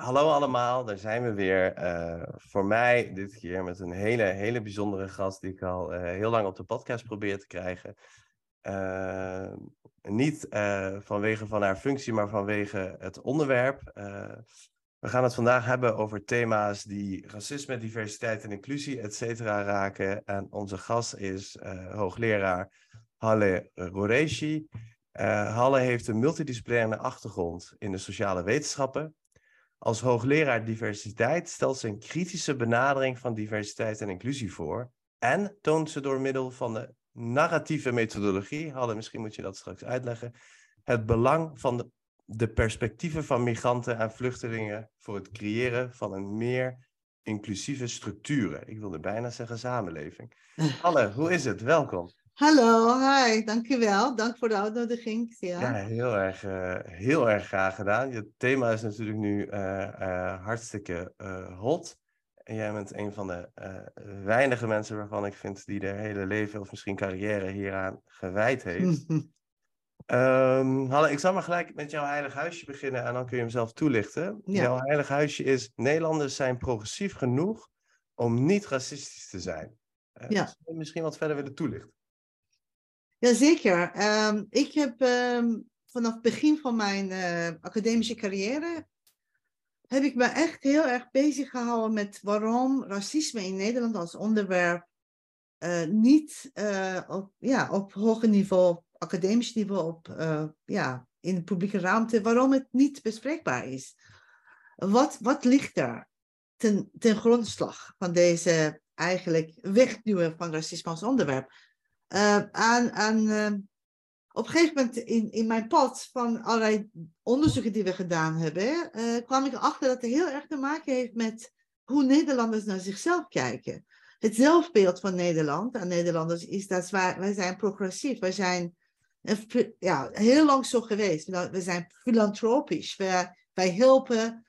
Hallo allemaal, daar zijn we weer. Uh, voor mij dit keer met een hele, hele bijzondere gast die ik al uh, heel lang op de podcast probeer te krijgen. Uh, niet vanwege van haar functie, maar vanwege het onderwerp. we gaan het vandaag hebben over thema's die racisme, diversiteit en inclusie, et cetera, raken. En onze gast is hoogleraar Halle Roreshi. Halle heeft een multidisciplinaire achtergrond in de sociale wetenschappen als hoogleraar diversiteit stelt ze een kritische benadering van diversiteit en inclusie voor en toont ze door middel van de narratieve methodologie, Halle, misschien moet je dat straks uitleggen, het belang van de, de perspectieven van migranten en vluchtelingen voor het creëren van een meer inclusieve structuren. Ik wilde bijna zeggen samenleving. Halle, hoe is het? Welkom. Hallo, hi, dankjewel. Dank voor de uitnodiging. Ja, ja heel, erg, uh, heel erg graag gedaan. Je thema is natuurlijk nu uh, uh, hartstikke hot. En jij bent een van de weinige mensen waarvan ik vind die de hele leven of misschien carrière hieraan gewijd heeft. um, Halle, ik zal maar gelijk met jouw heilig huisje beginnen en dan kun je hem zelf toelichten. Ja. Jouw heilig huisje is: Nederlanders zijn progressief genoeg om niet racistisch te zijn. ja. Misschien wat verder willen toelichten. Jazeker. Um, ik heb um, vanaf het begin van mijn uh, academische carrière heb ik me echt heel erg bezig gehouden met waarom racisme in Nederland als onderwerp uh, niet uh, op, ja, op hoger niveau, academisch niveau, op, ja, in de publieke ruimte, waarom het niet bespreekbaar is. Wat, wat ligt daar ten, ten grondslag van deze eigenlijk wegduwen van racisme als onderwerp? Uh, aan, aan, uh, op een gegeven moment in, in mijn pad van allerlei onderzoeken die we gedaan hebben, uh, kwam ik erachter dat het heel erg te maken heeft met hoe Nederlanders naar zichzelf kijken. Het zelfbeeld van Nederland aan Nederlanders is dat wij, wij zijn progressief, wij zijn ja, heel lang zo geweest. We zijn filantropisch, wij, wij helpen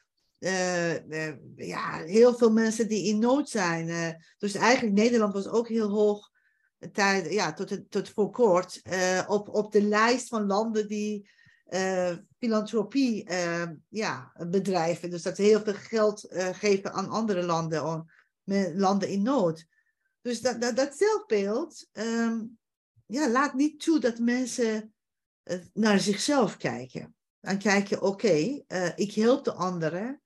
ja, heel veel mensen die in nood zijn. dus eigenlijk Nederland was ook heel hoog ja, tot, tot voor kort uh, op, op de lijst van landen die uh, filantropie uh, ja, bedrijven. Dus dat ze heel veel geld geven aan andere landen, landen in nood. Dus dat, dat, dat zelfbeeld um, ja, laat niet toe dat mensen naar zichzelf kijken. En kijken, oké, ik help de anderen.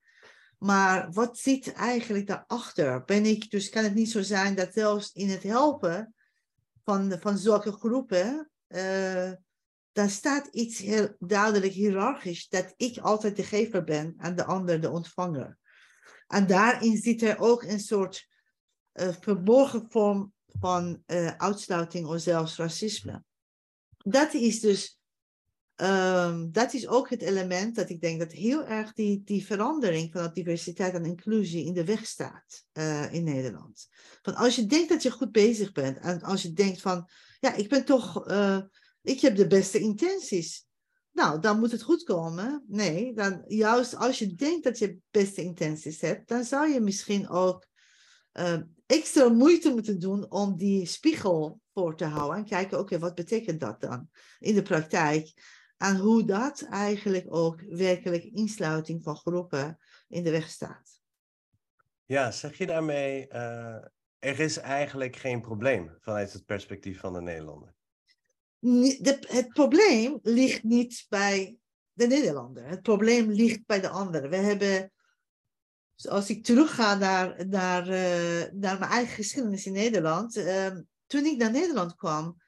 Maar wat zit eigenlijk daarachter? Ben ik, dus kan het niet zo zijn dat zelfs in het helpen van, van zulke groepen, uh, dan staat iets heel duidelijk hiërarchisch, dat ik altijd de gever ben en de ander de ontvanger. En daarin zit er ook een soort uh, verborgen vorm van uh, uitsluiting of zelfs racisme. Dat is dus Um, dat is ook het element dat ik denk dat heel erg die, die verandering van diversiteit en inclusie in de weg staat uh, in Nederland. Van als je denkt dat je goed bezig bent en als je denkt van, ja, ik ben toch, uh, ik heb de beste intenties. Nou, dan moet het goed komen. Nee, dan juist als je denkt dat je beste intenties hebt, dan zou je misschien ook uh, extra moeite moeten doen om die spiegel voor te houden en kijken, oké, wat betekent dat dan in de praktijk? Aan hoe dat eigenlijk ook werkelijk insluiting van groepen in de weg staat. Ja, zeg je daarmee, uh, er is eigenlijk geen probleem vanuit het perspectief van de Nederlander? De, het probleem ligt niet bij de Nederlander. Het probleem ligt bij de anderen. We hebben, als ik terugga naar, naar, uh, naar mijn eigen geschiedenis in Nederland. Uh, toen ik naar Nederland kwam,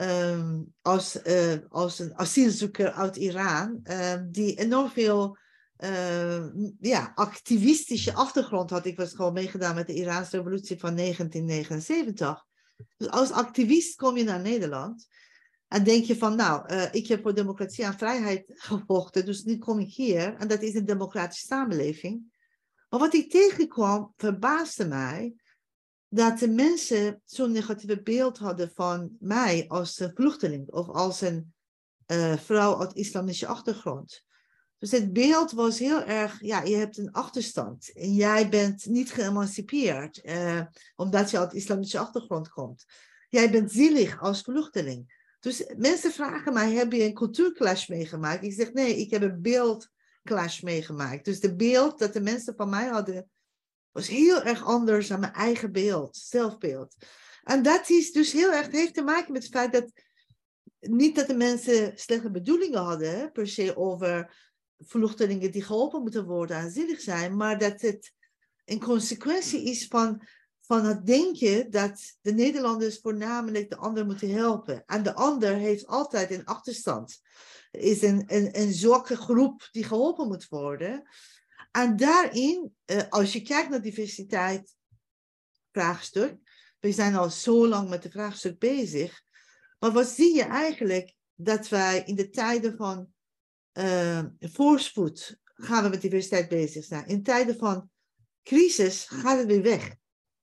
um, als, uh, als een asielzoeker uit Iran, um, die enorm veel uh, ja, activistische achtergrond had. Ik was gewoon meegedaan met de Iraanse revolutie van 1979. Dus als activist kom je naar Nederland en denk je van, nou, uh, ik heb voor democratie en vrijheid gevochten, dus nu kom ik hier en dat is een democratische samenleving. Maar wat ik tegenkwam, verbaasde mij dat de mensen zo'n negatieve beeld hadden van mij als een vluchteling of als een uh, vrouw uit islamische achtergrond. Dus het beeld was heel erg, ja, je hebt een achterstand en jij bent niet geëmancipeerd uh, omdat je uit islamische achtergrond komt. Jij bent zielig als vluchteling. Dus mensen vragen mij, heb je een cultuurclash meegemaakt? Ik zeg, nee, ik heb een beeldclash meegemaakt. Dus de beeld dat de mensen van mij hadden, was heel erg anders dan mijn eigen beeld, zelfbeeld. En dat is dus heel erg, heeft te maken met het feit dat, niet dat de mensen slechte bedoelingen hadden, per se over vluchtelingen die geholpen moeten worden, aanzienlijk zijn, maar dat het een consequentie is van van het denken dat de Nederlanders voornamelijk de ander moeten helpen. En de ander heeft altijd een achterstand. Er is een, een, een zwakke groep die geholpen moet worden. En daarin, eh, als je kijkt naar diversiteit vraagstuk, we zijn al zo lang met de vraagstuk bezig, maar wat zie je eigenlijk dat wij in de tijden van uh, voorspoed gaan we met diversiteit bezig zijn. In tijden van crisis gaat het weer weg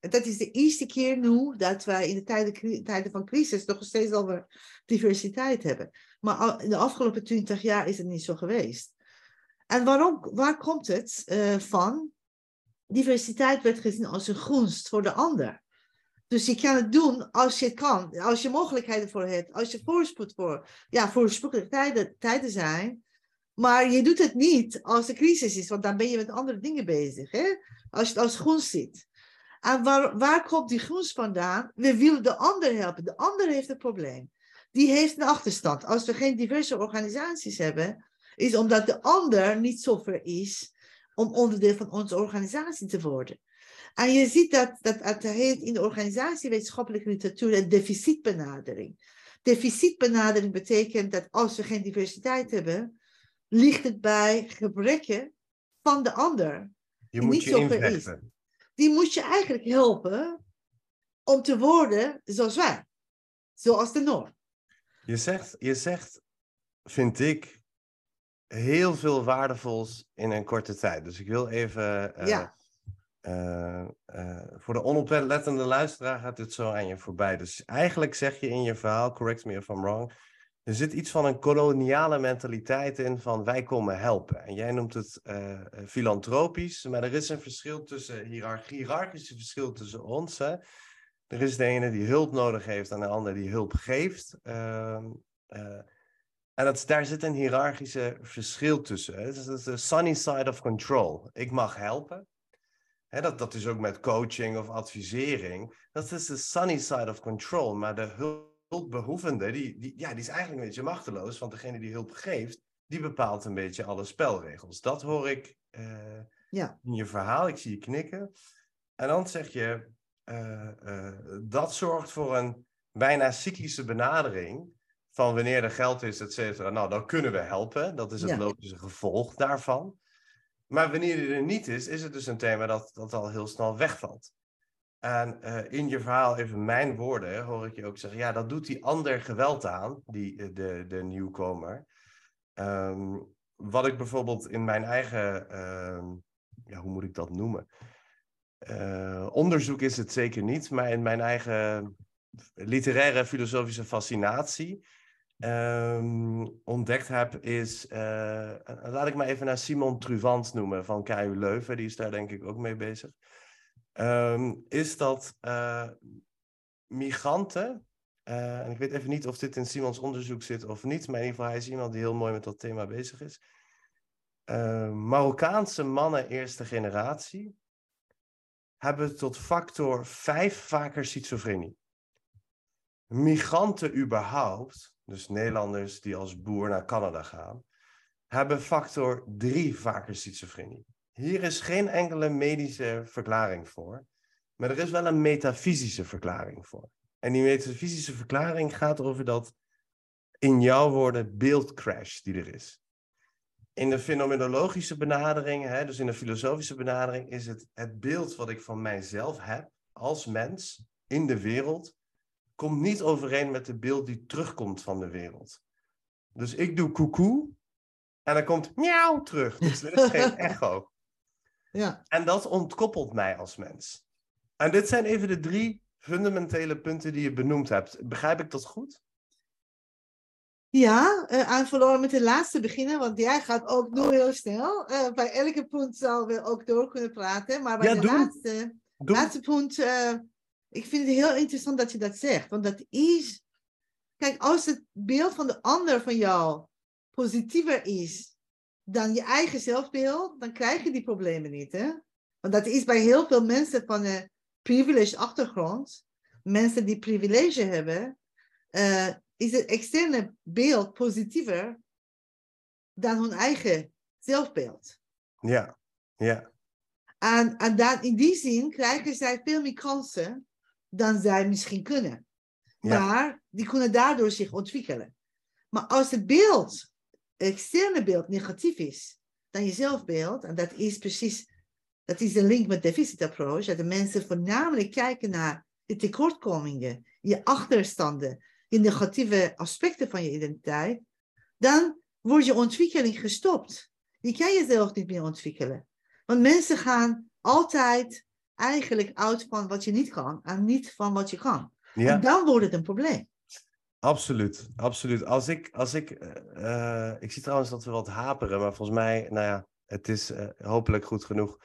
dat is de eerste keer nu dat wij in de tijden, tijden van crisis nog steeds over diversiteit hebben. Maar in de afgelopen twintig jaar is het niet zo geweest. En waarom, waar komt het uh, van? Diversiteit werd gezien als een gunst voor de ander. Dus je kan het doen als je kan, als je mogelijkheden voor hebt, als je voorspoed voor, ja, voorspoedige tijden, tijden zijn. Maar je doet het niet als er crisis is, want dan ben je met andere dingen bezig. Hè? Als je het als gunst ziet. En waar, waar komt die groens vandaan? We willen de ander helpen. De ander heeft een probleem. Die heeft een achterstand. Als we geen diverse organisaties hebben, is omdat de ander niet zo ver is om onderdeel van onze organisatie te worden. En je ziet dat, dat het heet in de organisatiewetenschappelijke literatuur een deficitbenadering. Deficitbenadering betekent dat als we geen diversiteit hebben, ligt het bij gebreken van de ander. Je moet je invechten die moet je eigenlijk helpen om te worden zoals wij. Zoals de norm. Je zegt, je zegt, vind ik, heel veel waardevols in een korte tijd. Dus ik wil even... Uh, ja. Uh, uh, voor de onoplettende luisteraar gaat dit zo aan je voorbij. Dus eigenlijk zeg je in je verhaal, correct me if I'm wrong, er zit iets van een koloniale mentaliteit in van wij komen helpen. En jij noemt het uh, filantropisch, maar er is een verschil tussen, hiërarchisch verschil tussen ons. Hè? Er is de ene die hulp nodig heeft en de ander die hulp geeft. En dat, daar zit een hiërarchische verschil tussen. Hè? Dat is de sunny side of control. Ik mag helpen. Hè, dat, dat is ook met coaching of advisering. Dat is de sunny side of control. Maar de hulp hulpbehoevende, die, die, ja, die is eigenlijk een beetje machteloos, want degene die hulp geeft, die bepaalt een beetje alle spelregels. Dat hoor ik uh, ja. in je verhaal, ik zie je knikken. En dan zeg je, uh, uh, dat zorgt voor een bijna cyclische benadering van wanneer er geld is, et cetera. Nou, dan kunnen we helpen, dat is het logische gevolg daarvan. Maar wanneer die er niet is, is het dus een thema dat, dat al heel snel wegvalt. En uh, in je verhaal, even mijn woorden, hoor ik je ook zeggen, ja, dat doet die ander geweld aan, die, eh, de, de nieuwkomer. Um, wat ik bijvoorbeeld in mijn eigen, uh, ja, hoe moet ik dat noemen? Uh, onderzoek is het zeker niet, maar in mijn eigen literaire filosofische fascinatie um, ontdekt heb, is, laat ik maar even naar Simon Truvant noemen van KU Leuven, die is daar denk ik ook mee bezig. Um, is dat uh, migranten, uh, en ik weet even niet of dit in Simons onderzoek zit of niet, maar in ieder geval hij is iemand die heel mooi met dat thema bezig is. Uh, Marokkaanse mannen eerste generatie hebben tot factor vijf vaker schizofrenie. Migranten überhaupt, dus Nederlanders die als boer naar Canada gaan, hebben factor drie vaker schizofrenie. Hier is geen enkele medische verklaring voor, maar er is wel een metafysische verklaring voor. En die metafysische verklaring gaat over dat, in jouw woorden, beeldcrash die er is. In de fenomenologische benadering, hè, dus in de filosofische benadering, is het het beeld wat ik van mijzelf heb als mens in de wereld, komt niet overeen met het beeld die terugkomt van de wereld. Dus ik doe koekoe en dan komt miauw terug. Dus er is geen echo. Ja. En dat ontkoppelt mij als mens. En dit zijn even de drie fundamentele punten die je benoemd hebt. Begrijp ik dat goed? Ja, uh, aan vooral met de laatste beginnen, want jij gaat ook nu heel snel. Uh, bij elke punt zouden we ook door kunnen praten. Maar bij Ja, de doe. laatste, Doe. laatste punt, eh, ik vind het heel interessant dat je dat zegt. Want dat is, kijk, als het beeld van de ander van jou positiever is dan je eigen zelfbeeld, dan krijg je die problemen niet. Hè? Want dat is bij heel veel mensen van een privileged achtergrond, mensen die privilege hebben, eh, is het externe beeld positiever dan hun eigen zelfbeeld. Ja, ja, En, en dan, in die zin krijgen zij veel meer kansen dan zij misschien kunnen. Ja. Maar die kunnen daardoor zich ontwikkelen. Maar als het beeld, het externe beeld, negatief is dan je zelfbeeld, en dat is precies, dat is de link met deficit approach, dat de mensen voornamelijk kijken naar de tekortkomingen, je achterstanden, je negatieve aspecten van je identiteit, dan wordt je ontwikkeling gestopt. Je kan jezelf niet meer ontwikkelen. Want mensen gaan altijd eigenlijk uit van wat je niet kan en niet van wat je kan. ja. En dan wordt het een probleem. Absoluut, absoluut. Als ik, als ik, eh, eh, ik zie trouwens dat we wat haperen, maar volgens mij, nou ja, het is eh, hopelijk goed genoeg.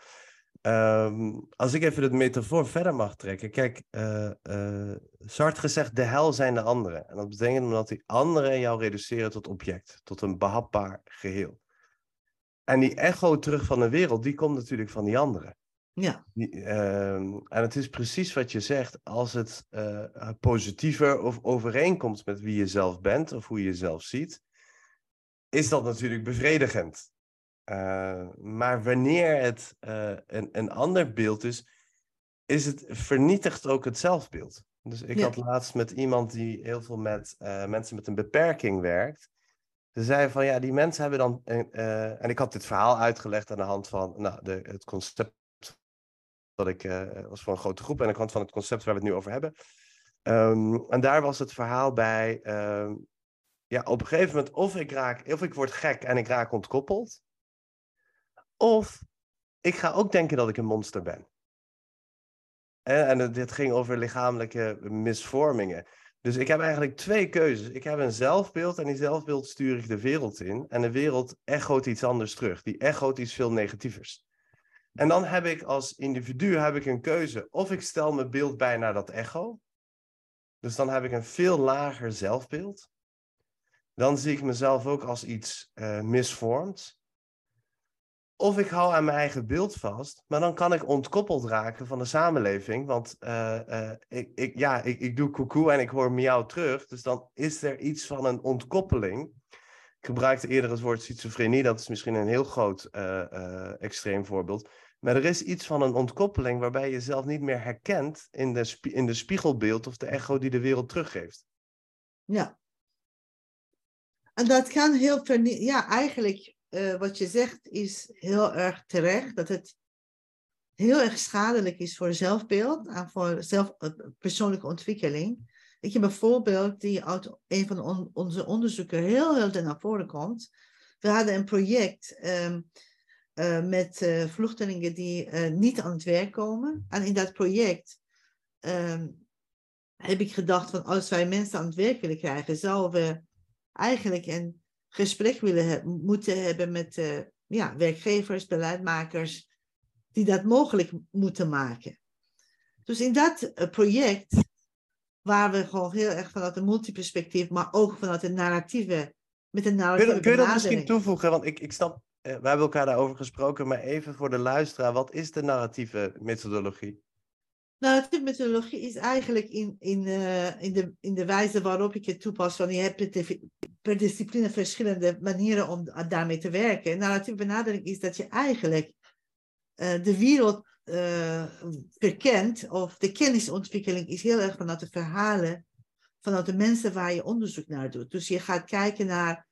Ehm, als ik even het metafoor verder mag trekken. Kijk, eh eh, Sartre zegt, de hel zijn de anderen. En dat betekent omdat die anderen jou reduceren tot object, tot een behapbaar geheel. En die echo terug van de wereld, die komt natuurlijk van die anderen. Ja, Die, ehm, en het is precies wat je zegt, als het eh, positiever of overeenkomt met wie je zelf bent of hoe je jezelf ziet, is dat natuurlijk bevredigend. Eh, maar wanneer het eh, een, een ander beeld is, is het vernietigt ook het zelfbeeld. Dus ik Ja. had laatst met iemand die heel veel met eh, mensen met een beperking werkt. Ze zei van ja, die mensen hebben dan. eh, eh, en ik had dit verhaal uitgelegd aan de hand van nou, de, het concept dat ik eh, was voor een grote groep en aan de van het concept waar we het nu over hebben. Ehm, en daar was het verhaal bij. ehm, ja, op een gegeven moment, of ik, raak, of ik word gek en ik raak ontkoppeld. Of ik ga ook denken dat ik een monster ben. En, en het- dit ging over lichamelijke misvormingen. Dus ik heb eigenlijk twee keuzes. Ik heb een zelfbeeld en die zelfbeeld stuur ik de wereld in. En de wereld echoot iets anders terug. Die echoot iets veel negatievers. En dan heb ik als individu heb ik een keuze. Of ik stel mijn beeld bij naar dat echo. Dus dan heb ik een veel lager zelfbeeld. Dan zie ik mezelf ook als iets eh, misvormd. Of ik hou aan mijn eigen beeld vast, maar dan kan ik ontkoppeld raken van de samenleving. Want eh, eh, ik, ja, ik, ik doe koekoe en ik hoor miauw terug. Dus dan is er iets van een ontkoppeling. Ik gebruikte eerder het woord schizofrenie, dat is misschien een heel groot extreem voorbeeld. Maar er is iets van een ontkoppeling waarbij je jezelf niet meer herkent in de, spie- in de spiegelbeeld of de echo die de wereld teruggeeft. ja. En dat kan heel vernie- Ja, eigenlijk eh, wat je zegt is heel erg terecht. Dat het heel erg schadelijk is voor zelfbeeld en voor zelf, eh, persoonlijke ontwikkeling. Ik heb een voorbeeld die uit een van on- onze onderzoeken heel heel naar voren komt. We hadden een project ehm, eh, met eh, vluchtelingen die eh, niet aan het werk komen. En in dat project ehm, heb ik gedacht van als wij mensen aan het werk willen krijgen, zouden we eigenlijk een gesprek willen he- moeten hebben met ja, werkgevers, beleidmakers, die dat mogelijk moeten maken. Dus in dat project, waar we gewoon heel erg vanuit een multiperspectief, maar ook vanuit een narratieve, met een Kun narratieve je, kun je dat misschien toevoegen? Want ik, ik snap, we hebben elkaar daarover gesproken, maar even voor de luisteraar, wat is de narratieve methodologie? Narratieve methodologie is eigenlijk in, in, eh, in, de, in de wijze waarop ik het toepas, want je hebt per discipline verschillende manieren om da- daarmee te werken. Narratieve benadering is dat je eigenlijk eh, de wereld eh, verkent, of de kennisontwikkeling is heel erg vanuit de verhalen, vanuit de mensen waar je onderzoek naar doet. Dus je gaat kijken naar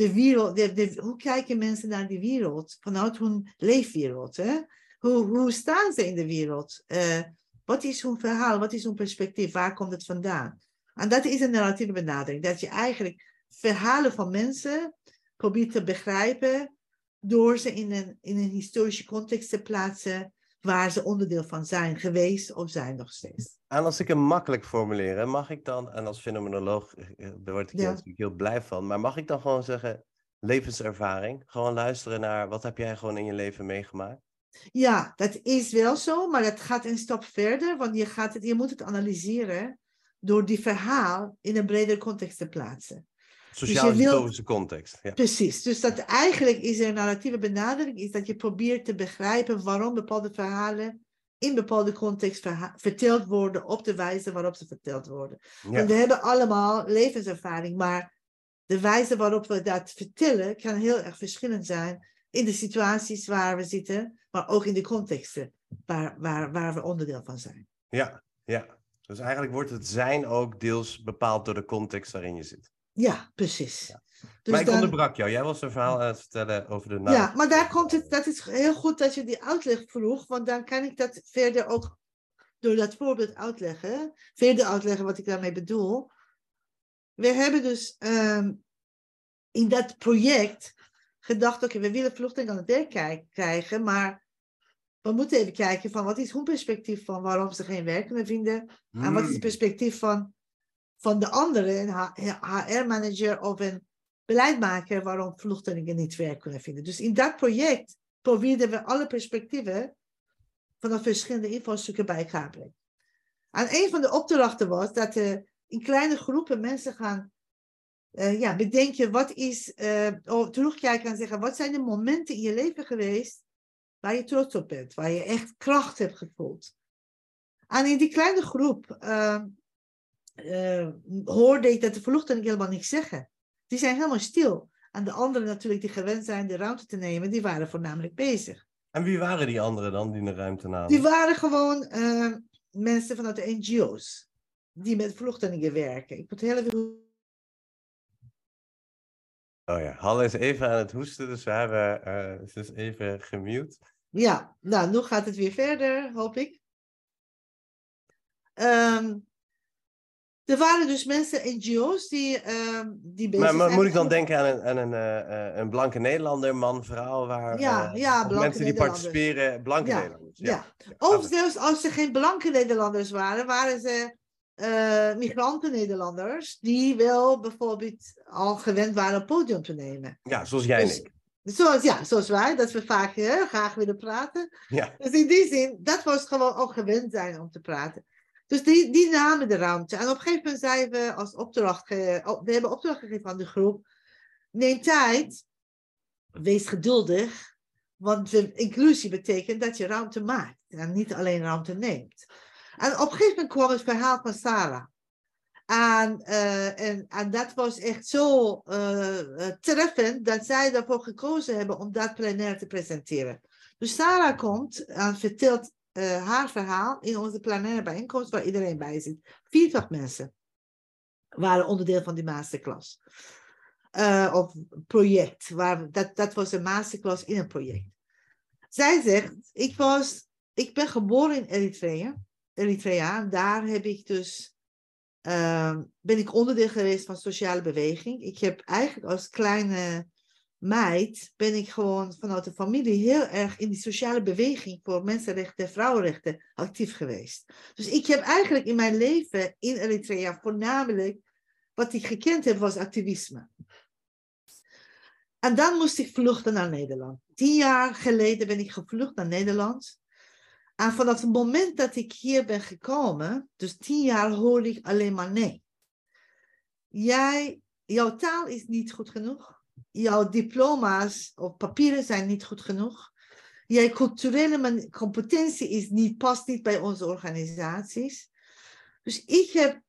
de wereld, hoe kijken mensen naar die wereld, vanuit hun leefwereld. Hè? Hoe, hoe staan ze in de wereld? Eh, wat is hun verhaal? Wat is hun perspectief? Waar komt het vandaan? En dat is een narratieve benadering. Dat je eigenlijk verhalen van mensen probeert te begrijpen door ze in een, in een historische context te plaatsen waar ze onderdeel van zijn geweest of zijn nog steeds. En als ik hem makkelijk formuleren, mag ik dan, en als fenomenoloog eh, eh, daar word ik Ja. natuurlijk heel blij van, maar mag ik dan gewoon zeggen levenservaring? Gewoon luisteren naar wat heb jij gewoon in je leven meegemaakt? Ja, dat is wel zo, maar dat gaat een stap verder, want je, gaat het, je moet het analyseren door die verhaal in een breder context te plaatsen. Sociaal-historische context. Ja. Precies, dus dat eigenlijk is er een narratieve benadering, is dat je probeert te begrijpen waarom bepaalde verhalen in bepaalde context verteld worden op de wijze waarop ze verteld worden. Ja. Want we hebben allemaal levenservaring, maar de wijze waarop we dat vertellen kan heel erg verschillend zijn in de situaties waar we zitten, maar ook in de contexten waar, waar, waar we onderdeel van zijn. Ja, ja. Dus eigenlijk wordt het zijn ook deels bepaald door de context waarin je zit. Ja, precies. Dus maar ik dan- onderbrak jou. Jij was een verhaal aan het vertellen over de naam. Ja, maar daar komt het, dat is heel goed dat je die uitleg vroeg, want dan kan ik dat verder ook door dat voorbeeld uitleggen, verder uitleggen wat ik daarmee bedoel. We hebben dus ehm, in dat project gedacht, oké, we willen vluchtelingen aan het werk krijgen, maar we moeten even kijken van wat is hun perspectief van waarom ze geen werk kunnen vinden en wat is het Hmm. perspectief van, van de andere, een HR-manager of een beleidmaker, waarom vluchtelingen niet werk kunnen vinden. Dus in dat project probeerden we alle perspectieven vanaf verschillende invalsstukken bij elkaar brengen. En een van de opdrachten was dat eh, in kleine groepen mensen gaan eh, ja, bedenken wat is, of terugkijken en zeggen, wat zijn de momenten in je leven geweest waar je trots op bent, waar je echt kracht hebt gevoeld. En in die kleine groep eh, hoorde ik dat de vluchtelingen helemaal niks zeggen. Die zijn helemaal stil. En de anderen natuurlijk die gewend zijn de ruimte te nemen, die waren voornamelijk bezig. En wie waren die anderen dan die de ruimte namen? Die waren gewoon eh, mensen vanuit de NGO's. Die met vluchtelingen werken. Ik moet heel even... Oh ja, Halle is even aan het hoesten, dus we hebben eh ze is even gemute. Ja, nou, nu gaat het weer verder, hoop ik. Ehm, er waren dus mensen, NGO's, die, ehm, die bezig Maar, maar moet ik dan denken aan een, aan een, eh, eh, een blanke Nederlander, man, vrouw, waar Ja, eh, ja, mensen die participeren, blanke Ja, Nederlanders. ja. Ja. Of zelfs als ze geen blanke Nederlanders waren, waren ze migranten-Nederlanders die wel bijvoorbeeld al gewend waren een podium te nemen. ja, zoals jij en Dus- ik. Zoals, ja, zoals wij, dat we vaak heel graag willen praten. Ja. Dus in die zin, dat was gewoon ook gewend zijn om te praten. Dus die, die namen de ruimte. En op een gegeven moment zeiden we als opdracht, oh, we hebben opdracht gegeven aan de groep. Neem tijd, wees geduldig, want inclusie betekent dat je ruimte maakt en niet alleen ruimte neemt. En op een gegeven moment kwam het verhaal van Sarah. En, eh, en, dat was echt zo eh, eh, treffend dat zij ervoor gekozen hebben om dat plenair te presenteren. Dus Sarah komt en vertelt eh, haar verhaal in onze plenaire bijeenkomst waar iedereen bij zit. 40 mensen waren onderdeel van die masterclass. Eh, of project. Waar, dat, dat was een masterclass in een project. Zij zegt, ik, was, ik ben geboren in Eritrea. Eritrea. Daar heb ik dus, ehm, ben ik onderdeel geweest van sociale beweging. Ik heb eigenlijk als kleine meid, ben ik gewoon vanuit de familie heel erg in die sociale beweging voor mensenrechten en vrouwenrechten actief geweest. Dus ik heb eigenlijk in mijn leven in Eritrea voornamelijk, wat ik gekend heb, was activisme. En dan moest ik vluchten naar Nederland. Tien jaar geleden ben ik gevlucht naar Nederland. En vanaf het moment dat ik hier ben gekomen, dus tien jaar hoor ik alleen maar nee. Jij, jouw taal is niet goed genoeg. Jouw diploma's of papieren zijn niet goed genoeg. Jouw culturele competentie is niet, past niet bij onze organisaties. Dus ik heb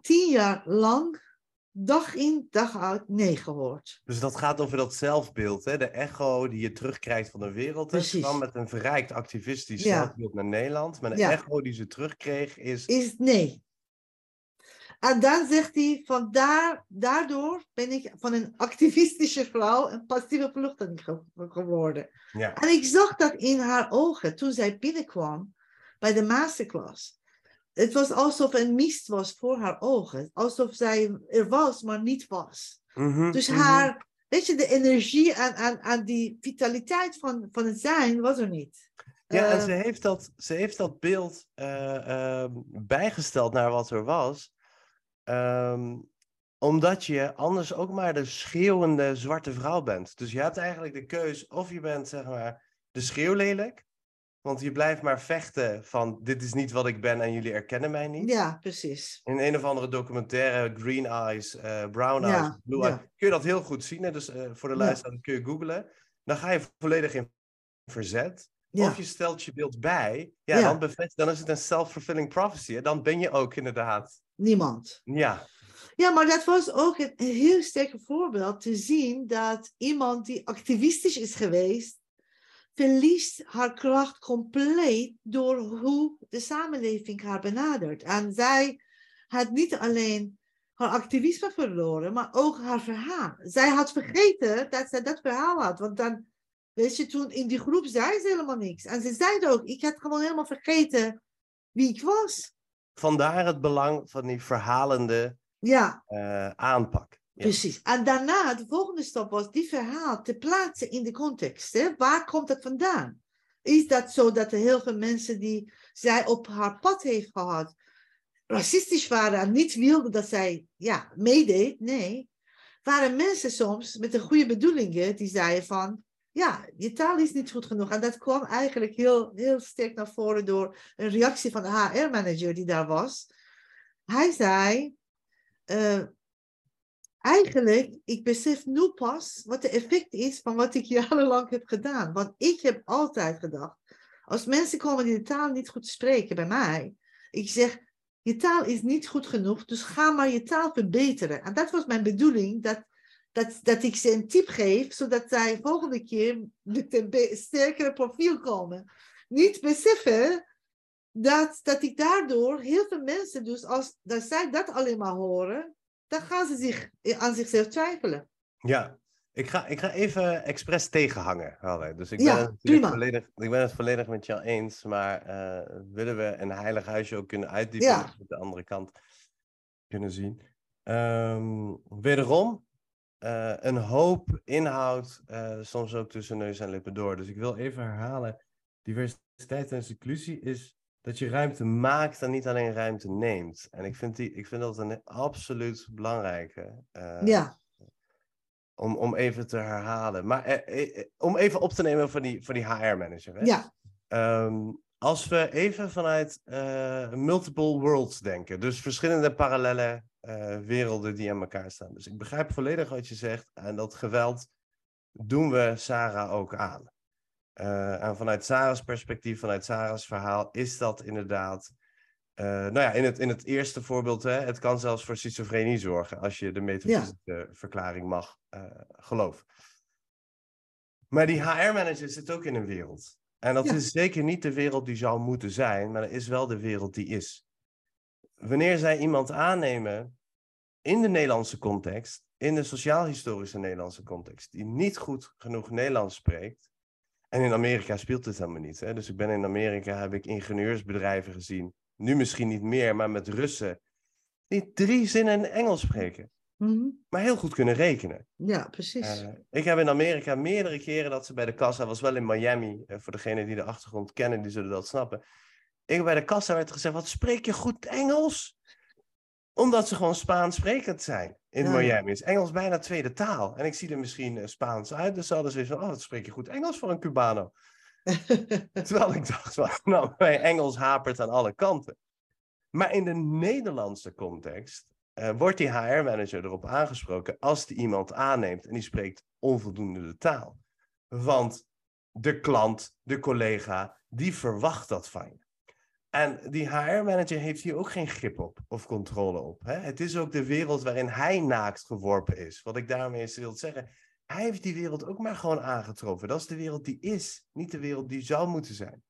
tien jaar lang, dag in, dag uit, nee gehoord. Dus dat gaat over dat zelfbeeld, hè? de echo die je terugkrijgt van de wereld. Precies. kwam met een verrijkt activistisch Ja. zelfbeeld naar Nederland. Maar de Ja. echo die ze terugkreeg is... is nee. En dan zegt hij, van daar, daardoor ben ik van een activistische vrouw een passieve vluchteling ge- geworden. Ja. En ik zag dat in haar ogen toen zij binnenkwam bij de masterclass. Het was alsof een mist was voor haar ogen. Alsof zij er was, maar niet was. Mhm, Dus mhm. haar, weet weet je, de energie en, en, en die vitaliteit van, van het zijn was er niet. Ja, en Eh, ze heeft dat, ze heeft dat beeld eh, ehm, bijgesteld naar wat er was. Ehm, omdat je anders ook maar de schreeuwende zwarte vrouw bent. Dus je hebt eigenlijk de keus of je bent zeg maar de schreeuwlelijk. Want je blijft maar vechten van dit is niet wat ik ben en jullie erkennen mij niet. ja, precies. In een of andere documentaire, Green Eyes, eh, Brown Ja, Eyes, Blue ja. Eyes, kun je dat heel goed zien. Hè? Dus eh, voor de Ja. luisteraar kun je googlen. Dan ga je volledig in verzet. Of je stelt je beeld bij. Ja, Ja. Dan, bevestigt, dan is het een self-fulfilling prophecy. Hè? Dan ben je ook inderdaad. Niemand. Ja, Ja, maar dat was ook een heel sterk voorbeeld te zien dat iemand die activistisch is geweest, verliest haar kracht compleet door hoe de samenleving haar benadert. En zij had niet alleen haar activisme verloren, maar ook haar verhaal. Zij had vergeten dat zij dat verhaal had, want dan, weet je, toen in die groep zei ze helemaal niks. En ze zei ook, ik had gewoon helemaal vergeten wie ik was. Vandaar het belang van die verhalende Ja, eh, aanpak. Ja. Precies. En daarna, de volgende stap was die verhaal te plaatsen in de context. Hè? Waar komt het vandaan? Is dat zo dat er heel veel mensen die zij op haar pad heeft gehad, racistisch waren en niet wilden dat zij ja, meedeed? Nee. Waren mensen soms met de goede bedoelingen die zeiden van, ja, je taal is niet goed genoeg. En dat kwam eigenlijk heel, heel sterk naar voren door een reactie van de HR-manager die daar was. Hij zei, eh, eigenlijk, ik besef nu pas wat de effect is van wat ik jarenlang heb gedaan. Want ik heb altijd gedacht, als mensen komen die de taal niet goed spreken bij mij, ik zeg, je taal is niet goed genoeg, dus ga maar je taal verbeteren. En dat was mijn bedoeling, dat, dat, dat ik ze een tip geef, zodat zij volgende keer met een sterkere profiel komen. Niet beseffen dat, dat ik daardoor heel veel mensen, dus als dat zij dat alleen maar horen, dan gaan ze zich aan zichzelf twijfelen. Ja, ik ga, ik ga even expres tegenhangen. Halle. Dus ik ben, Ja, het volledig, ik ben het volledig met jou eens. Maar eh, willen we een heilig huisje ook kunnen uitdiepen? Ja. we de andere kant kunnen zien. Ehm, wederom, eh, een hoop inhoud, eh, soms ook tussen neus en lippen door. Dus ik wil even herhalen. Diversiteit en inclusie is dat je ruimte maakt en niet alleen ruimte neemt. En ik vind, die, ik vind dat een absoluut belangrijke. eh, ja, om, om even te herhalen. Maar eh, eh, om even op te nemen van die, van die HR-manager. Ja, Ehm, als we even vanuit multiple worlds denken, dus verschillende parallele eh, werelden die aan elkaar staan. Dus ik begrijp volledig wat je zegt en dat geweld doen we Sarah ook aan. Eh, en vanuit Sarah's perspectief, vanuit Sarah's verhaal, is dat inderdaad. eh, nou ja, in het, in het eerste voorbeeld, hè, het kan zelfs voor schizofrenie zorgen, als je de metafysische verklaring mag geloven. Maar die HR-manager zit ook in een wereld. En dat Ja. is zeker niet de wereld die zou moeten zijn, maar dat is wel de wereld die is. Wanneer zij iemand aannemen in de Nederlandse context, in de sociaal-historische Nederlandse context, die niet goed genoeg Nederlands spreekt. En in Amerika speelt het helemaal niet. Hè? Dus ik ben in Amerika, heb ik ingenieursbedrijven gezien. Nu misschien niet meer, maar met Russen. Die drie zinnen in Engels spreken, mhm, maar heel goed kunnen rekenen. ja, precies. Eh, ik heb in Amerika meerdere keren dat ze bij de kassa, was wel in Miami, eh, voor degenen die de achtergrond kennen, die zullen dat snappen. Ik bij de kassa werd gezegd, wat spreek je goed Engels? Omdat ze gewoon Spaans sprekend zijn in Ja. Miami. Is Engels bijna tweede taal. En ik zie er misschien eh, Spaans uit, dus ze hadden zoiets van, oh, wat spreek je goed Engels voor een Cubano. Terwijl ik dacht, van, nou, mijn Engels hapert aan alle kanten. Maar in de Nederlandse context eh, wordt die HR-manager erop aangesproken als die iemand aanneemt en die spreekt onvoldoende de taal. Want de klant, de collega, die verwacht dat van je. En die HR-manager heeft hier ook geen grip op of controle op. Hè? Het is ook de wereld waarin hij naakt geworpen is. Wat ik daarmee eens wil zeggen. Hij heeft die wereld ook maar gewoon aangetroffen. Dat is de wereld die is, niet de wereld die zou moeten zijn.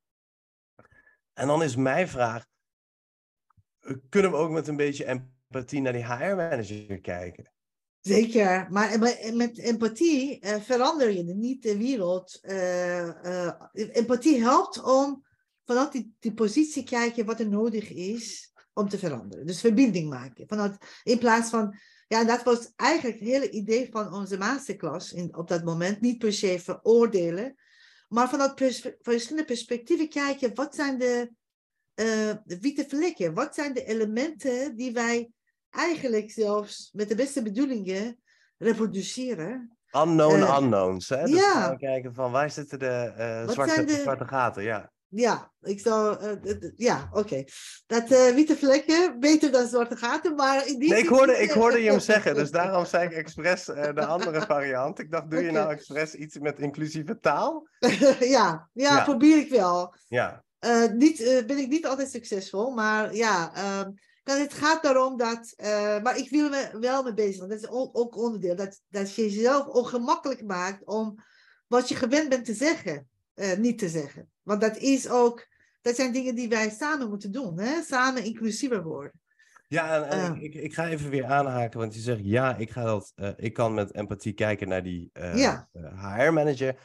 En dan is mijn vraag: kunnen we ook met een beetje empathie naar die HR-manager kijken? Zeker, maar met- met empathie eh, verander je niet de wereld. Eh, eh, empathie helpt om vanuit die, die positie kijken wat er nodig is om te veranderen. Dus verbinding maken. Vanuit, in plaats van Ja, dat was eigenlijk het hele idee van onze masterclass in, op dat moment. Niet per se veroordelen, maar vanuit pers verschillende perspectieven kijken. Wat zijn de, uh, de witte vlekken? Wat zijn de elementen die wij eigenlijk zelfs met de beste bedoelingen reproduceren? Unknown uh, unknowns. Hè? Dus ja. kijken van waar zitten de, uh, zwarte, de... zwarte gaten. Ja. Ja, ik zou. Uh, ja, oké. Okay. Dat uh, witte vlekken, beter dan zwarte gaten, maar in die. Nee, ik hoorde, ik hoorde je hem zeggen, dus daarom zei ik expres de andere variant. Ik dacht, doe je nou expres iets met inclusieve taal? ja, ja, ja, probeer ik wel. Ja. niet, ben ik niet altijd succesvol, maar ja. Ehm, het gaat daarom dat. maar ik wil me wel mee bezig, dat is ook onderdeel. Dat, dat je jezelf ongemakkelijk maakt om wat je gewend bent te zeggen, niet te zeggen. Want dat is ook, dat zijn dingen die wij samen moeten doen. Hè? Samen inclusiever worden. Ja, en, en ik, ik, ga even weer aanhaken, want je zegt ja, ik, ga dat, uh, ik kan met empathie kijken naar die ja. HR-manager.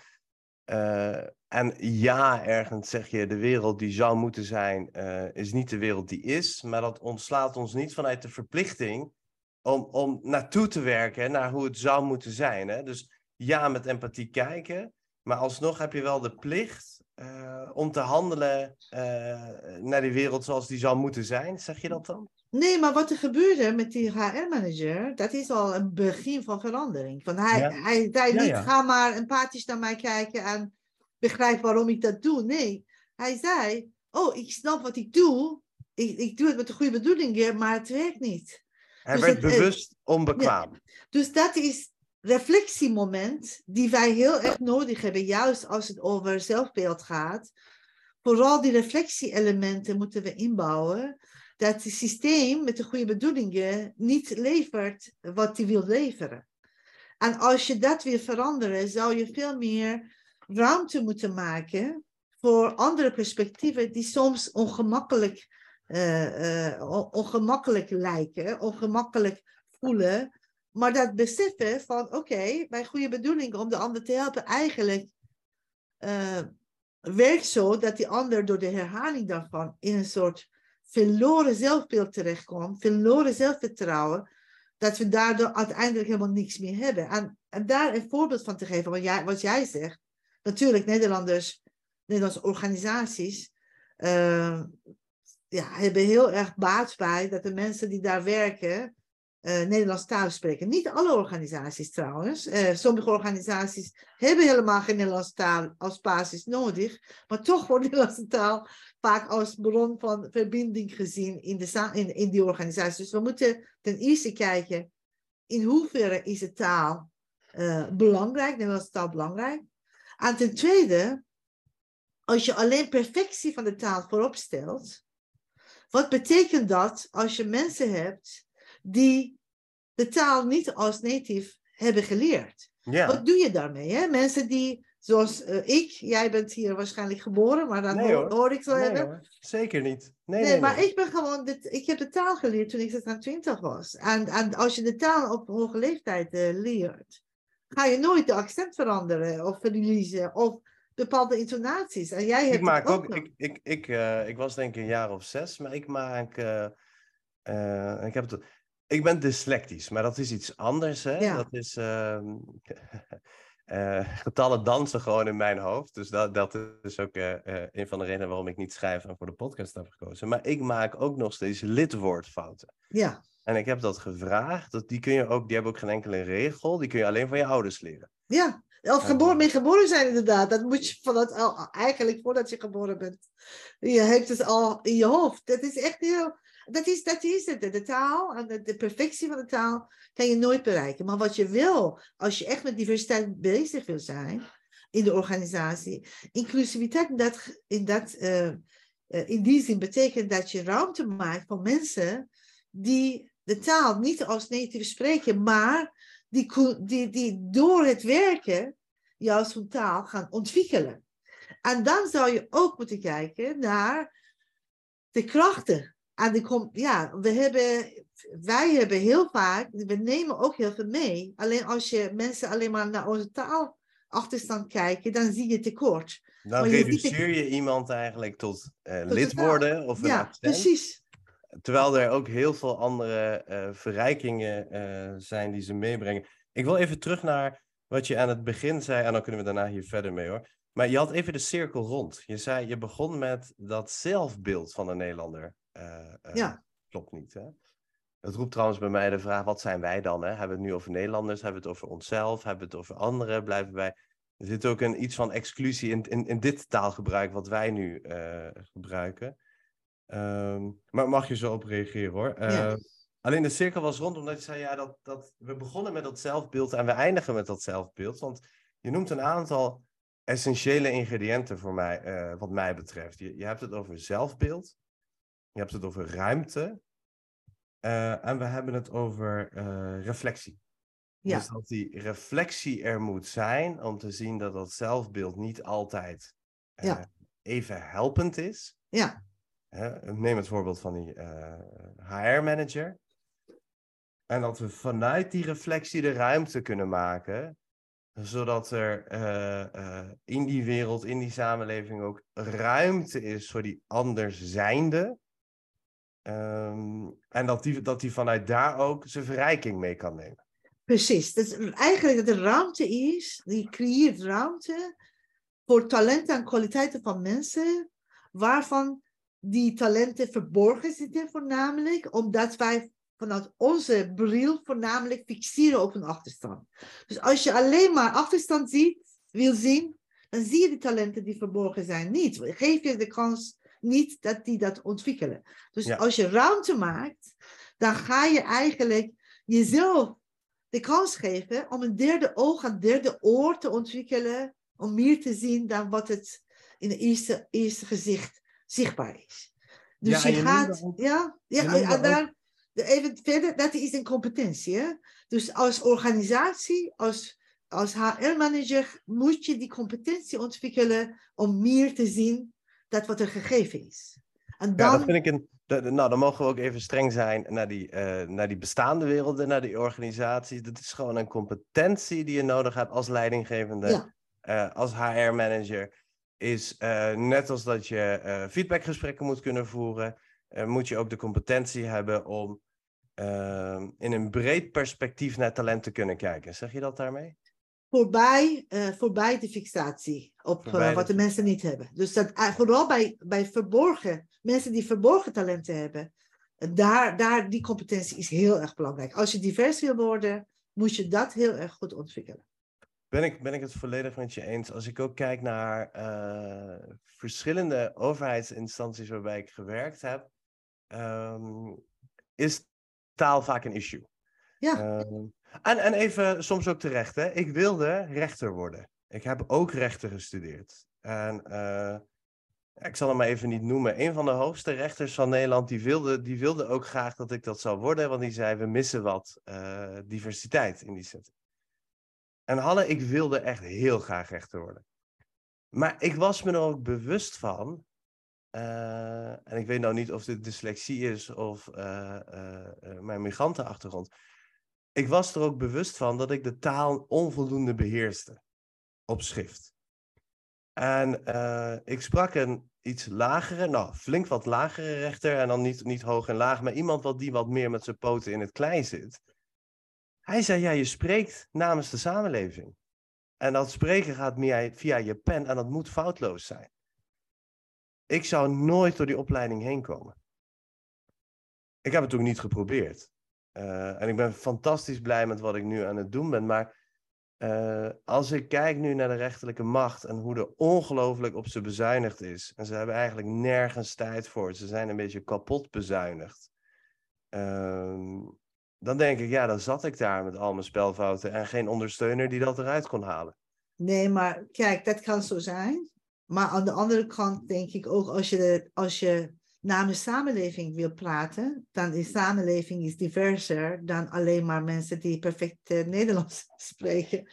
En ja, ergens zeg je, de wereld die zou moeten zijn, is niet de wereld die is. Maar dat ontslaat ons niet vanuit de verplichting om, om naartoe te werken naar hoe het zou moeten zijn. Hè? Dus ja, met empathie kijken. Maar alsnog heb je wel de plicht uh, om te handelen uh, naar die wereld zoals die zou moeten zijn. Zeg je dat dan? Nee, maar wat er gebeurde met die HR-manager, dat is al een begin van verandering. Van hij, ja. hij zei niet, ja. ga maar empathisch naar mij kijken en begrijp waarom ik dat doe. Nee, hij zei, oh, ik snap wat ik doe. Ik, ik doe het met de goede bedoelingen, maar het werkt niet. Hij dus werd het, bewust onbekwaam. Dus dat is reflectiemoment die wij heel erg nodig hebben, juist als het over zelfbeeld gaat. Vooral die reflectie-elementen moeten we inbouwen. Dat het systeem met de goede bedoelingen niet levert wat hij wil leveren. En als je dat wil veranderen, zou je veel meer ruimte moeten maken voor andere perspectieven die soms ongemakkelijk, uh, uh, ongemakkelijk lijken, ongemakkelijk voelen. Maar dat beseffen van, oké, mijn goede bedoeling om de ander te helpen, eigenlijk uh, werkt zo dat die ander door de herhaling daarvan in een soort verloren zelfbeeld terechtkomt, verloren zelfvertrouwen, dat we daardoor uiteindelijk helemaal niks meer hebben. En, en daar een voorbeeld van te geven, wat jij, wat jij zegt, natuurlijk Nederlanders, Nederlandse organisaties, uh, ja, hebben heel erg baat bij dat de mensen die daar werken, uh, Nederlands taal spreken. Niet alle organisaties trouwens. Uh, sommige organisaties hebben helemaal geen Nederlandse taal als basis nodig. Maar toch wordt Nederlandse taal vaak als bron van verbinding gezien in, de, in, in die organisaties. Dus we moeten ten eerste kijken in hoeverre is de taal uh, belangrijk, Nederlandse taal belangrijk. En ten tweede, als je alleen perfectie van de taal voorop stelt, wat betekent dat als je mensen hebt die de taal niet als native hebben geleerd. Ja. Wat doe je daarmee? Hè? Mensen die, zoals uh, ik, jij bent hier waarschijnlijk geboren, maar dan nee, hoor. hoor, ik zo nee, hebben. Hoor. Zeker niet. Nee, nee, maar ik ben gewoon, dit, ik heb de taal geleerd toen ik 26 was. En, en als je de taal op hoge leeftijd uh, leert, ga je nooit de accent veranderen of verliezen of bepaalde intonaties. En jij hebt ik maak ook, ook ik, ik, ik, uh, ik was denk ik een jaar of zes, maar ik maak, ik heb het ik ben dyslectisch, maar dat is iets anders. Hè? Ja. Dat is. Uh, uh, getallen dansen gewoon in mijn hoofd. Dus dat, dat is ook uh, een van de redenen waarom ik niet schrijf en voor de podcast heb gekozen. Maar ik maak ook nog steeds lidwoordfouten. Ja. En ik heb dat gevraagd. Dat die, kun je ook, die hebben ook geen enkele regel. Die kun je alleen van je ouders leren. Ja, of geboren, mee geboren zijn inderdaad. Dat moet je vanuit, eigenlijk voordat je geboren bent. Je hebt het al in je hoofd. Dat is echt heel dat is, dat is het. De taal en de, de, perfectie van de taal kan je nooit bereiken. Maar wat je wil, als je echt met diversiteit bezig wil zijn in de organisatie, inclusiviteit in, dat, in, dat, uh, in die zin betekent dat je ruimte maakt voor mensen die de taal niet als native spreken, maar die, die, die door het werken juist taal gaan ontwikkelen. En dan zou je ook moeten kijken naar de krachten en die ja, we hebben, wij hebben heel vaak, we nemen ook heel veel mee. Alleen als je mensen alleen maar naar onze taalachterstand kijken, dan zie je tekort. Dan reduceer je, iemand eigenlijk tot uh, lid worden of een ja, accent. precies. terwijl er ook heel veel andere uh, verrijkingen uh, zijn die ze meebrengen. Ik wil even terug naar wat je aan het begin zei, en dan kunnen we daarna hier verder mee hoor. Maar je had even de cirkel rond. Je zei, je begon met dat zelfbeeld van de Nederlander. Uh, ja. Klopt niet, hè? Dat roept trouwens bij mij de vraag, wat zijn wij dan? Hè? Hebben we het nu over Nederlanders? Hebben we het over onszelf? Hebben we het over anderen? Blijven wij... Er zit ook een, iets van exclusie in, in, in dit taalgebruik wat wij nu uh, gebruiken. Um, maar mag je zo op reageren hoor. Uh, ja. Alleen de cirkel was rond omdat je zei, ja, dat, dat we begonnen met dat zelfbeeld en we eindigen met dat zelfbeeld. Want je noemt een aantal essentiële ingrediënten voor mij, uh, wat mij betreft. Je, je hebt het over zelfbeeld, je hebt het over ruimte uh, en we hebben het over uh, reflectie. Ja. Dus dat die reflectie er moet zijn om te zien dat dat zelfbeeld niet altijd ja. even helpend is. Ja. neem het voorbeeld van die HR-manager. En dat we vanuit die reflectie de ruimte kunnen maken, zodat er uh, uh, in die wereld, in die samenleving ook ruimte is voor die anderszijnde. Um, en dat die, dat die vanuit daar ook zijn verrijking mee kan nemen. Precies. Dat is eigenlijk dat er ruimte is, die creëert ruimte voor talenten en kwaliteiten van mensen, waarvan die talenten verborgen zitten voornamelijk, omdat wij vanuit onze bril voornamelijk fixeren op een achterstand. Dus als je alleen maar achterstand ziet, wil zien, dan zie je de talenten die verborgen zijn niet. Geef je de kans niet dat die dat ontwikkelen. Dus ja. als je ruimte maakt, dan ga je eigenlijk jezelf de kans geven om een derde oog, een derde oor te ontwikkelen, om meer te zien dan wat het in het eerste, eerste gezicht zichtbaar is. Dus ja, je, je gaat, ook, ja, ja, en daar, even verder, dat is een competentie. Hè? Dus als organisatie, als, als HR-manager, moet je die competentie ontwikkelen om meer te zien dat wat er gegeven is. En dan... Ja, dat vind ik een. Nou, dan mogen we ook even streng zijn naar die, uh, naar die bestaande werelden, naar die organisaties. Dat is gewoon een competentie die je nodig hebt als leidinggevende, ja. uh, als HR-manager. Is uh, net als dat je feedbackgesprekken moet kunnen voeren, moet je ook de competentie hebben om in een breed perspectief naar talent te kunnen kijken. Zeg je dat daarmee? Voorbij, uh, voorbij de fixatie op uh, wat de mensen niet hebben. Dus dat, uh, vooral bij, bij verborgen, mensen die verborgen talenten hebben, daar, daar, die competentie is heel erg belangrijk. Als je divers wil worden, moet je dat heel erg goed ontwikkelen. Ben ik, ben ik het volledig met je eens. Als ik ook kijk naar verschillende overheidsinstanties waarbij ik gewerkt heb, um, is taal vaak een issue. Ja. Uh, en, en even soms ook terecht, hè. Ik wilde rechter worden. Ik heb ook rechten gestudeerd. En uh, ik zal hem maar even niet noemen. Een van de hoogste rechters van Nederland, die wilde, die wilde ook graag dat ik dat zou worden. Want die zei, we missen wat uh, diversiteit in die setting. En Halle, ik wilde echt heel graag rechter worden. Maar ik was me er ook bewust van uh, en ik weet nou niet of dit dyslexie is of mijn migrantenachtergrond ik was er ook bewust van dat ik de taal onvoldoende beheerste op schrift. En uh, ik sprak een iets lagere, nou flink wat lagere rechter en dan niet, niet hoog en laag, maar iemand wat die wat meer met zijn poten in het klei zit. Hij zei, ja, je spreekt namens de samenleving. En dat spreken gaat via je pen en dat moet foutloos zijn. Ik zou nooit door die opleiding heen komen. Ik heb het ook niet geprobeerd. Uh, en ik ben fantastisch blij met wat ik nu aan het doen ben. Maar uh, als ik kijk nu naar de rechterlijke macht en hoe er ongelooflijk op ze bezuinigd is. En ze hebben eigenlijk nergens tijd voor. Ze zijn een beetje kapot bezuinigd. Uh, dan denk ik, ja, dan zat ik daar met al mijn spelfouten en geen ondersteuner die dat eruit kon halen. Nee, maar kijk, dat kan zo zijn. Maar aan de andere kant denk ik ook, als je, als je namens samenleving wil praten, dan is samenleving is diverser dan alleen maar mensen die perfect uh, Nederlands spreken.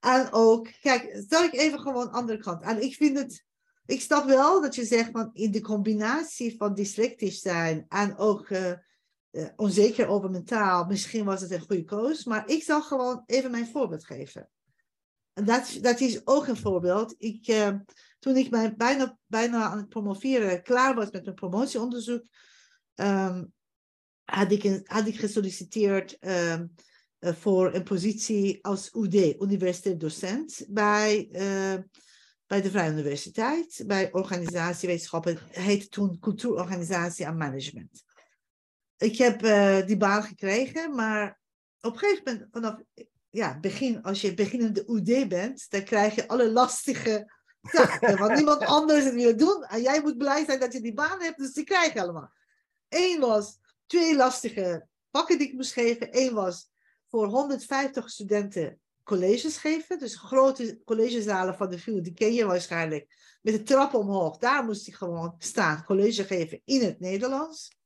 En ook, kijk, stel ik even gewoon andere kant. En ik vind het, ik snap wel dat je zegt van in de combinatie van dyslectisch zijn en ook uh, uh, onzeker over mentaal, misschien was het een goede koos, maar ik zal gewoon even mijn voorbeeld geven. En dat, dat is ook een voorbeeld. Ik, toen ik bijna, bijna aan het promoveren klaar was met mijn promotieonderzoek, ehm, had, ik een, had ik gesolliciteerd ehm, eh, voor een positie als UD, universitair docent, bij, eh, bij de Vrije Universiteit, bij organisatie wetenschappen, heette toen cultuurorganisatie en management. Ik heb uh, die baan gekregen, maar op een gegeven moment, vanaf ja, begin, als je beginnende UD bent, dan krijg je alle lastige taken, want niemand anders het wil doen. En jij moet blij zijn dat je die baan hebt, dus die krijg je allemaal. Eén was twee lastige pakken die ik moest geven. Eén was voor 150 studenten colleges geven. Dus grote collegezalen van de VU, die ken je waarschijnlijk. Met de trap omhoog, daar moest ik gewoon staan, college geven in het Nederlands.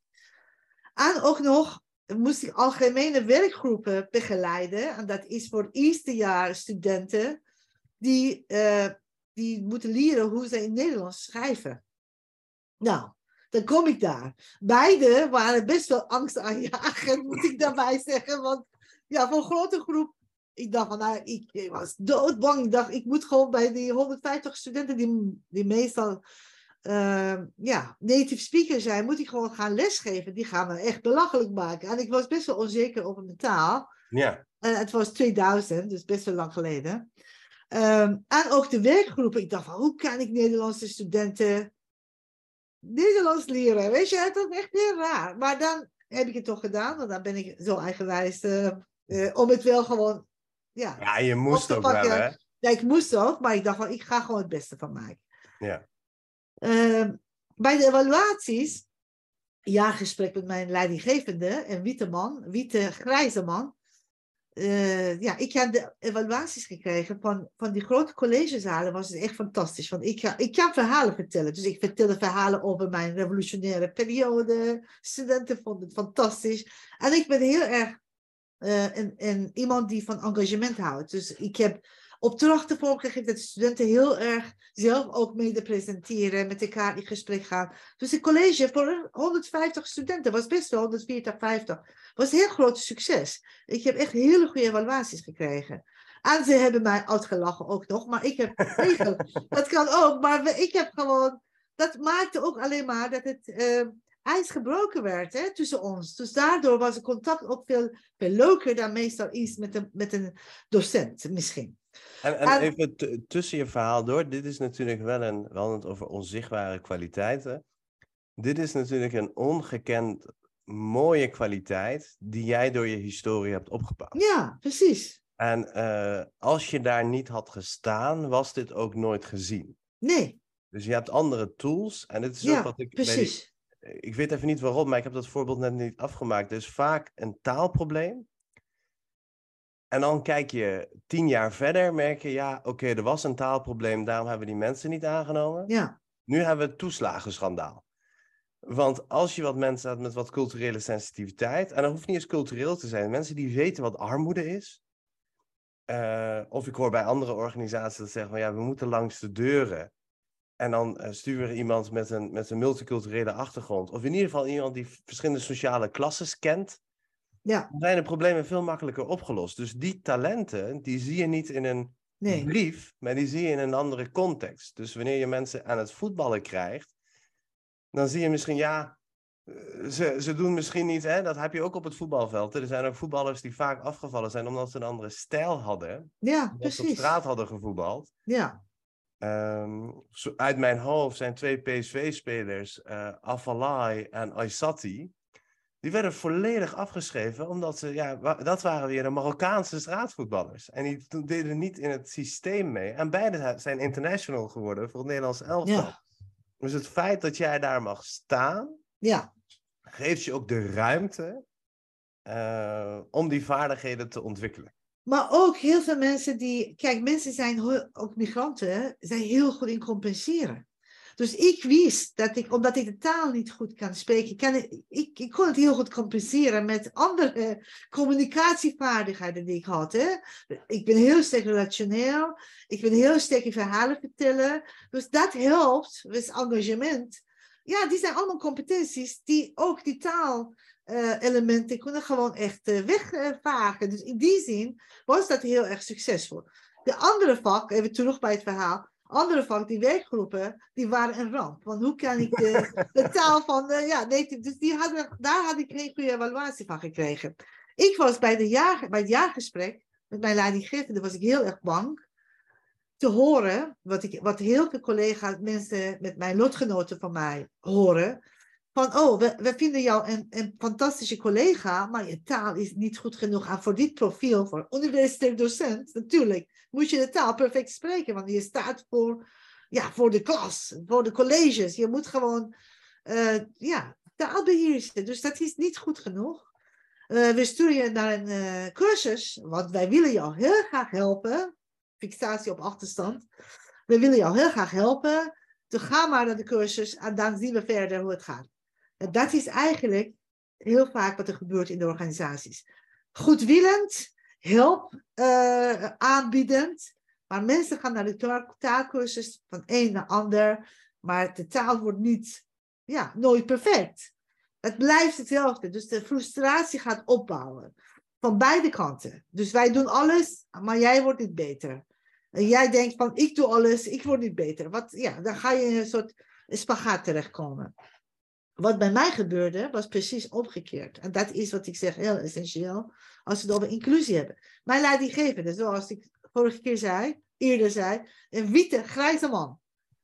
En ook nog moest ik algemene werkgroepen begeleiden. En dat is voor eerstejaars studenten die, uh, die moeten leren hoe ze in Nederlands schrijven. Nou, dan kom ik daar. Beide waren best wel angstaanjagend, moet ik daarbij zeggen. Want ja, voor een grote groep, ik dacht van, nou, ik, ik, was doodbang. Ik dacht, ik moet gewoon bij die 150 studenten, die, die meestal uh, ja, native speaker zijn, moet ik gewoon gaan lesgeven. Die gaan me echt belachelijk maken. En ik was best wel onzeker over mijn taal. Ja. En het was 2000, dus best wel lang geleden. Um, en ook de werkgroepen. Ik dacht van, hoe kan ik Nederlandse studenten Nederlands leren? Weet je, het is echt heel raar. Maar dan heb ik het toch gedaan. Want dan ben ik zo eigenwijs uh, uh, om het wel gewoon... Ja, ja je moest ook wel, hè? Ja, ik moest ook. Maar ik dacht van, ik ga gewoon het beste van maken. Ja. Uh, bij de evaluaties, jaargesprek met mijn leidinggevende, een witte man, witte grijze man. Uh, ja, ik heb de evaluaties gekregen van, van die grote collegezalen. was het echt fantastisch. Want ik, ik kan verhalen vertellen. Dus ik vertelde verhalen over mijn revolutionaire periode. Studenten vonden het fantastisch. En ik ben heel erg een, een, iemand die van engagement houdt. Dus ik heb opdrachten vormgegeven dat de studenten heel erg zelf ook mede presenteren, met elkaar in gesprek gaan. Dus het college voor 150 studenten was best wel 140, 50. Was een heel groot succes. Ik heb echt hele goede evaluaties gekregen. En ze hebben mij uitgelachen ook nog, maar ik heb dat kan ook, maar ik heb gewoon, dat maakte ook alleen maar dat het uh, ijs gebroken werd hè, tussen ons. Dus daardoor was het contact ook veel, veel leuker dan meestal is met een, met een docent misschien. En, en, even tussen je verhaal door, dit is natuurlijk wel een, we hadden het over onzichtbare kwaliteiten. Dit is natuurlijk een ongekend mooie kwaliteit die jij door je historie hebt opgebouwd. Ja, precies. En uh, als je daar niet had gestaan, was dit ook nooit gezien. Nee. Dus je hebt andere tools en dit is ja, ook wat ik... precies. Die, ik weet even niet waarom, maar ik heb dat voorbeeld net niet afgemaakt. Er is vaak een taalprobleem en dan kijk je tien jaar verder, merk je, ja, oké, er was een taalprobleem, daarom hebben we die mensen niet aangenomen. Ja. Nu hebben we het toeslagenschandaal. Want als je wat mensen hebt met wat culturele sensitiviteit, en dat hoeft niet eens cultureel te zijn, mensen die weten wat armoede is. Uh, of ik hoor bij andere organisaties dat zeggen van ja, we moeten langs de deuren. En dan uh, sturen we iemand met een, met een multiculturele achtergrond. Of in ieder geval iemand die verschillende sociale klassen kent. Ja. Dan zijn de problemen veel makkelijker opgelost. Dus die talenten, die zie je niet in een nee. brief, maar die zie je in een andere context. Dus wanneer je mensen aan het voetballen krijgt, dan zie je misschien, ja, ze, ze doen misschien niet, hè, dat heb je ook op het voetbalveld. Er zijn ook voetballers die vaak afgevallen zijn omdat ze een andere stijl hadden. Ja, precies. precies. op straat hadden gevoetbald. Ja. Um, uit mijn hoofd zijn twee PSV-spelers, uh, Afalai en Aysati. Die werden volledig afgeschreven, omdat ze, ja, dat waren weer de Marokkaanse straatvoetballers. En die deden niet in het systeem mee. En beide zijn international geworden voor het Nederlands elftal. Ja. Dus het feit dat jij daar mag staan, ja. geeft je ook de ruimte uh, om die vaardigheden te ontwikkelen. Maar ook heel veel mensen die, kijk, mensen zijn, ook migranten, zijn heel goed in compenseren. Dus ik wist dat ik, omdat ik de taal niet goed kan spreken, kan ik, ik, ik kon het heel goed compenseren met andere communicatievaardigheden die ik had. Hè? Ik ben heel sterk relationeel, ik ben heel sterk in verhalen vertellen. Dus dat helpt, dus engagement. Ja, die zijn allemaal competenties die ook die taal uh, elementen kunnen gewoon echt uh, wegvagen. Dus in die zin was dat heel erg succesvol. De andere vak, even terug bij het verhaal. Andere vak, die werkgroepen, die waren een ramp. Want hoe kan ik de, taal van, de, ja, nee, dus die hadden, daar had ik geen goede evaluatie van gekregen. Ik was bij, de jaar, bij het jaargesprek met mijn leidinggevende, was ik heel erg bang te horen, wat, ik, wat heel veel collega's, mensen met mijn lotgenoten van mij horen, van, oh, we, we vinden jou een, een fantastische collega, maar je taal is niet goed genoeg. En voor dit profiel, voor universitair docent, natuurlijk, moet je de taal perfect spreken, want je staat voor, ja, voor de klas, voor de colleges. Je moet gewoon, uh, ja, taal beheersen. Dus dat is niet goed genoeg. Uh, we sturen je naar een uh, cursus, want wij willen jou heel graag helpen. Fixatie op achterstand. We willen jou heel graag helpen. Dus ga maar naar de cursus en dan zien we verder hoe het gaat. En dat is eigenlijk heel vaak wat er gebeurt in de organisaties. Goedwillend, hulp uh, aanbiedend, maar mensen gaan naar de taalkursus van een naar ander, maar de taal wordt niet, ja, nooit perfect. Het blijft hetzelfde, dus de frustratie gaat opbouwen. Van beide kanten. Dus wij doen alles, maar jij wordt niet beter. En jij denkt van, ik doe alles, ik word niet beter. Wat, ja, dan ga je in een soort spagaat terechtkomen. Wat bij mij gebeurde, was precies omgekeerd. En dat is wat ik zeg heel essentieel als we het over inclusie hebben. Mijn leidinggevende, zoals ik vorige keer zei, eerder zei, een witte, grijze man.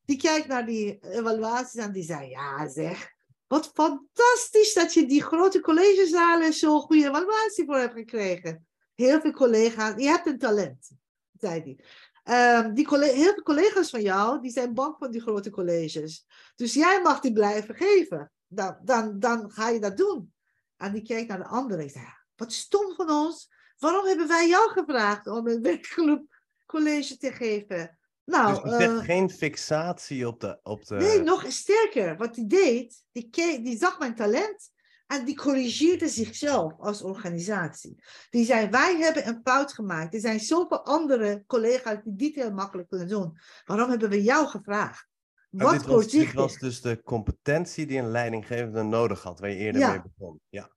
Die kijkt naar die evaluaties en die zei, ja zeg, wat fantastisch dat je die grote collegezalen zo'n goede evaluatie voor hebt gekregen. Heel veel collega's, je hebt een talent, zei hij. Die heel veel collega's van jou, die zijn bang van die grote colleges. Dus jij mag die blijven geven dan, dan, dan ga je dat doen. En die kijkt naar de andere en zegt, wat stom van ons. Waarom hebben wij jou gevraagd om een werkgroep college te geven? Nou, dus uh, geen fixatie op de, op de... Nee, nog sterker. Wat hij deed, die, die zag mijn talent en die corrigeerde zichzelf als organisatie. Die zei, wij hebben een fout gemaakt. Er zijn zoveel andere collega's die dit heel makkelijk kunnen doen. Waarom hebben we jou gevraagd? Wat dit, was, dit was dus de competentie die een leidinggevende nodig had, waar je eerder mee begon. Ja.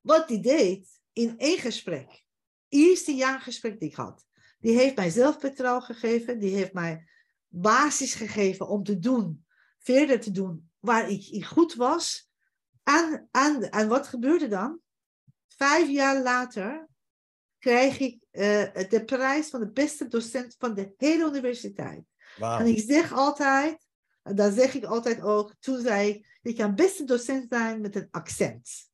Wat die deed in één gesprek, eerste jaargesprek die ik had, die heeft mij zelfvertrouwen gegeven, die heeft mij basis gegeven om te doen, verder te doen waar ik goed was. En, en, en wat gebeurde dan? Vijf jaar later krijg ik uh, de prijs van de beste docent van de hele universiteit. Wow. En ik zeg altijd, en zeg ik altijd ook, toen zei ik, je kan best een docent zijn met een accent.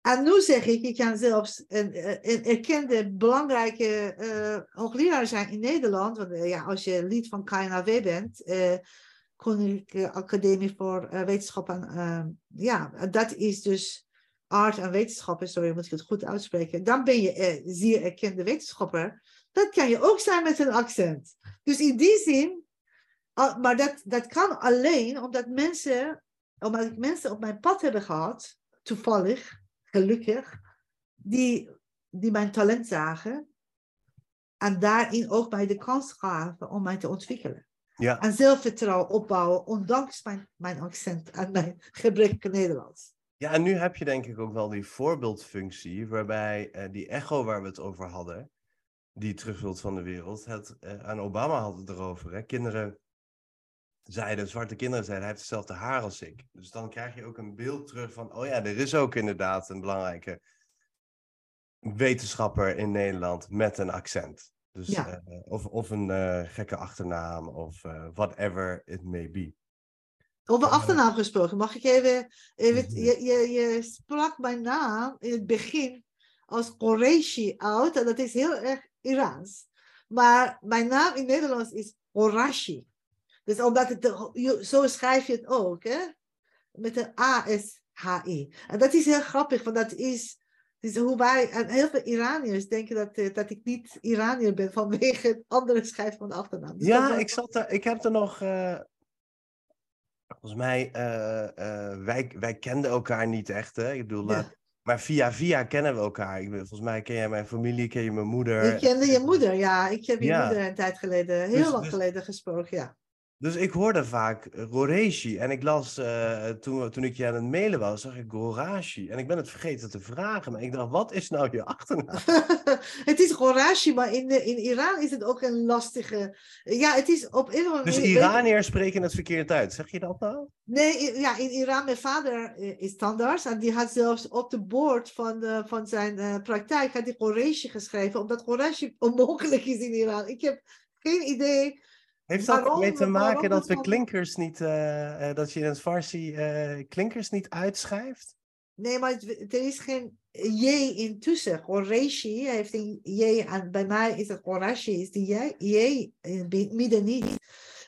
En nu zeg ik, je kan zelfs een, een erkende belangrijke uh, hoogleraar zijn in Nederland. Want uh, ja, als je lid van KNAW bent, Koninklijke Academie voor Wetenschap en ja, dat is dus art en wetenschappen, sorry, moet ik het goed uitspreken. Dan ben je zeer erkende wetenschapper. Dat kan je ook zijn met een accent. Dus in die zin maar dat, dat kan alleen omdat mensen, omdat ik mensen op mijn pad hebben gehad, toevallig, gelukkig, die, die mijn talent zagen en daarin ook mij de kans gaven om mij te ontwikkelen. Ja. En zelfvertrouwen opbouwen, ondanks mijn, mijn accent en mijn gebrekkige Nederlands. Ja, en nu heb je denk ik ook wel die voorbeeldfunctie, waarbij uh, die echo waar we het over hadden, die terug van de wereld, het, uh, aan Obama had het erover. Hè? Kinderen zeiden, zwarte kinderen zeiden, hij heeft hetzelfde haar als ik. Dus dan krijg je ook een beeld terug van, oh ja, er is ook inderdaad een belangrijke wetenschapper in Nederland met een accent. Dus, ja. uh, of, of een uh, gekke achternaam of uh, whatever it may be. Over achternaam gesproken, mag ik even, even mhm. je, je, je sprak mijn naam in het begin als Qureshi uit en dat is heel erg Iraans. Maar mijn naam in Nederlands is Orashi. Dus omdat het, zo schrijf je het ook, hè? met een A-S-H-I. En dat is heel grappig, want dat is, is hoe wij, en heel veel Iraniërs denken dat, eh, dat ik niet Iraniër ben vanwege het andere schrijf van de achternaam. Dus ja, ik, zat er, ik heb er nog, uh, volgens mij, uh, wij, wij kenden elkaar niet echt, hè? Ik bedoel, ja. Maar via via kennen we elkaar. Ik, volgens mij ken jij mijn familie, ken je mijn moeder. Ik kende je moeder, ja. Ik heb je moeder een tijd geleden, heel dus lang dus geleden gesproken, ja. Dus ik hoorde vaak Roreshi en ik las, uh, toen, toen ik je aan het mailen was, zag ik Gorashi. En ik ben het vergeten te vragen, maar ik dacht, wat is nou je achternaam? het is Gorashi, maar in, de, in Iran is het ook een lastige... Ja, het is op een Dus Iraniërs spreken het verkeerd uit, zeg je dat nou? Nee, ja, in Iran, mijn vader eh, is tandarts en die had zelfs op de boord van, van zijn uh, praktijk had hij Gorashi geschreven, omdat Gorashi onmogelijk is in Iran. Ik heb geen idee heeft dat ermee te maken dat we klinkers niet, uh, dat je in het Farsi uh, klinkers niet uitschrijft? Nee, maar er is geen J in tussen. Heeft een J aan. Bij mij is het Horashi, is die J, J in het midden niet.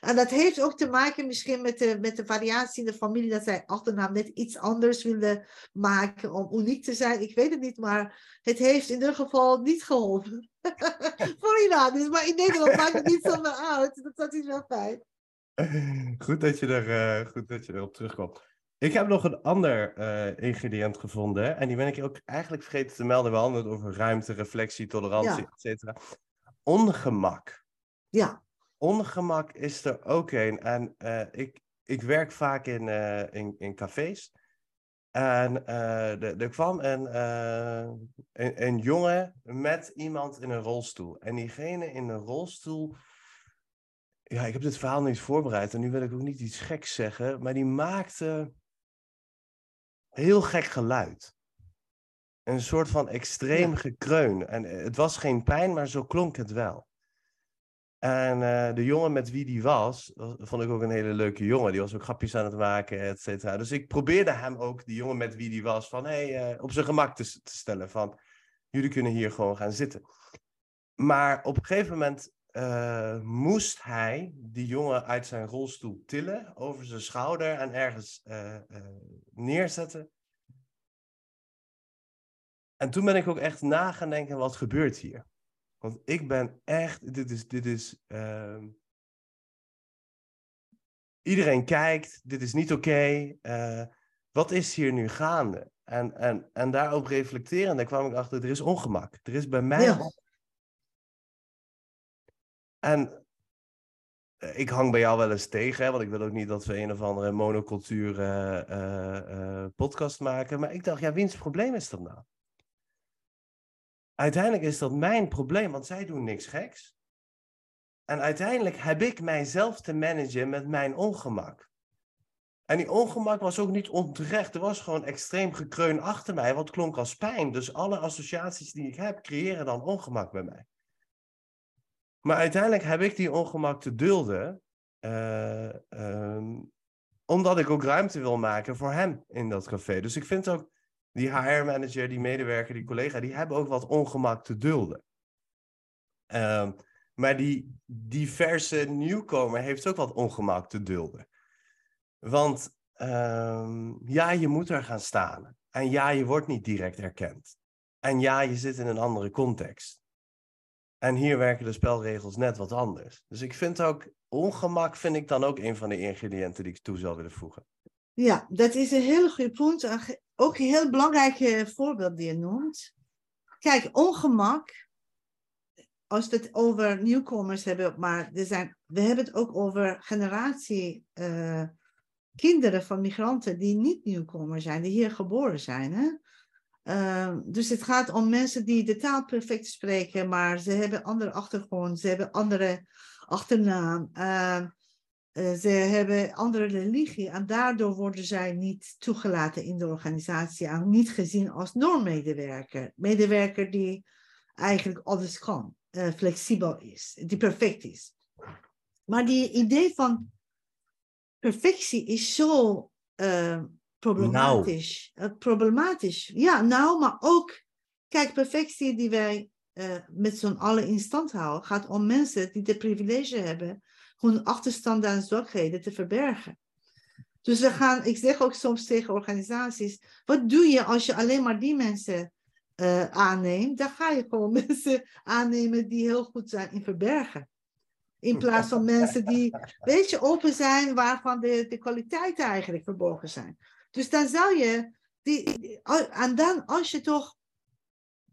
En dat heeft ook te maken misschien met de, met de variatie in de familie, dat zij achternaam net iets anders willen maken om uniek te zijn. Ik weet het niet, maar het heeft in ieder geval niet geholpen. Voor Iran dus, maar in Nederland maakt het niet zo uit. Dat, dat is wel fijn. Goed dat je, er, uh, goed dat je erop terugkomt. Ik heb nog een ander uh, ingrediënt gevonden. En die ben ik ook eigenlijk vergeten te melden. We hadden het over ruimte, reflectie, tolerantie, ja. et cetera. Ongemak. Ja ongemak is er ook een. En uh, ik, ik werk vaak in, uh, in, in cafés. En uh, er kwam een, een, een, jongen met iemand in een rolstoel. En diegene in een rolstoel. Ja, ik heb dit verhaal niet voorbereid en nu wil ik ook niet iets geks zeggen. Maar die maakte heel gek geluid. Een soort van extreem gekreun. En het was geen pijn, maar zo klonk het wel. En uh, de jongen met wie die was, vond ik ook een hele leuke jongen. Die was ook grapjes aan het maken, et cetera. Dus ik probeerde hem ook, die jongen met wie die was, van hey, uh, op zijn gemak te, te, stellen. Van, jullie kunnen hier gewoon gaan zitten. Maar op een gegeven moment uh, moest hij die jongen uit zijn rolstoel tillen, over zijn schouder en ergens neerzetten. En toen ben ik ook echt na gaan denken, wat gebeurt hier? Want ik ben echt, dit is, dit is, uh, iedereen kijkt, dit is niet oké. Okay, uh, wat is hier nu gaande? En, en, en daarop reflecteren, daar kwam ik achter, er is ongemak. Er is bij mij... Ja. En eh, ik hang bij jou wel eens tegen, hè, want ik wil ook niet dat we een of andere monocultuur uh, uh, podcast maken. Maar ik dacht, ja, wiens probleem is dat nou? Uiteindelijk is dat mijn probleem, want zij doen niks geks. En uiteindelijk heb ik mijzelf te managen met mijn ongemak. En die ongemak was ook niet onterecht. Er was gewoon extreem gekreun achter mij, wat klonk als pijn. Dus alle associaties die ik heb, creëren dan ongemak bij mij. Maar uiteindelijk heb ik die ongemak te dulden, uh, um, omdat ik ook ruimte wil maken voor hem in dat café. Dus ik vind ook die HR-manager, die medewerker, die collega, die hebben ook wat ongemak te dulden. Um, maar die diverse nieuwkomer heeft ook wat ongemak te dulden. Want um, ja, je moet er gaan staan. En ja, je wordt niet direct erkend. En ja, je zit in een andere context. En hier werken de spelregels net wat anders. Dus ik vind ook, ongemak vind ik dan ook een van de ingrediënten die ik toe zou willen voegen. Ja, dat is een heel goed punt. Ook een heel belangrijk voorbeeld die je noemt. Kijk, ongemak, als we het over nieuwkomers hebben, maar er zijn, we hebben het ook over generatie uh, kinderen van migranten die niet nieuwkomer zijn, die hier geboren zijn. Hè? Uh, dus het gaat om mensen die de taal perfect spreken, maar ze hebben andere achtergrond, ze hebben andere achternaam. Uh, uh, ze hebben andere religie en daardoor worden zij niet toegelaten in de organisatie en niet gezien als normmedewerker. Medewerker die eigenlijk alles kan, uh, flexibel is, die perfect is. Maar die idee van perfectie is zo uh, problematisch. Nou. problematisch. Ja, nou, maar ook, kijk, perfectie die wij met z'n allen in stand houden, gaat om mensen die de privilege hebben hun achterstanden en zwakheden te verbergen. Dus we gaan, ik zeg ook soms tegen organisaties, wat doe je als je alleen maar die mensen uh, aanneemt? Dan ga je gewoon mensen aannemen die heel goed zijn in verbergen. In plaats van mensen die, weet je, open zijn, waarvan de, de kwaliteiten eigenlijk verborgen zijn. Dus dan zou je, die, en dan als je toch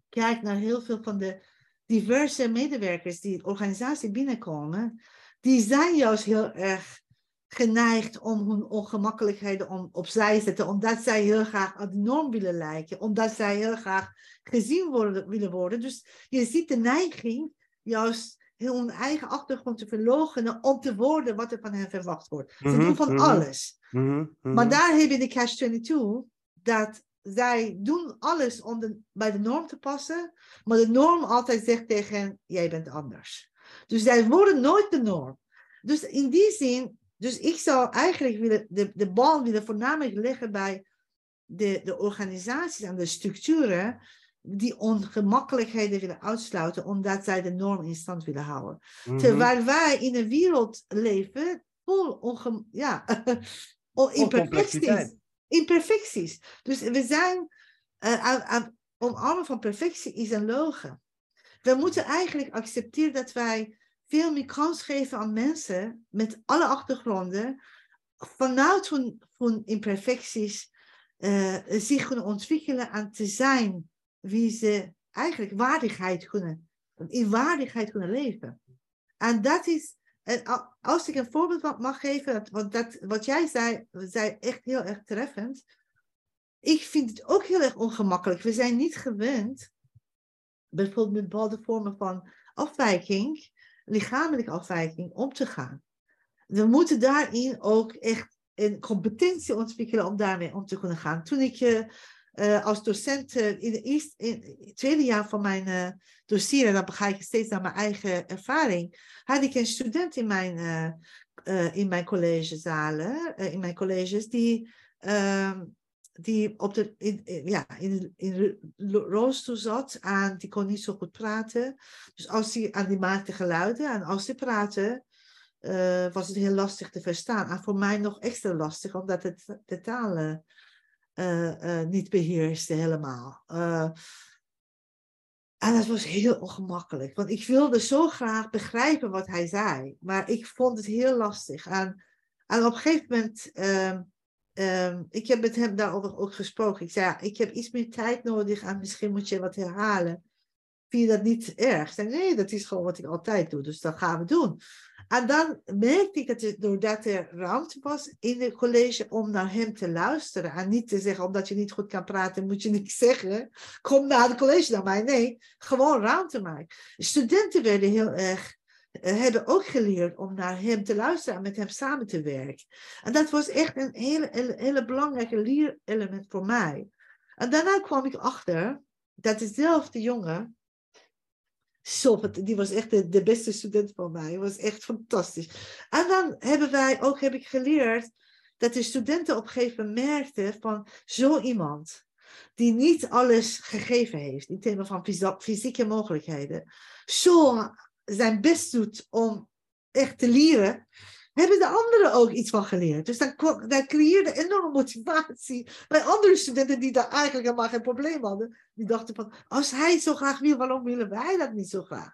kijkt naar heel veel van de diverse medewerkers die de organisatie binnenkomen, die zijn juist heel erg geneigd om hun ongemakkelijkheden om, opzij te zetten, omdat zij heel graag aan de norm willen lijken, omdat zij heel graag gezien worden, willen worden. Dus je ziet de neiging juist hun eigen achtergrond te verloochenen om te worden wat er van hen verwacht wordt. Ze Mhm, doen van mhm. alles. Mhm. Maar daar heb je de catch-22, dat zij doen alles om de, bij de norm te passen, maar de norm altijd zegt tegen hen, jij bent anders. Dus zij worden nooit de norm. Dus in die zin, dus ik zou eigenlijk willen, de, de bal willen voornamelijk leggen bij de, de organisaties en de structuren die ongemakkelijkheden willen uitsluiten, omdat zij de norm in stand willen houden. Mhm. Terwijl wij in een wereld leven vol onge ja, imperfecties. Imperfecties. Dus we zijn eh, aan, aan omarmen van perfectie is een logen. We moeten eigenlijk accepteren dat wij veel meer kans geven aan mensen met alle achtergronden, vanuit hun, hun imperfecties eh, zich kunnen ontwikkelen en te zijn wie ze eigenlijk waardigheid kunnen, in waardigheid kunnen leven. En dat is, als ik een voorbeeld mag- geven, want dat, wat jij zei, zei echt heel erg treffend. Ik vind het ook heel erg ongemakkelijk. We zijn niet gewend, bijvoorbeeld met bepaalde vormen van afwijking, lichamelijke afwijking, om te gaan. We moeten daarin ook echt een competentie ontwikkelen om daarmee om te kunnen gaan. Toen ik eh, als docent eh, in, het tweede jaar van mijn eh doceren, dan ga ik steeds naar mijn eigen ervaring, had ik een student in mijn, in mijn collegezalen, in mijn colleges, die, ehm, die op de, in, in- ja, in, in rolstoel zat en die kon niet zo goed praten. Dus als hij aan die maakte geluiden en als hij praatte, eh, was het heel lastig te verstaan. En voor mij nog extra lastig, omdat het de taal eh, eh, niet beheerste helemaal. En dat was heel ongemakkelijk, want ik wilde zo graag begrijpen wat hij zei, maar ik vond het heel lastig. En, en op een gegeven moment, ehm, ik heb met hem daarover ook gesproken. Ik zei, ja, ik heb iets meer tijd nodig en misschien moet je wat herhalen. Vind je dat niet erg? Zei, nee, dat is gewoon wat ik altijd doe, dus dat gaan we doen. En dan merkte ik dat er, doordat er ruimte was in het college om naar hem te luisteren. En niet te zeggen, omdat je niet goed kan praten, moet je niks zeggen. Kom naar het college naar mij. Nee, gewoon ruimte maken. Studenten werden heel erg, hebben ook geleerd om naar hem te luisteren en met hem samen te werken. En dat was echt een hele, hele, belangrijke leerelement voor mij. En daarna kwam ik achter dat dezelfde jongen fant- die was echt de, beste student van mij. Was echt fantastisch. En dan hebben wij ook, heb ik geleerd, dat de studenten op een gegeven moment merkten van zo iemand die niet alles gegeven heeft in termen van fysi- fysieke mogelijkheden, zo zijn best doet om echt te leren, hebben de anderen ook iets van geleerd. Dus dan, creëerde enorme motivatie bij andere studenten die daar eigenlijk helemaal geen probleem hadden. Die dachten van, als hij zo graag wil, waarom willen wij dat niet zo graag?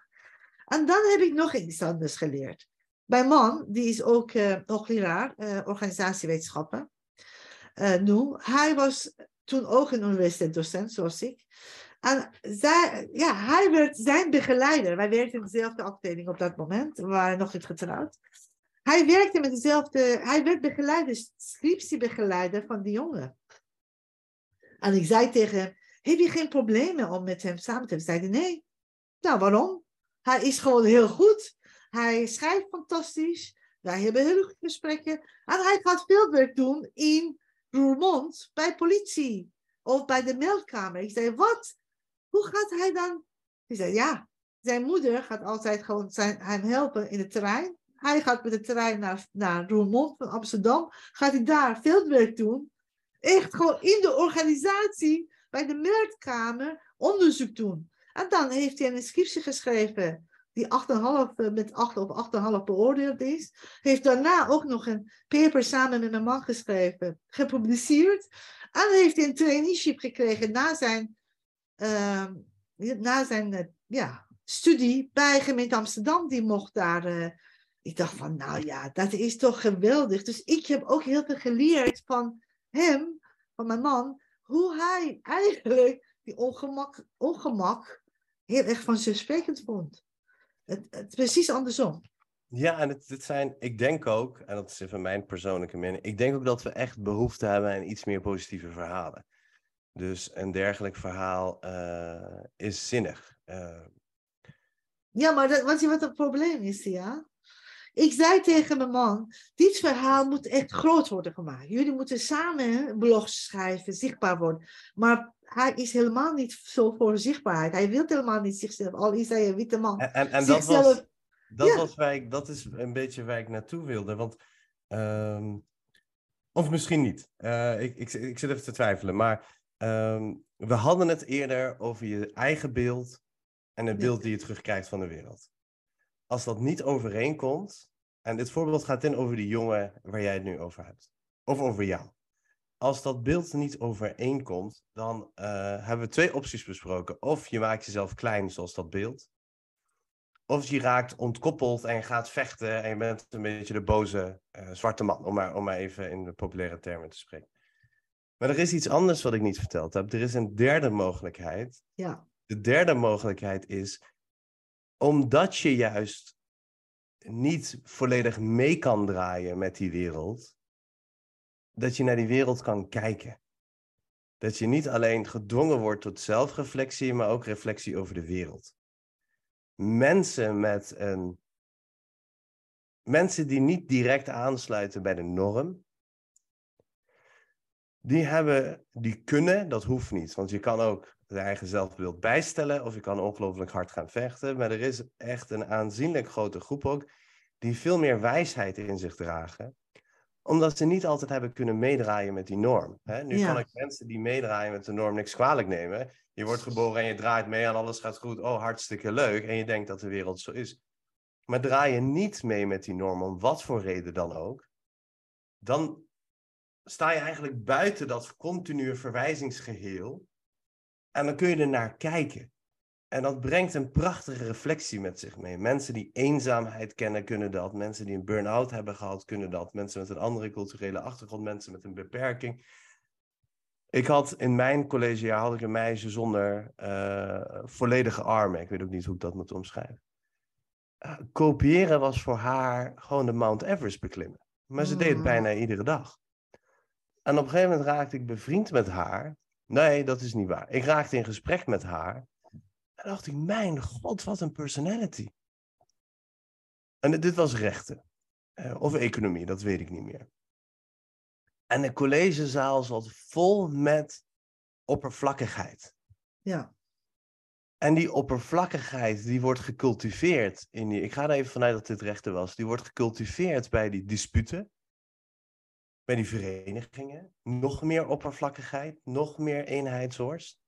En dan heb ik nog iets anders geleerd. Mijn man, die is ook eh, hoogleraar eh, organisatiewetenschappen. eh nu, hij was toen ook een universiteitsdocent, zoals ik. En zij, ja, hij werd zijn begeleider. Wij werkten in dezelfde afdeling op dat moment. We waren nog niet getrouwd. Hij werkte met dezelfde... Hij werd begeleider, scriptiebegeleider van die jongen. En ik zei tegen hem, heb je geen problemen om met hem samen te werken? Zei nee. Nou, waarom? Hij is gewoon heel goed. Hij schrijft fantastisch. Wij hebben heel goede gesprekken. En hij gaat veldwerk doen in Roermond bij politie. Of bij de meldkamer. Ik zei, wat? Hoe gaat hij dan? Hij zei, ja. Zijn moeder gaat altijd gewoon zijn, hem helpen in het terrein. Hij gaat met het terrein naar, naar Roermond van Amsterdam. Gaat hij daar veldwerk doen. Echt gewoon in de organisatie bij de meldkamer onderzoek doen. En dan heeft hij een scriptie geschreven die 8,5 met 8 of 8,5 beoordeeld is. Heeft daarna ook nog een paper samen met mijn man geschreven, gepubliceerd. En heeft hij een traineeship gekregen na zijn, uh, na zijn uh, ja, studie bij gemeente Amsterdam. Die mocht daar. Uh, ik dacht van, nou ja, dat is toch geweldig. Dus ik heb ook heel veel geleerd van hem, van mijn man, hoe hij eigenlijk die ongemak, ongemak heel erg vanzelfsprekend vond. Het, het, precies andersom. Ja, en het, het zijn, ik denk ook, en dat is even mijn persoonlijke mening, ik denk ook dat we echt behoefte hebben aan iets meer positieve verhalen. Dus een dergelijk verhaal uh, is zinnig. Uh, ja, maar dat, weet je wat het probleem is, ja? Ik zei tegen mijn man, dit verhaal moet echt groot worden gemaakt. Jullie moeten samen blogs schrijven, zichtbaar worden. Maar hij is helemaal niet zo voor zichtbaarheid. Hij wil helemaal niet zichzelf, al is hij een witte man. En, en, en dat, was, dat, was ik, dat is een beetje waar ik naartoe wilde. Want, um, of misschien niet. Uh, ik, ik, ik zit even te twijfelen. Maar um, we hadden het eerder over je eigen beeld en het beeld die je terugkrijgt van de wereld. Als dat niet overeenkomt, en dit voorbeeld gaat in over die jongen waar jij het nu over hebt, of over jou. Als dat beeld niet overeenkomt, dan uh, hebben we twee opties besproken. Of je maakt jezelf klein zoals dat beeld, of je raakt ontkoppeld en gaat vechten en je bent een beetje de boze uh, zwarte man, om maar, om maar even in de populaire termen te spreken. Maar er is iets anders wat ik niet verteld heb. Er is een derde mogelijkheid. Ja. De derde mogelijkheid is, omdat je juist niet volledig mee kan draaien met die wereld, dat je naar die wereld kan kijken. Dat je niet alleen gedwongen wordt tot zelfreflectie, maar ook reflectie over de wereld. Mensen met een. Mensen die niet direct aansluiten bij de norm, die hebben, die kunnen, dat hoeft niet. Want je kan ook je eigen zelfbeeld bijstellen of je kan ongelooflijk hard gaan vechten. Maar er is echt een aanzienlijk grote groep ook die veel meer wijsheid in zich dragen omdat ze niet altijd hebben kunnen meedraaien met die norm. Hè? Nu kan ik mensen die meedraaien met de norm niks kwalijk nemen. Je wordt geboren en je draait mee en alles gaat goed. Oh, hartstikke leuk. En je denkt dat de wereld zo is. Maar draai je niet mee met die norm, om wat voor reden dan ook, dan sta je eigenlijk buiten dat continue verwijzingsgeheel. En dan kun je er naar kijken. En dat brengt een prachtige reflectie met zich mee. Mensen die eenzaamheid kennen, kunnen dat. Mensen die een burn-out hebben gehad, kunnen dat. Mensen met een andere culturele achtergrond, mensen met een beperking. Ik had in mijn collegejaar had ik een meisje zonder uh, volledige armen. Ik weet ook niet hoe ik dat moet omschrijven. Uh, kopiëren was voor haar gewoon de Mount Everest beklimmen. Maar ze deed het mm. bijna iedere dag. En op een gegeven moment raakte ik bevriend met haar. Nee, dat is niet waar. Ik raakte in gesprek met haar. En dacht ik, mijn god, wat een personality. En dit was rechten. Uh, of economie, dat weet ik niet meer. En de collegezaal zat vol met oppervlakkigheid. Ja. En die oppervlakkigheid, die wordt gecultiveerd in die... Ik ga er even vanuit dat dit rechten was. Die wordt gecultiveerd bij die disputen bij die verenigingen. Nog meer oppervlakkigheid, nog meer eenheidsworst.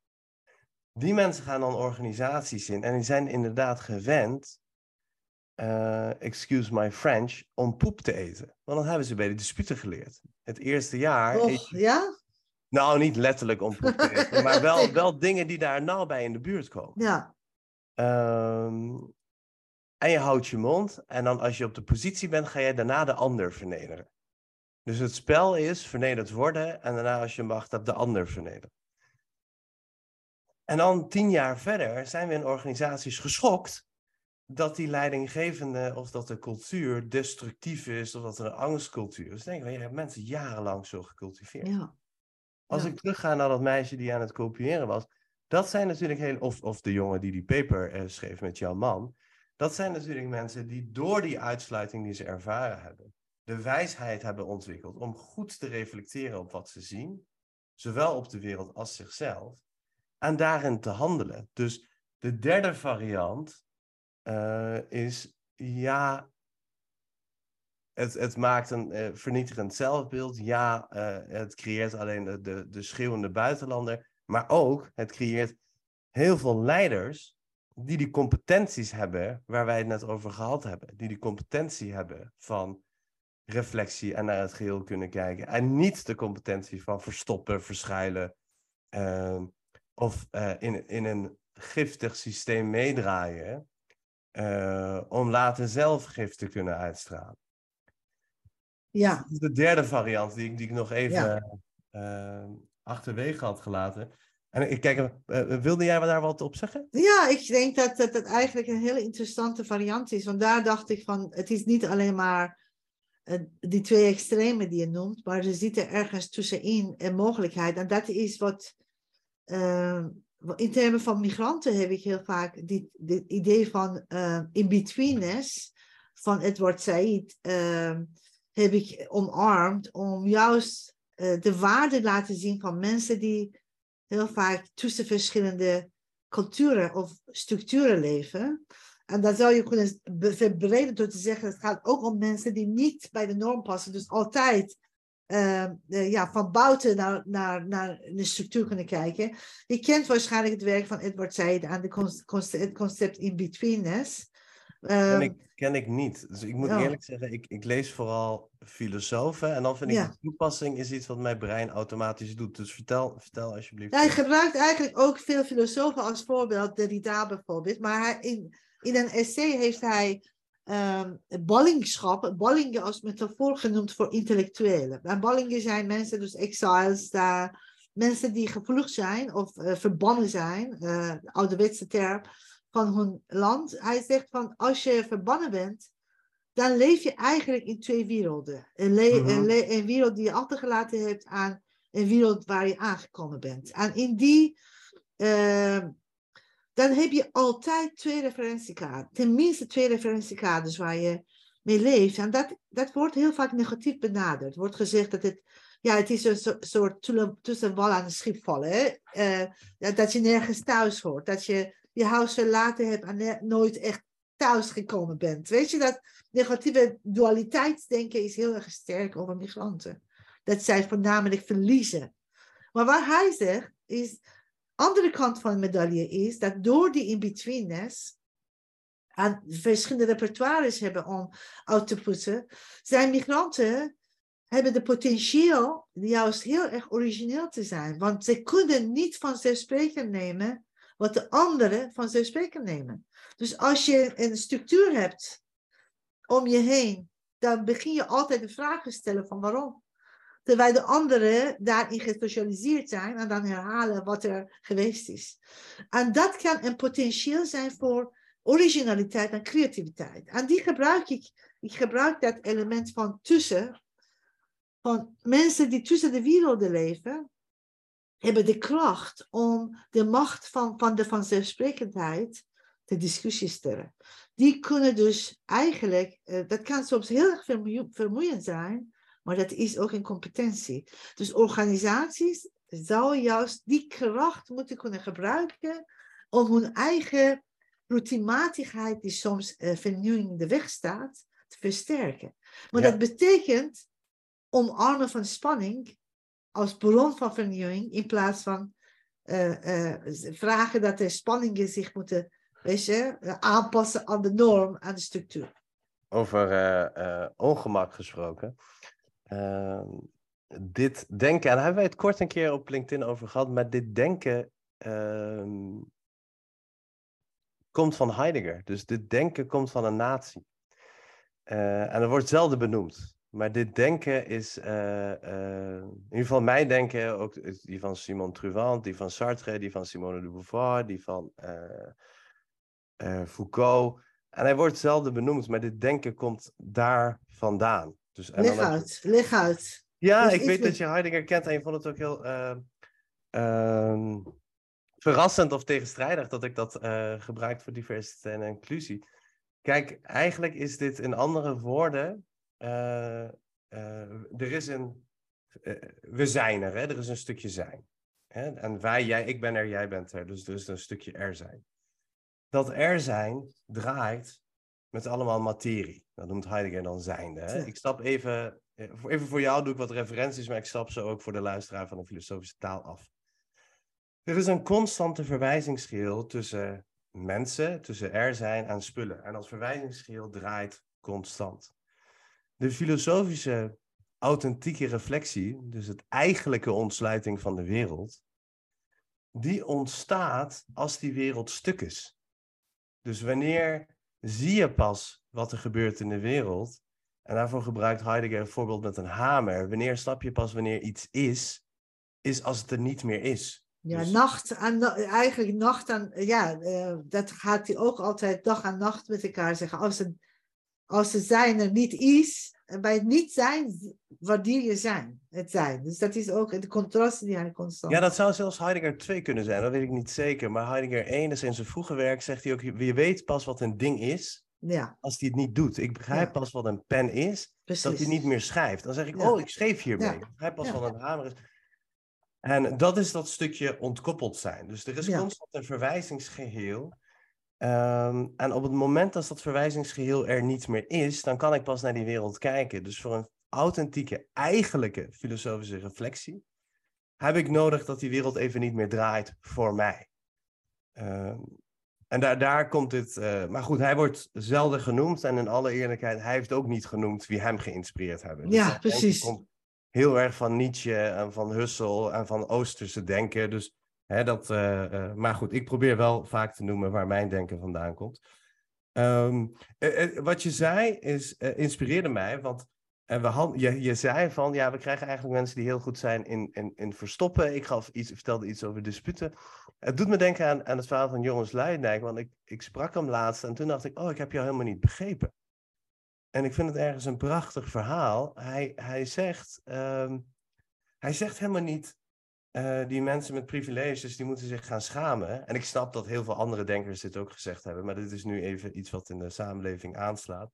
Die mensen gaan dan organisaties in en die zijn inderdaad gewend, uh, excuse my French, om poep te eten. Want dan hebben ze bij de disputen geleerd. Het eerste jaar. Och, ja? Nou, niet letterlijk om poep te eten, maar wel, wel dingen die daar nou bij in de buurt komen. Ja. Um, en je houdt je mond en dan als je op de positie bent, ga jij daarna de ander vernederen. Dus het spel is vernederd worden en daarna als je mag dat de ander vernederen. En dan tien jaar verder zijn we in organisaties geschokt dat die leidinggevende of dat de cultuur destructief is of dat er een angstcultuur is. Dan denken we, je hebt mensen jarenlang zo gecultiveerd. Ja. Als ik terugga naar dat meisje die aan het kopiëren was, dat zijn natuurlijk heel, of, of de jongen die die paper eh, schreef met jouw man, dat zijn natuurlijk mensen die door die uitsluiting die ze ervaren hebben, de wijsheid hebben ontwikkeld om goed te reflecteren op wat ze zien, zowel op de wereld als zichzelf, en daarin te handelen. Dus de derde variant uh, is, ja, het, het maakt een uh, vernietigend zelfbeeld. Ja, uh, het creëert alleen de, de, de schreeuwende buitenlander. Maar ook, het creëert heel veel leiders die die competenties hebben waar wij het net over gehad hebben. Die die competentie hebben van reflectie en naar het geheel kunnen kijken. En niet de competentie van verstoppen, verschuilen uh, of uh, in, in een giftig systeem meedraaien uh, om later zelf gif te kunnen uitstralen. Ja. Dat is de derde variant die ik, die ik nog even ja. Ehm, achterwege had gelaten. En kijk, wilde jij daar wat op zeggen? Ja, ik denk dat dat, dat eigenlijk een hele interessante variant is. Want daar dacht ik van, het is niet alleen maar die twee extremen die je noemt, maar er zit er ergens tussenin een mogelijkheid. En dat is wat, in termen van migranten heb ik heel vaak dit, dit idee van in-betweenness van Edward Said heb ik omarmd om juist uh, de waarde laten zien van mensen die heel vaak tussen verschillende culturen of structuren leven. En dat zou je kunnen verbreden door te zeggen, het gaat ook om mensen die niet bij de norm passen. Dus altijd uh, ja, van buiten naar, naar, naar de structuur kunnen kijken. Je kent waarschijnlijk het werk van Edward Said aan de concept, het concept in-betweenness. Ken ik, ken ik niet. Dus ik moet eerlijk zeggen, ik, ik lees vooral filosofen. En dan vind ik de toepassing is iets wat mijn brein automatisch doet. Dus vertel, vertel alsjeblieft. hij gebruikt eigenlijk ook veel filosofen als voorbeeld. Derrida bijvoorbeeld. Maar hij, in, in een essay heeft hij um, ballingschap, ballingen als metafoor genoemd voor intellectuelen. En ballingen zijn mensen, dus exiles, daar, mensen die gevlucht zijn of uh, verbannen zijn, uh, ouderwetse term van hun land. Hij zegt van als je verbannen bent, dan leef je eigenlijk in twee werelden. Een, mhm. een, wereld die je achtergelaten hebt aan een wereld waar je aangekomen bent. En in die, ehm, dan heb je altijd twee referentiekaarten. Tenminste twee referentiekaders waar je mee leeft. En dat, dat wordt heel vaak negatief benaderd. Er wordt gezegd dat het, ja, het is een soort tussen wal aan een schip vallen. Uh, dat je nergens thuis hoort. Dat je je huis verlaten hebt en nooit echt thuis gekomen bent. Weet je dat negatieve dualiteitsdenken is heel erg sterk over migranten. Dat zij voornamelijk verliezen. Maar wat hij zegt is, andere kant van de medaille is dat door die in-betweenness en verschillende repertoires hebben om uit te putten, zijn migranten hebben de potentieel juist heel erg origineel te zijn. Want ze kunnen niet vanzelfsprekend nemen wat de anderen vanzelfsprekend nemen. Dus als je een structuur hebt om je heen, dan begin je altijd de vraag te stellen van waarom. Terwijl de anderen daarin gespecialiseerd zijn en dan herhalen wat er geweest is. En dat kan een potentieel zijn voor originaliteit en creativiteit. En die gebruik ik. Ik gebruik dat element van tussen. Van mensen die tussen de werelden leven hebben de kracht om de macht van, van de vanzelfsprekendheid te discussie stellen. Die kunnen dus eigenlijk, uh, dat kan soms heel erg vermoeiend zijn, maar dat is ook een competentie. Dus organisaties zouden juist die kracht moeten kunnen gebruiken om hun eigen routinematigheid, die soms uh, vernieuwing in de weg staat, te versterken. Maar dat betekent omarmen van spanning als bron van vernieuwing, in plaats van uh, vragen dat de spanningen zich moeten weet je, aanpassen aan de norm, aan de structuur. Over ongemak gesproken. Ehm, dit denken, en daar hebben wij het kort een keer op LinkedIn over gehad, maar dit denken ehm, komt van Heidegger. Dus dit denken komt van een natie. en er wordt zelden benoemd. Maar dit denken is, uh, uh, in ieder geval mijn denken, ook die van Simon Truvant, die van Sartre, die van Simone de Beauvoir, die van uh, Foucault. En hij wordt zelden benoemd, maar dit denken komt daar vandaan. Dus, en leg uit, leg uit. Ja, dus ik weet dat je Heidegger kent en je vond het ook heel ehm, verrassend of tegenstrijdig dat ik dat gebruik voor diversiteit en inclusie. Kijk, eigenlijk is dit in andere woorden uh, er is een. We zijn er, hè? er is een stukje zijn. Hè? En wij, jij, ik ben er, jij bent er. Dus er is een stukje er zijn. Dat er zijn draait met allemaal materie. Dat noemt Heidegger dan zijnde. Hè? Ik stap even, even voor jou doe ik wat referenties, maar ik stap ze ook voor de luisteraar van de filosofische taal af. Er is een constante verwijzingsschil tussen mensen, tussen er zijn en spullen. En dat verwijzingsschil draait constant de filosofische authentieke reflectie, dus het eigenlijke ontsluiting van de wereld, die ontstaat als die wereld stuk is. Dus wanneer zie je pas wat er gebeurt in de wereld, en daarvoor gebruikt Heidegger een voorbeeld met een hamer, wanneer snap je pas wanneer iets is, is als het er niet meer is. Ja, Dus- nacht en na- eigenlijk nacht en ja, eh, dat gaat hij ook altijd dag en nacht met elkaar zeggen. Als het, als het zijn er niet is, en bij het niet zijn, waardeer je zijn, het zijn. Dus dat is ook de contrasten die hij constant. Ja, dat zou zelfs Heidegger 2 kunnen zijn, dat weet ik niet zeker. Maar Heidegger 1, dus in zijn vroege werk, zegt hij ook: je weet pas wat een ding is ja als hij het niet doet. Ik begrijp Ja. pas wat een pen is, precies. dat hij niet meer schrijft. Dan zeg ik: Ja. Oh, ik schreef hiermee. Ik begrijp pas wat een hamer is. En dat is dat stukje ontkoppeld zijn. Dus er is constant een verwijzingsgeheel. Ehm, en op het moment dat dat verwijzingsgeheel er niet meer is, dan kan ik pas naar die wereld kijken. Dus voor een authentieke, eigenlijke filosofische reflectie heb ik nodig dat die wereld even niet meer draait voor mij. Ehm, en daar, daar komt dit. eh, maar goed, hij wordt zelden genoemd. En in alle eerlijkheid, hij heeft ook niet genoemd wie hem geïnspireerd hebben. Dus Ja, denken precies. komt heel erg van Nietzsche en van Husserl en van Oosterse denken. Dus, hè, dat, eh, eh, maar goed, ik probeer wel vaak te noemen waar mijn denken vandaan komt. Ehm, eh, wat je zei is, inspireerde mij, want en we had, je, je zei van, ja, we krijgen eigenlijk mensen die heel goed zijn in, in, in verstoppen. Ik gaf iets, vertelde iets over disputen. Het doet me denken aan, aan het verhaal van Joris Luijendijk, want ik, ik sprak hem laatst en toen dacht ik, oh, ik heb jou helemaal niet begrepen. En ik vind het ergens een prachtig verhaal. Hij, hij, zegt, ehm, hij zegt helemaal niet, eh, die mensen met privileges, die moeten zich gaan schamen. En ik snap dat heel veel andere denkers dit ook gezegd hebben, maar dit is nu even iets wat in de samenleving aanslaat.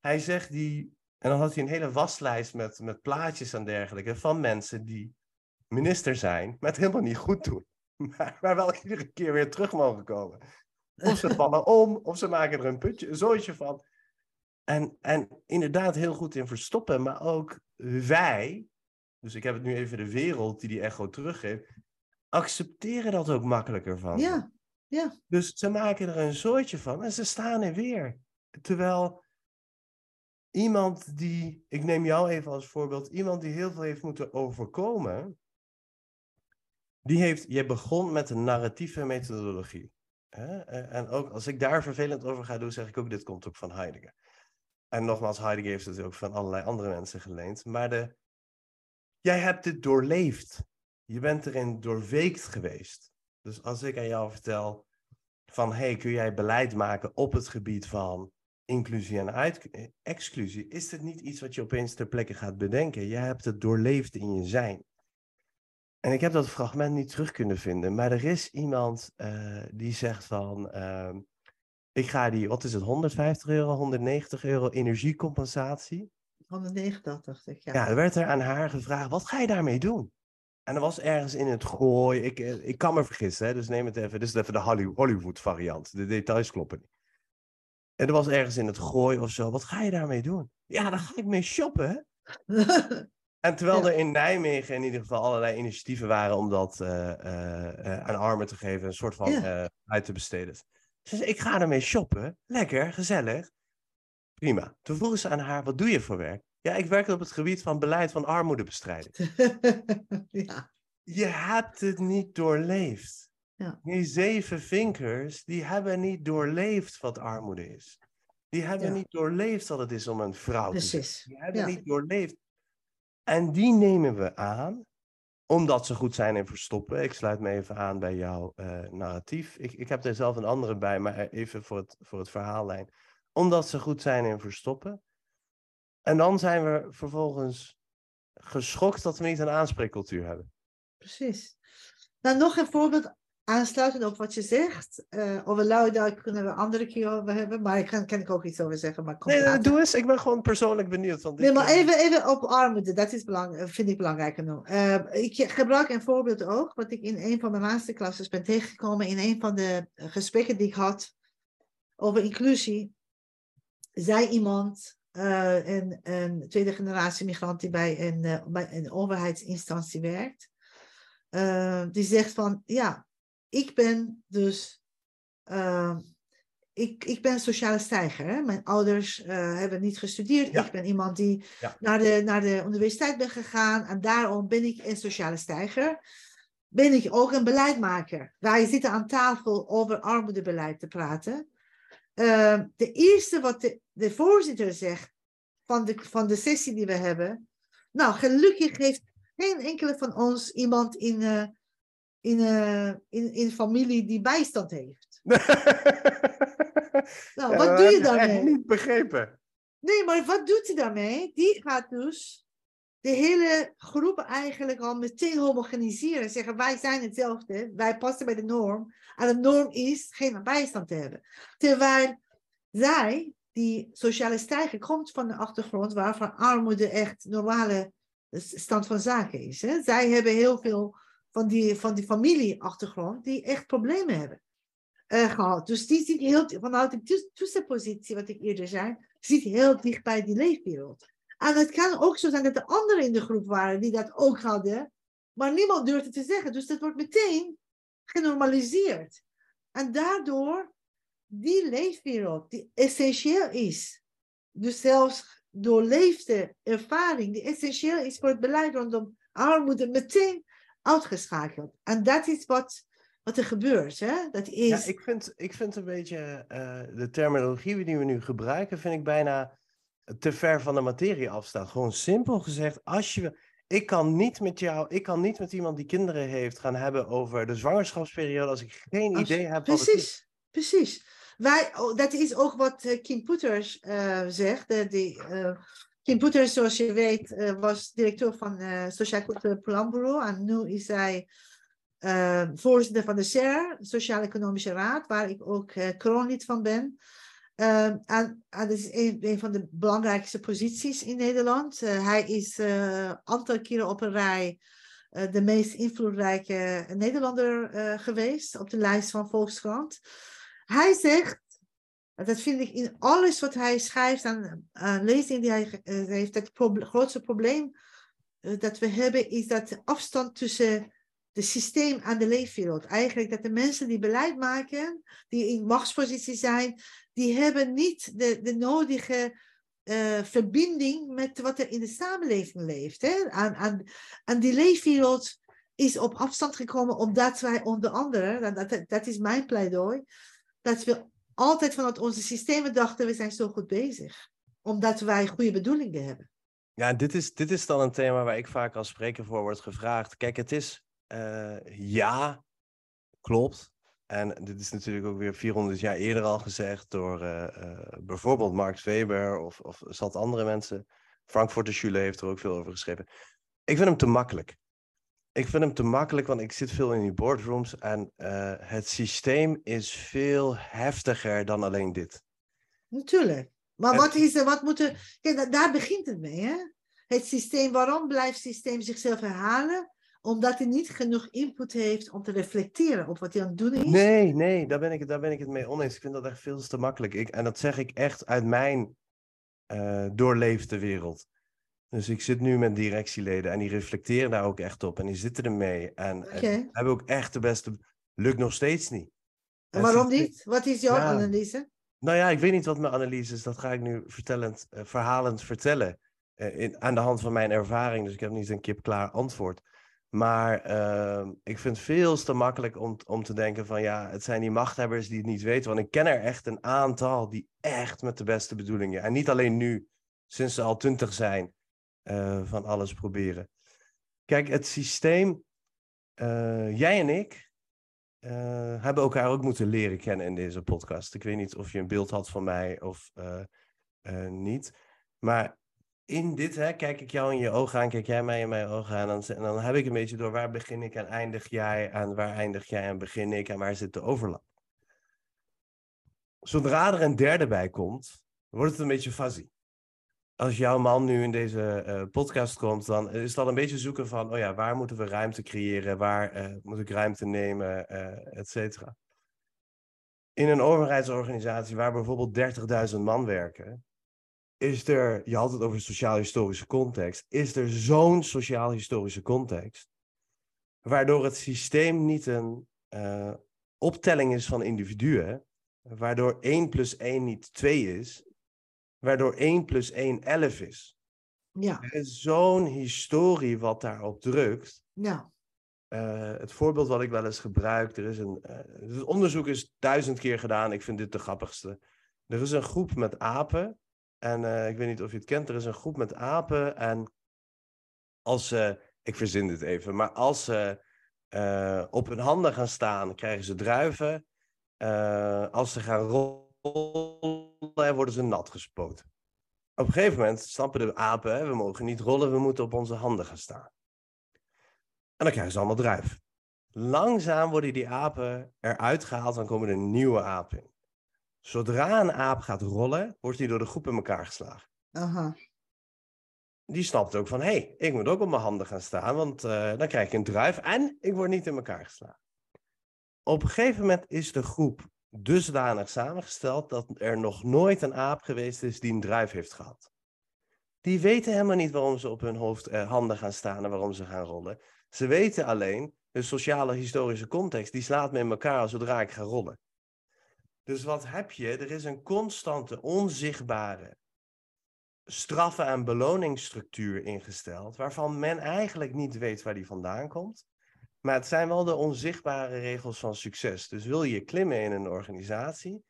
Hij zegt die, en dan had hij een hele waslijst met, met plaatjes en dergelijke van mensen die minister zijn, maar het helemaal niet goed doen. Maar, maar wel iedere keer weer terug mogen komen. Of ze vallen om, of ze maken er een putje, een zooitje van. En, en inderdaad heel goed in verstoppen, maar ook wij, dus ik heb het nu even de wereld die die echo teruggeeft, accepteren dat ook makkelijker van. Ja, ja, Dus ze maken er een soortje van en ze staan er weer. Terwijl iemand die, ik neem jou even als voorbeeld, iemand die heel veel heeft moeten overkomen, die heeft, je begon met een narratieve methodologie. Hè? En ook als ik daar vervelend over ga doen, zeg ik ook, dit komt ook van Heidegger. En nogmaals, Heidegger heeft het ook van allerlei andere mensen geleend. Maar de, jij hebt dit doorleefd. Je bent erin doorweekt geweest. Dus als ik aan jou vertel van, hey, kun jij beleid maken op het gebied van inclusie en exclusie, is dit niet iets wat je opeens ter plekke gaat bedenken. Je hebt het doorleefd in je zijn. En ik heb dat fragment niet terug kunnen vinden, maar er is iemand eh, die zegt van, ehm, ik ga die, wat is het, 150 euro, 190 euro energiecompensatie. 189 dacht ik. Ja. Ja, er werd er aan haar gevraagd, wat ga je daarmee doen? En er was ergens in het gooi, ik, eh, ik kan me vergissen, hè, dus neem het even, dit is even de Holly- Hollywood variant, de details kloppen niet. En er was ergens in het gooi of zo, wat ga je daarmee doen? Ja, daar ga ik mee shoppen, hè? En terwijl Ja. er in Nijmegen in ieder geval allerlei initiatieven waren om dat eh, eh, aan armen te geven, een soort van Ja. uit te besteden. Ze zei, ik ga ermee shoppen. Lekker, gezellig. Prima. Toen vroegen ze aan haar, wat doe je voor werk? Ja, ik werk op het gebied van beleid van armoedebestrijding. ja, Je hebt het niet doorleefd. Ja. Die zeven vinkers, die hebben niet doorleefd wat armoede is. Die hebben Ja. niet doorleefd wat het is om een vrouw te zijn. Die hebben Ja. niet doorleefd. En die nemen we aan, omdat ze goed zijn in verstoppen. Ik sluit me even aan bij jouw eh, narratief. Ik, ik heb er zelf een andere bij, maar even voor het, voor het verhaallijn. Omdat ze goed zijn in verstoppen. En dan zijn we vervolgens geschokt dat we niet een aanspreekcultuur hebben. Precies. Nou, nog een voorbeeld aansluitend op wat je zegt. Eh over Luidijk kunnen we andere keer over hebben, maar ik kan, kan ik ook iets over zeggen. Maar Nee, doe eens. Ik ben gewoon persoonlijk benieuwd. Want Nee, maar even, even op armoede, dat is belang, vind ik belangrijk genoeg. Eh, ik gebruik een voorbeeld ook, wat ik in een van mijn masterclasses ben tegengekomen, in een van de gesprekken die ik had over inclusie, zei iemand, eh, een, een tweede generatie migrant die bij een, eh, bij een overheidsinstantie werkt, eh, die zegt van, ja, ik ben dus ik, ik ben sociale stijger. Hè? Mijn ouders hebben niet gestudeerd. Ja. Ik ben iemand die Ja. naar, de, naar de universiteit ben gegaan. En daarom ben ik een sociale stijger. Ben ik ook een beleidmaker. Wij zitten aan tafel over armoedebeleid te praten. Eh, de eerste wat de, de voorzitter zegt van de, van de sessie die we hebben. Nou, gelukkig heeft geen enkele van ons iemand in, eh, in, uh, in, in familie die bijstand heeft. nou, wat doe je daarmee? Ik niet begrepen. Nee, maar wat doet hij daarmee? Die gaat dus de hele groep eigenlijk al meteen homogeniseren. Zeggen wij zijn hetzelfde, wij passen bij de norm. En de norm is geen bijstand te hebben. Terwijl zij, die sociale stijger, komt van de achtergrond waarvan armoede echt normale stand van zaken is. Hè? Zij hebben heel veel van die, van die familieachtergrond die echt problemen hebben uh, gehad. Dus die zit heel, vanuit de tussenpositie, wat ik eerder zei, zit heel dicht bij die leefwereld. En het kan ook zo zijn dat er anderen in de groep waren die dat ook hadden, maar niemand durfde te zeggen. Dus dat wordt meteen genormaliseerd. En daardoor die leefwereld, die essentieel is, dus zelfs doorleefde ervaring, die essentieel is voor het beleid rondom armoede, meteen uitgeschakeld. En dat is wat, wat er gebeurt. Hè? Dat is... Ja, ik vind, ik vind een beetje uh, de terminologie die we nu gebruiken, vind ik bijna te ver van de materie afstaan. Gewoon simpel gezegd, als je. Ik kan niet met jou, ik kan niet met iemand die kinderen heeft gaan hebben over de zwangerschapsperiode als ik geen idee heb. Precies, precies. Wij, oh, dat is ook wat uh, Kim Poeters uh, zegt. Uh, die, Kim Poeters, zoals je weet, was directeur van het Sociaal Cultureel Planbureau. En nu is hij voorzitter van de SER, Sociaal-Economische Raad, waar ik ook kroonlid van ben. En, en, dat is een, van de belangrijkste posities in Nederland. hij is een aantal keren op een rij de meest invloedrijke Nederlander geweest op de lijst van Volkskrant. Hij zegt, dat vind ik in alles wat hij schrijft en uh, lezingen die hij uh, heeft, het grootste probleem uh, dat we hebben is dat de afstand tussen het systeem en de leefwereld. Eigenlijk dat de mensen die beleid maken, die in machtspositie zijn, die hebben niet de, de nodige verbinding met wat er in de samenleving leeft. Hè? En, en, en die leefwereld is op afstand gekomen omdat wij onder andere, dat, dat is mijn pleidooi, dat we altijd vanuit onze systemen dachten, we zijn zo goed bezig. Omdat wij goede bedoelingen hebben. Ja, dit is, dit is dan een thema waar ik vaak als spreker voor word gevraagd. Kijk, het is ja, klopt. En dit is natuurlijk ook weer 400 jaar eerder al gezegd door uh, uh, bijvoorbeeld Max Weber of, of zat andere mensen. Frankfurt de Schule heeft er ook veel over geschreven. Ik vind hem te makkelijk ik vind hem te makkelijk, want ik zit veel in die boardrooms en uh, het systeem is veel heftiger dan alleen dit. Natuurlijk. Maar wat is er, wat moet er, kijk, daar begint het mee, hè? Het systeem, waarom blijft het systeem zichzelf herhalen? Omdat hij niet genoeg input heeft om te reflecteren op wat hij aan het doen is. Nee, nee, daar ben ik, daar ben ik het mee oneens. Ik vind dat echt veel te makkelijk. Ik, en dat zeg ik echt uit mijn uh, doorleefde wereld. Dus ik zit nu met directieleden en die reflecteren daar ook echt op en die zitten ermee. En, en hebben ook echt de beste. Lukt nog steeds niet. En waarom niet? Wat is jouw analyse? Nou ja, ik weet niet wat mijn analyse is. Dat ga ik nu vertellend, uh, verhalend vertellen. Uh, in, aan de hand van mijn ervaring. Dus ik heb niet een kip-klaar antwoord. Maar uh, ik vind het veel te makkelijk om, om te denken van ja, het zijn die machthebbers die het niet weten. Want ik ken er echt een aantal die echt met de beste bedoelingen. En niet alleen nu, sinds ze al twintig zijn uh, van alles proberen. Kijk, het systeem, uh, jij en ik uh, hebben elkaar ook moeten leren kennen in deze podcast. Ik weet niet of je een beeld had van mij of niet. Maar in dit, hè, kijk ik jou in je ogen aan, kijk jij mij in mijn ogen aan. En dan, heb ik een beetje door waar begin ik en eindig jij. En waar eindig jij en begin ik en waar zit de overlap. Zodra er een derde bij komt, wordt het een beetje fuzzy als jouw man nu in deze uh, podcast komt, dan is dat een beetje zoeken van, oh ja, waar moeten we ruimte creëren? Waar uh, moet ik ruimte nemen, uh, et cetera. In een overheidsorganisatie waar bijvoorbeeld 30.000 man werken, is er, je had het over sociaal-historische context, is er zo'n sociaal-historische context, waardoor het systeem niet een optelling is van individuen, waardoor 1 plus 1 niet 2 is, waardoor 1 plus 1 11 is. Ja. Er is zo'n historie wat daarop drukt. Ja. Uh, het voorbeeld wat ik wel eens gebruik, er is een uh, het onderzoek is duizend keer gedaan. Ik vind dit de grappigste. Er is een groep met apen. En uh, ik weet niet of je het kent. Er is een groep met apen. En als ze, ik verzin dit even, maar als ze eh, op hun handen gaan staan, krijgen ze druiven. Eh, als ze gaan rollen, worden ze nat gespoten. Op een gegeven moment stampen de apen, hè, we mogen niet rollen, we moeten op onze handen gaan staan. En dan krijgen ze allemaal druif. Langzaam worden die apen eruit gehaald, dan komen er nieuwe apen in. Zodra een aap gaat rollen, wordt hij door de groep in elkaar geslagen. Aha. Die snapt ook van, hé, hey, ik moet ook op mijn handen gaan staan, want uh, dan krijg ik een druif en ik word niet in elkaar geslagen. Op een gegeven moment is de groep dusdanig samengesteld dat er nog nooit een aap geweest is die een druif heeft gehad. Die weten helemaal niet waarom ze op hun hoofd, uh, handen gaan staan en waarom ze gaan rollen. Ze weten alleen, de sociale historische context, die slaat me in elkaar zodra ik ga rollen. Dus wat heb je? Er is een constante, onzichtbare straffen- en beloningsstructuur ingesteld, waarvan men eigenlijk niet weet waar die vandaan komt. Maar het zijn wel de onzichtbare regels van succes. Dus wil je klimmen in een organisatie,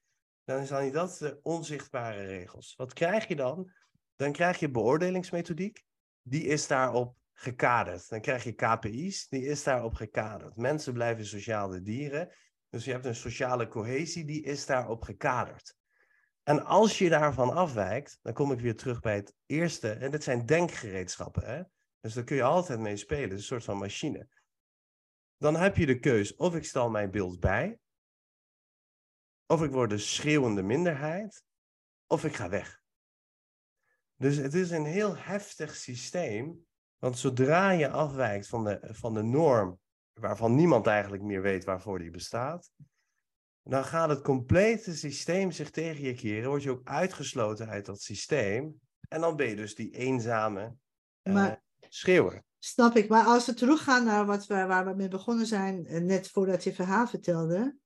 dan zijn dat de onzichtbare regels. Wat krijg je dan? Dan krijg je beoordelingsmethodiek, die is daarop gekaderd. Dan krijg je KPI's, die is daarop gekaderd. Mensen blijven sociale dieren, dus je hebt een sociale cohesie, die is daarop gekaderd. En als je daarvan afwijkt, dan kom ik weer terug bij het eerste. En dit zijn denkgereedschappen. Hè? Dus daar kun je altijd mee spelen. Het is een soort van machine. Dan heb je de keus of ik stel mijn beeld bij. Of ik word de schreeuwende minderheid. Of ik ga weg. Dus het is een heel heftig systeem. Want zodra je afwijkt van de, van de norm, waarvan niemand eigenlijk meer weet waarvoor die bestaat, dan gaat het complete systeem zich tegen je keren. Word je ook uitgesloten uit dat systeem. En dan ben je dus die eenzame uh, maar, schreeuwer. Snap ik. Maar als we teruggaan naar wat we, waar we mee begonnen zijn, eh, net voordat je verhaal vertelde.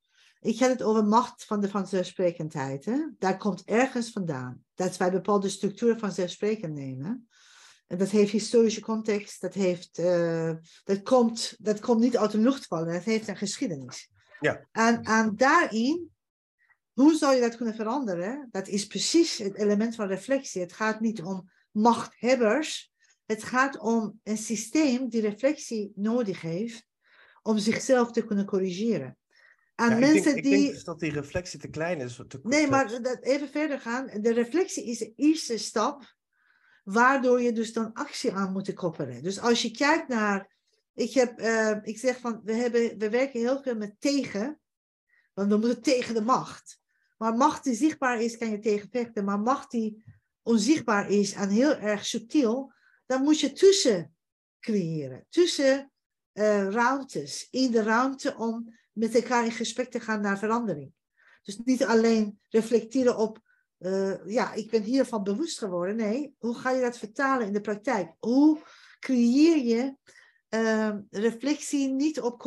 Ik had het over macht van de vanzelfsprekendheid. Hè? Daar komt ergens vandaan. Dat wij bepaalde structuren vanzelfsprekend nemen. En dat heeft historische context. Dat, heeft, uh, dat, komt, dat komt niet uit de lucht vallen. Dat heeft een geschiedenis. Ja. En, en daarin, hoe zou je dat kunnen veranderen? Dat is precies het element van reflectie. Het gaat niet om machthebbers. Het gaat om een systeem die reflectie nodig heeft om zichzelf te kunnen corrigeren. Ja, mensen ik denk, die... denk dus dat die reflectie te klein is. Te... Nee, maar dat, even verder gaan. De reflectie is de eerste stap waardoor je dus dan actie aan moet koppelen. Dus als je kijkt naar ik, heb, uh, ik zeg van, we, hebben, we werken heel veel met tegen, want we moeten tegen de macht. Maar macht die zichtbaar is, kan je tegen vechten. Maar macht die onzichtbaar is en heel erg subtiel, dan moet je tussen creëren. Tussen uh, ruimtes, in de ruimte om met elkaar in gesprek te gaan naar verandering. Dus niet alleen reflecteren op, uh, ja, ik ben hiervan bewust geworden. Nee, hoe ga je dat vertalen in de praktijk? Hoe creëer je uh, reflectie niet op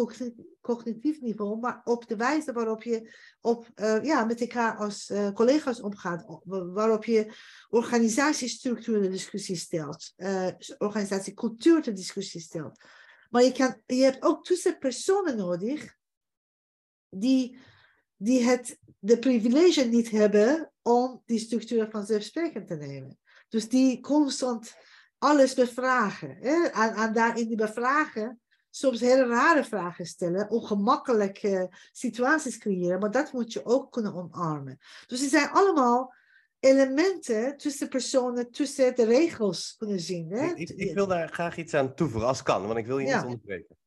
cognitief niveau, maar op de wijze waarop je op, uh, ja, met elkaar als uh, collega's omgaat, waarop je organisatiestructuur in discussie stelt, organisatiecultuur ter discussie stelt. Maar je, kan, je hebt ook tussenpersonen nodig die, die het, de privilege niet hebben om die structuur vanzelfsprekend te nemen. Dus die constant alles bevragen. Hè? En, en daarin die bevragen soms hele rare vragen stellen, ongemakkelijke situaties creëren, maar dat moet je ook kunnen omarmen. Dus het zijn allemaal elementen tussen personen, tussen de regels kunnen zien. Hè? Ik, ik, wil daar graag iets aan toevoegen, als kan, want ik wil je niet onderbreken.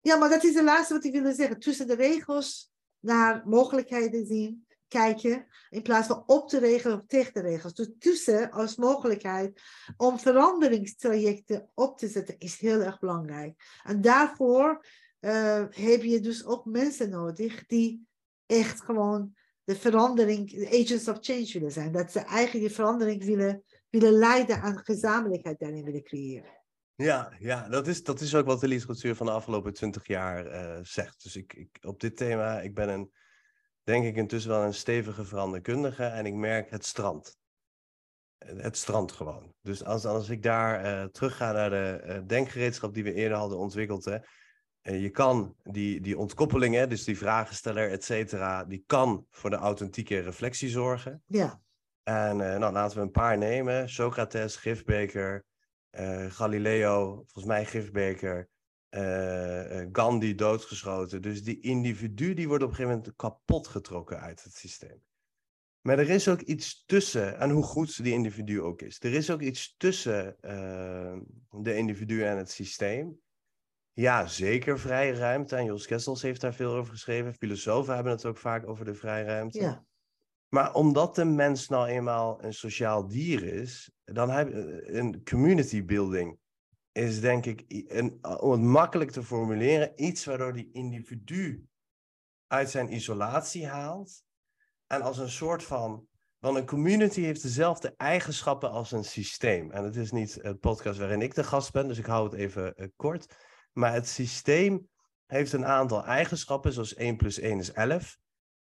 Ja, maar dat is het laatste wat ik wilde zeggen. Tussen de regels naar mogelijkheden zien kijken in plaats van op de regels of tegen de regels. Dus tussen als mogelijkheid om veranderingstrajecten op te zetten is heel erg belangrijk. En daarvoor uh, heb je dus ook mensen nodig die echt gewoon de verandering, de agents of change willen zijn. Dat ze eigenlijk die verandering willen, willen leiden aan gezamenlijkheid daarin willen creëren. Ja, ja dat, is, dat is ook wat de literatuur van de afgelopen twintig jaar uh, zegt. Dus ik, ik, op dit thema, ik ben een denk ik intussen wel een stevige veranderkundige en ik merk het strand. Het strand gewoon. Dus als, als ik daar uh, terug ga naar de uh, denkgereedschap die we eerder hadden ontwikkeld. Hè, je kan die, die ontkoppeling, hè, dus die vragensteller, et cetera, die kan voor de authentieke reflectie zorgen. Ja. En nou, laten we een paar nemen. Socrates, Gifbeker, Galileo, volgens mij Gifbeker, eh, eh, Gandhi doodgeschoten. Dus die individu die wordt op een gegeven moment kapot getrokken uit het systeem. Maar er is ook iets tussen, en hoe goed die individu ook is, er is ook iets tussen uh, de individu en het systeem. Ja, zeker vrije ruimte. En Jos Kessels heeft daar veel over geschreven. Filosofen hebben het ook vaak over de vrije ruimte. Ja. Maar omdat de mens nou eenmaal een sociaal dier is, dan heb je een community building is denk ik, een, om het makkelijk te formuleren, iets waardoor die individu uit zijn isolatie haalt. En als een soort van, want een community heeft dezelfde eigenschappen als een systeem. En het is niet het podcast waarin ik de gast ben, dus ik hou het even uh, kort. Maar het systeem heeft een aantal eigenschappen, zoals 1 plus 1 is 11,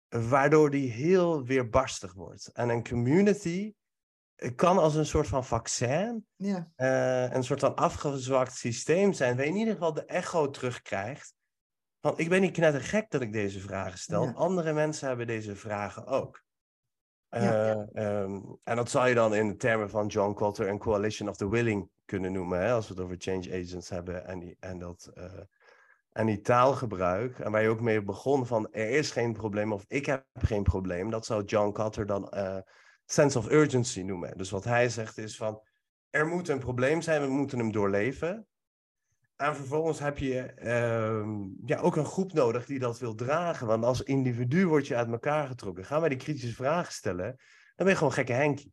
waardoor die heel weerbarstig wordt. En een community kan als een soort van vaccin, ja. uh, een soort van afgezwakt systeem zijn, waar je in ieder geval de echo terugkrijgt. Van ik ben niet knettergek dat ik deze vragen stel. Ja. Andere mensen hebben deze vragen ook. Uh, Ja. um, en dat zou je dan in de termen van John Cotter een coalition of the willing kunnen noemen, hè, als we het over change agents hebben en die, en dat, uh, en die taalgebruik, en waar je ook mee begon van er is geen probleem of ik heb geen probleem, dat zou John Cotter dan sense of urgency noemen. Dus wat hij zegt is van, er moet een probleem zijn, we moeten hem doorleven. En vervolgens heb je uh, ja, ook een groep nodig die dat wil dragen. Want als individu word je uit elkaar getrokken. Gaan wij die kritische vragen stellen, dan ben je gewoon gekke Henkie.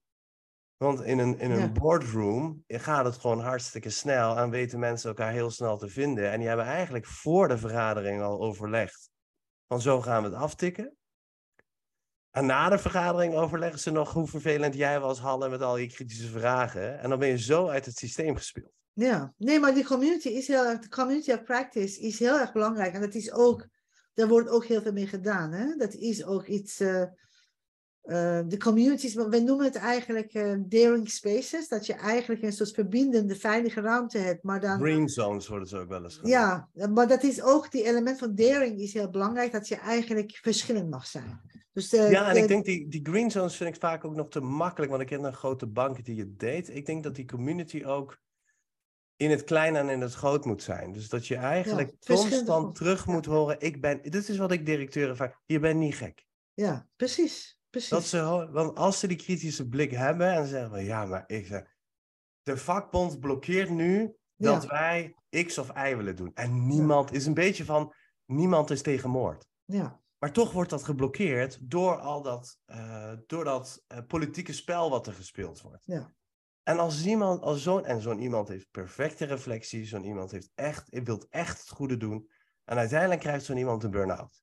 Want in een, in een Ja. boardroom gaat het gewoon hartstikke snel en weten mensen elkaar heel snel te vinden. En die hebben eigenlijk voor de vergadering al overlegd. Van zo gaan we het aftikken. En na de vergadering overleggen ze nog hoe vervelend jij was, Halle, met al je kritische vragen. En dan ben je zo uit het systeem gespeeld. Ja, nee, maar die community is heel erg, de community of practice is heel erg belangrijk. En dat is ook, daar wordt ook heel veel mee gedaan. Hè? Dat is ook iets, eh, eh, de communities, we noemen het eigenlijk eh, daring spaces. Dat je eigenlijk een soort verbindende, veilige ruimte hebt. Maar dan, Green zones worden ze ook wel eens genoemd. ja, maar dat is ook, die element van daring is heel belangrijk. Dat je eigenlijk verschillend mag zijn. Dus Ja, en de- ik denk die, die green zones vind ik vaak ook nog te makkelijk, want ik ken een grote bank die het deed. Ik denk dat die community ook in het klein en in het groot moet zijn. Dus dat je eigenlijk constant terug ja. moet horen, ik ben, dit is wat ik directeuren vaak, je bent niet gek. Ja, precies. Precies. Dat ze, want als ze die kritische blik hebben en zeggen van, ja, maar ik zeg, de vakbond blokkeert nu dat Ja. wij X of Y willen doen. En niemand is een beetje van, niemand is tegen moord. ja. Maar toch wordt dat geblokkeerd door al dat, eh, door dat eh, politieke spel wat er gespeeld wordt. Ja. En als iemand, als zo'n, en zo'n iemand heeft perfecte reflectie, zo'n iemand heeft echt, wil echt het goede doen. En uiteindelijk krijgt zo'n iemand een burn-out.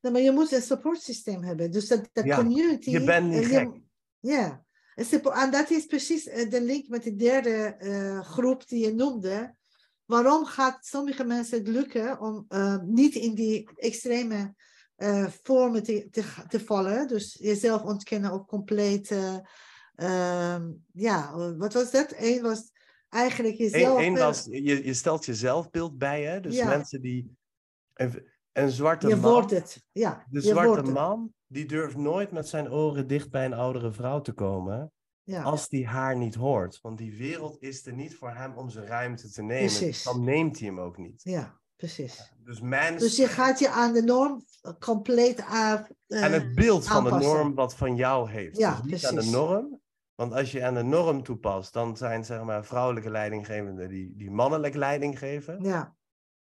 Nee, maar je moet een supportsysteem hebben. Dus dat, dat Ja, community. je bent niet je- gek. Ja, en dat is precies eh, de link met de derde eh, groep die je noemde. Waarom gaat sommige mensen het lukken om eh, niet in die extreme eh, vormen te, te, te vallen? Dus jezelf ontkennen ook compleet. eh, ehm, ja, wat was dat? Eén was eigenlijk Eén jezelf. één eh, was, je, je stelt je zelfbeeld bij, hè? Dus Ja. mensen die. Een zwarte je man. wordt het. Ja, De zwarte man, die durft nooit met zijn oren dicht bij een oudere vrouw te komen. Ja. als die haar niet hoort. Want die wereld is er niet voor hem om zijn ruimte te nemen. Precies. Dan neemt hij hem ook niet. ja, precies. Dus mens Dus je gaat je aan de norm compleet aan. eh, en het beeld van de norm wat van jou heeft. Ja, dus niet aan de norm. Want als je aan de norm toepast, dan zijn zeg maar vrouwelijke leidinggevenden die, die mannelijk leiding geven. Ja,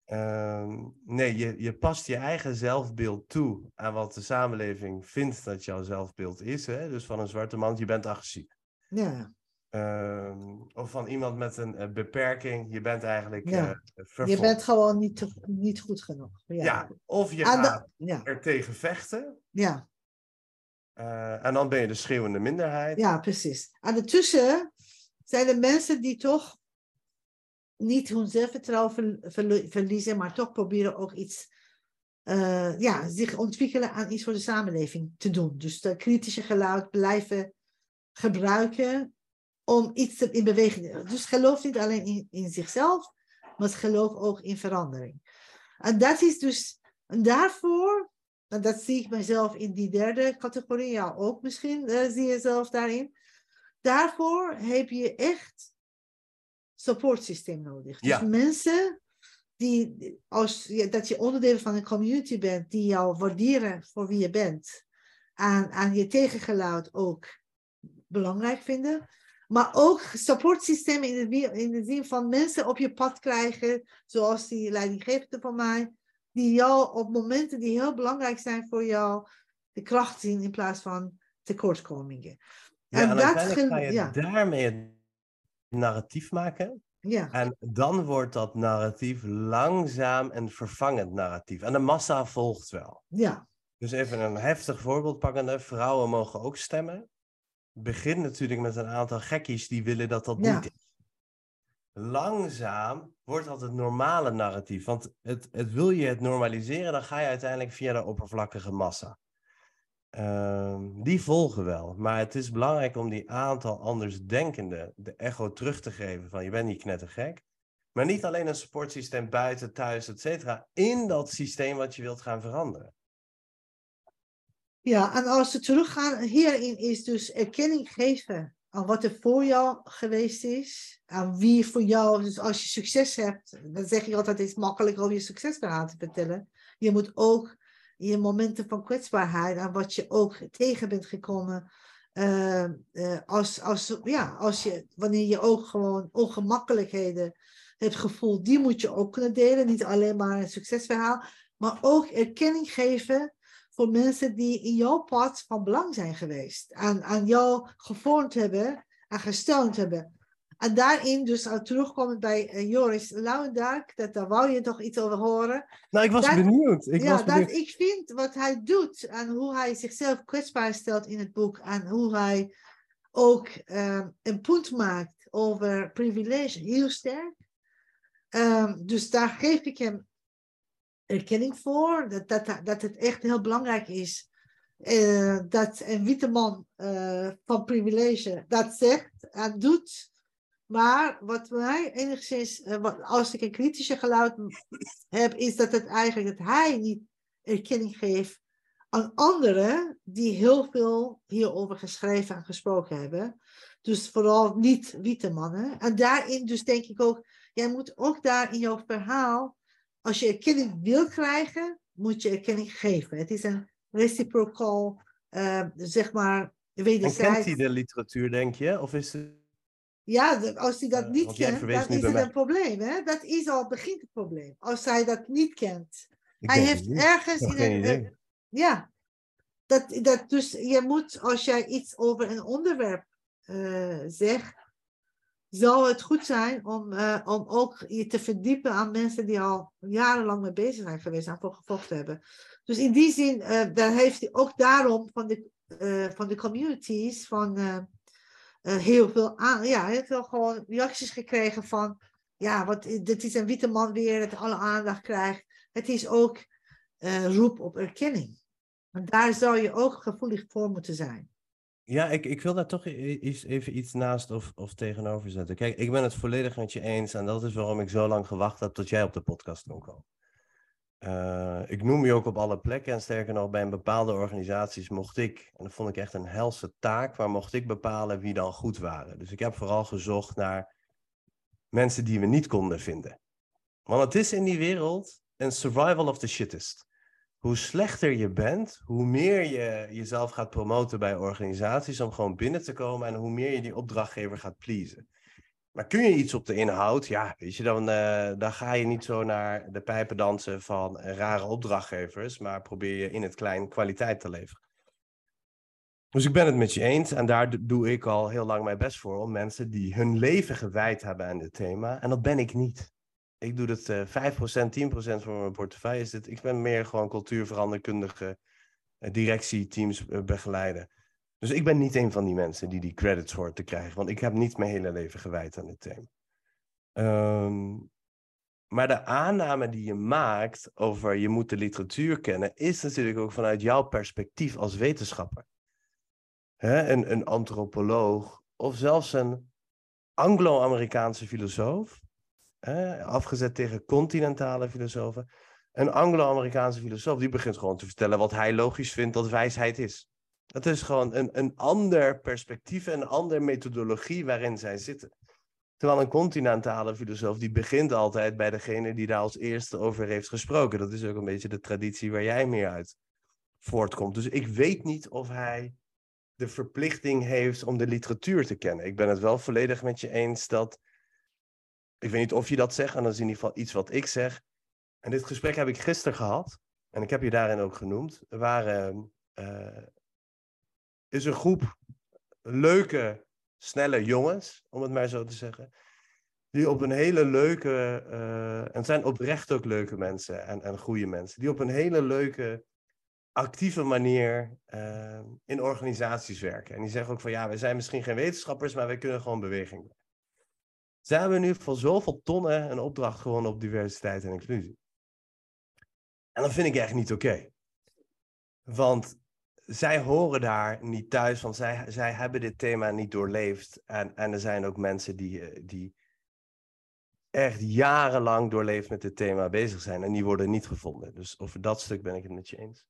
Ehm, nee, je, je past je eigen zelfbeeld toe aan wat de samenleving vindt dat jouw zelfbeeld is. Hè? Dus van een zwarte man, je bent agressief. ja. Ehm, of van iemand met een eh, beperking, je bent eigenlijk Ja. eh, Je bent gewoon niet, te- niet goed genoeg. Ja, ja. of je Aan de- gaat ja, er tegen vechten ja, eh, en dan ben je de schreeuwende minderheid. ja, precies. En ertussen zijn er mensen die toch niet hun zelfvertrouwen ver- verli- verliezen, maar toch proberen ook iets, eh, ja, zich ontwikkelen aan iets voor de samenleving te doen. Dus de kritische geluid blijven gebruiken om iets te- in beweging te Dus geloof niet alleen in, zichzelf, maar geloof ook in verandering. En dat is dus, en daarvoor, en dat zie ik mezelf in die derde categorie, ja ook misschien eh, zie je jezelf daarin. Daarvoor heb je echt supportsysteem nodig. Dus Ja. mensen die, als, je- dat je onderdeel van een community bent die jou waarderen voor wie je bent. En, en je tegengeluid ook belangrijk vinden. Maar ook supportsystemen in de, in de zin van mensen op je pad krijgen, zoals die leidinggevende van mij, die jou op momenten die heel belangrijk zijn voor jou, de kracht zien in plaats van tekortkomingen. Ja, En en dat ga je ja. daarmee narratief maken. Ja, En dan wordt dat narratief langzaam een vervangend narratief. En de massa volgt wel. ja, Dus even een heftig voorbeeld pakkende. Vrouwen mogen ook stemmen. Begin natuurlijk met een aantal gekkies die willen dat dat Ja. niet is. Langzaam wordt dat het normale narratief. Want het, het wil je het normaliseren, dan ga je uiteindelijk via de oppervlakkige massa. Ehm, die volgen wel. Maar het is belangrijk om die aantal andersdenkenden de echo terug te geven van je bent niet knettergek. Maar niet alleen een supportsysteem buiten, thuis, et cetera. In dat systeem wat je wilt gaan veranderen. ja, en als we teruggaan, hierin is dus erkenning geven aan wat er voor jou geweest is, aan wie voor jou, dus als je succes hebt, dan zeg je altijd, het is makkelijk om je succesverhaal te vertellen. Je moet ook je momenten van kwetsbaarheid en wat je ook tegen bent gekomen, eh, eh, als, als, ja, als je, wanneer je ook gewoon ongemakkelijkheden hebt gevoeld, die moet je ook kunnen delen. Niet alleen maar een succesverhaal, maar ook erkenning geven voor mensen die in jouw pad van belang zijn geweest. En aan jou gevormd hebben en gesteund hebben. En daarin, dus al terugkomend bij eh, Joris Lauwendaak, dat daar wou je toch iets over horen. Nou, ik was Dat- benieuwd. Ik ja, was benieuwd. dat ik vind wat hij doet en hoe hij zichzelf kwetsbaar stelt in het boek en hoe hij ook eh, een punt maakt over privilege, heel sterk. Ehm, dus daar geef ik hem erkenning voor, dat, dat, dat het echt heel belangrijk is eh, dat een witte man eh, van privilege dat zegt en doet. Maar wat mij enigszins, eh, als ik een kritische geluid heb, is dat het eigenlijk dat hij niet erkenning geeft aan anderen die heel veel hierover geschreven en gesproken hebben. Dus vooral niet witte mannen. En daarin dus denk ik ook, jij moet ook daar in jouw verhaal, als je erkenning wil krijgen, moet je erkenning geven. Het is een reciprocal, eh, zeg maar, wederzijds. hij de literatuur, denk je? Of is het... Ja, als hij dat Eh, niet kent, dan is het mij. een probleem. Hè? Dat is al begint het probleem. Als hij dat niet kent. Ik hij heeft het ergens in een. ja. Dat, dat, dus je moet, als jij iets over een onderwerp eh, zegt, zou het goed zijn om, eh, om ook je te verdiepen aan mensen die al jarenlang mee bezig zijn geweest en voor gevochten hebben. Dus in die zin, daar heeft hij ook daarom van de, van de communities, van eh, heel veel aan, ja, heel veel gewoon reacties gekregen van, ja, wat, dit is een witte man weer dat alle aandacht krijgt. Het is ook eh, roep op erkenning. En daar zou je ook gevoelig voor moeten zijn. Ja, ik, ik wil daar toch even iets naast of, of tegenover zetten. Kijk, ik ben het volledig met je eens en dat is waarom ik zo lang gewacht heb tot jij op de podcast kon komen. Eh, ik noem je ook op alle plekken en sterker nog, bij een bepaalde organisaties mocht ik, en dat vond ik echt een helse taak, maar mocht ik bepalen wie dan goed waren. Dus ik heb vooral gezocht naar mensen die we niet konden vinden. Want het is in die wereld een survival of the shittest. Hoe slechter je bent, hoe meer je jezelf gaat promoten bij organisaties om gewoon binnen te komen en hoe meer je die opdrachtgever gaat pleasen. Maar kun je iets op de inhoud? Ja, weet je, dan, eh, dan ga je niet zo naar de pijpen dansen van eh, rare opdrachtgevers, maar probeer je in het klein kwaliteit te leveren. Dus ik ben het met je eens en daar do- doe ik al heel lang mijn best voor om mensen die hun leven gewijd hebben aan dit thema. En dat ben ik niet. Ik doe het eh 5%, 10% van mijn portefeuille. Is dit, ik ben meer gewoon cultuurveranderkundige eh, directieteams begeleiden. Dus ik ben niet een van die mensen die die credits hoort te krijgen. Want ik heb niet mijn hele leven gewijd aan dit thema. Ehm, maar de aanname die je maakt over je moet de literatuur kennen, is natuurlijk ook vanuit jouw perspectief als wetenschapper. Een, een antropoloog of zelfs een Anglo-Amerikaanse filosoof, afgezet tegen continentale filosofen. Een Anglo-Amerikaanse filosoof die begint gewoon te vertellen wat hij logisch vindt dat wijsheid is. Dat is gewoon een, een ander perspectief en een andere methodologie waarin zij zitten. Terwijl een continentale filosoof, die begint altijd bij degene die daar als eerste over heeft gesproken. Dat is ook een beetje de traditie waar jij meer uit voortkomt. Dus ik weet niet of hij de verplichting heeft om de literatuur te kennen. Ik ben het wel volledig met je eens dat. Ik weet niet of je dat zegt, en dat is in ieder geval iets wat ik zeg. En dit gesprek heb ik gisteren gehad, en ik heb je daarin ook genoemd. Waren, uh, is een groep leuke, snelle jongens, om het maar zo te zeggen. Die op een hele leuke, uh, en zijn oprecht ook leuke mensen en, en goede mensen, die op een hele leuke actieve manier uh, in organisaties werken. En die zeggen ook van ja, we zijn misschien geen wetenschappers, maar wij kunnen gewoon beweging maken. Zij hebben nu voor zoveel tonnen een opdracht gewonnen op diversiteit en inclusie. En dat vind ik echt niet oké. Want zij horen daar niet thuis, want zij, zij hebben dit thema niet doorleefd. En, en er zijn ook mensen die, eh, die echt jarenlang doorleefd met dit thema bezig zijn en die worden niet gevonden. Dus over dat stuk ben ik het met je eens.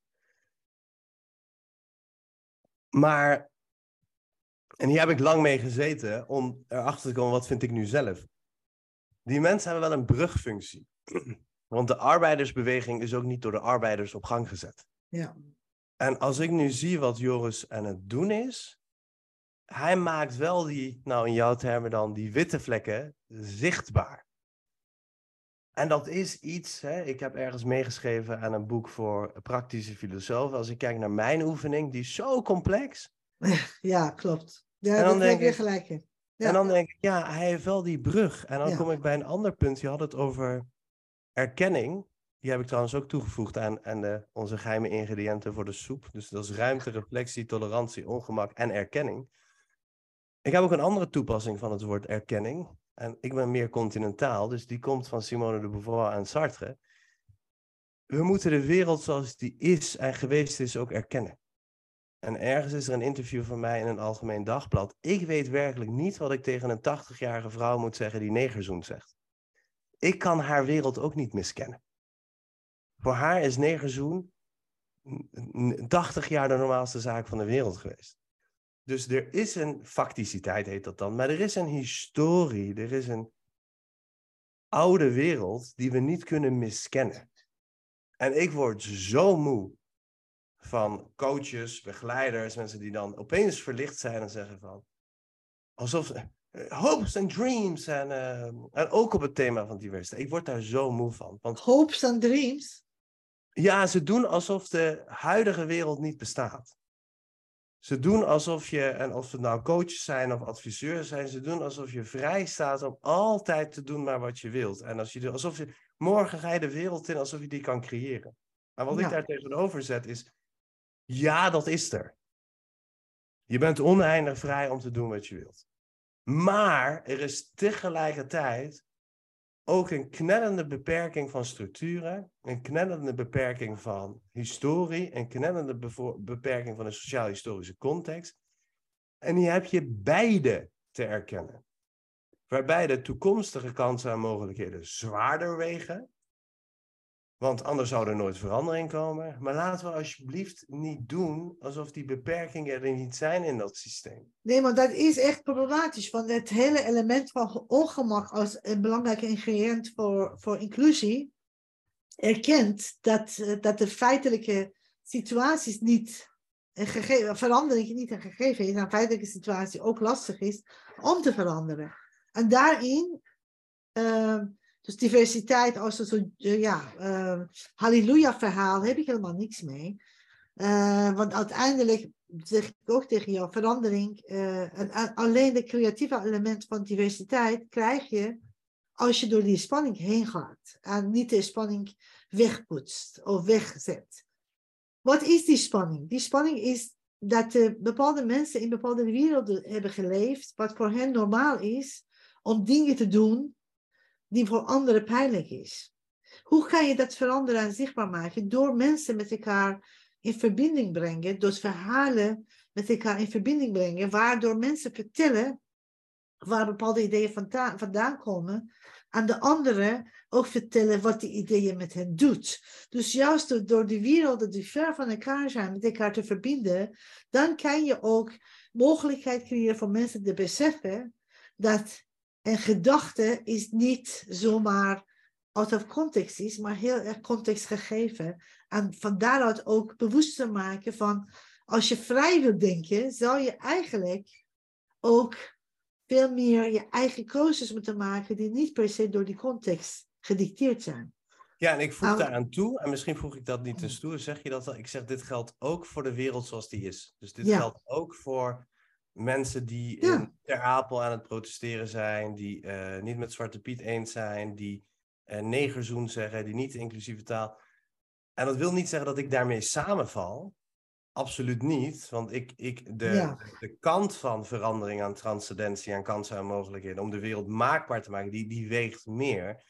Maar, en hier heb ik lang mee gezeten om erachter te komen, wat vind ik nu zelf? Die mensen hebben wel een brugfunctie. Want de arbeidersbeweging is ook niet door de arbeiders op gang gezet. Ja. En als ik nu zie wat Joris aan het doen is, hij maakt wel die, nou in jouw termen dan, die witte vlekken zichtbaar. En dat is iets, hè, ik heb ergens meegeschreven aan een boek voor praktische filosofen. Als ik kijk naar mijn oefening, die is zo complex. Ja, klopt. Ja, en dan denk ik gelijk in. Ja. En dan denk ik, ja, hij heeft wel die brug. En dan kom ik bij een ander punt. Je had het over erkenning. Die heb ik trouwens ook toegevoegd aan, onze geheime ingrediënten voor de soep. Dus dat is ruimte, reflectie, tolerantie, ongemak en erkenning. Ik heb ook een andere toepassing van het woord erkenning. En ik ben meer continentaal, dus die komt van Simone de Beauvoir en Sartre. We moeten de wereld zoals die is en geweest is ook erkennen. En ergens is er een interview van mij in een algemeen dagblad. Ik weet werkelijk niet wat ik tegen een 80-jarige vrouw moet zeggen die negerzoen zegt. Ik kan haar wereld ook niet miskennen. Voor haar is negerzoen 80 jaar de normaalste zaak van de wereld geweest. Dus er is een facticiteit, heet dat dan, maar er is een historie, er is een oude wereld die we niet kunnen miskennen. En ik word zo moe van coaches, begeleiders, mensen die dan opeens verlicht zijn en zeggen van, alsof uh, hopes and dreams en, uh, en ook op het thema van diversiteit. Ik word daar zo moe van. Want, hopes and dreams? Ja, ze doen alsof de huidige wereld niet bestaat. Ze doen alsof je, en of het nou coaches zijn of adviseurs zijn, ze doen alsof je vrij staat om altijd te doen maar wat je wilt. En als je, alsof je, morgen ga je de wereld in alsof je die kan creëren. En wat ik daar tegenover zet is, ja, dat is er. Je bent oneindig vrij om te doen wat je wilt. Maar er is tegelijkertijd ook een knellende beperking van structuren, een knellende beperking van historie, een knellende beperking van een sociaal-historische context. En die heb je beide te erkennen. Waarbij de toekomstige kansen en mogelijkheden zwaarder wegen, want anders zou er nooit verandering komen. Maar laten we alsjeblieft niet doen alsof die beperkingen er niet zijn in dat systeem. Nee, maar dat is echt problematisch. Want het hele element van ongemak als een belangrijke ingrediënt voor, voor inclusie erkent dat, dat de feitelijke situaties niet een gegeven, verandering niet een gegeven is, een feitelijke situatie ook lastig is om te veranderen. En daarin. Uh, dus diversiteit als een soort ja, uh, halleluja-verhaal heb ik helemaal niks mee. Uh, want uiteindelijk zeg ik ook tegen jou, verandering, uh, alleen de creatieve element van diversiteit krijg je als je door die spanning heen gaat en niet de spanning wegpoetst of wegzet. Wat is die spanning? Die spanning is dat bepaalde mensen in bepaalde werelden hebben geleefd, wat voor hen normaal is, om dingen te doen die voor anderen pijnlijk is. Hoe ga je dat veranderen en zichtbaar maken? Door mensen met elkaar in verbinding brengen, door verhalen met elkaar in verbinding brengen, waardoor mensen vertellen waar bepaalde ideeën vandaan komen, aan de anderen ook vertellen wat die ideeën met hen doet. Dus juist door die werelden die ver van elkaar zijn, met elkaar te verbinden, dan kan je ook mogelijkheid creëren voor mensen te beseffen dat En gedachte is niet zomaar out of context is, maar heel erg context gegeven. En van daaruit ook bewust te maken van, als je vrij wilt denken, zou je eigenlijk ook veel meer je eigen keuzes moeten maken die niet per se door die context gedicteerd zijn. Ja, en ik voeg Nou- daaraan toe, en misschien voeg ik dat niet te stoer, zeg je dat wel? Ik zeg, dit geldt ook voor de wereld zoals die is. Dus dit Ja. geldt ook voor mensen die Ja. in Ter Apel aan het protesteren zijn, die eh, niet met Zwarte Piet eens zijn, die eh negerzoen zeggen, die niet de inclusieve taal. En dat wil niet zeggen dat ik daarmee samenval. Absoluut niet, want ik, ik, de, Ja. de kant van verandering aan transcendentie, aan kansen en mogelijkheden, om de wereld maakbaar te maken, die, die weegt meer.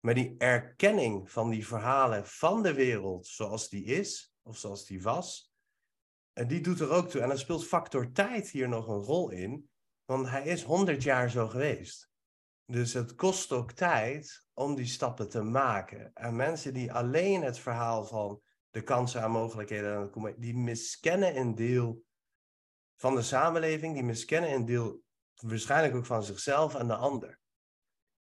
Maar die erkenning van die verhalen van de wereld zoals die is, of zoals die was, en die doet er ook toe. En dan speelt factor tijd hier nog een rol in, want hij is honderd jaar zo geweest. Dus het kost ook tijd om die stappen te maken. En mensen die alleen het verhaal van de kansen en mogelijkheden, die miskennen een deel van de samenleving, die miskennen een deel waarschijnlijk ook van zichzelf en de ander.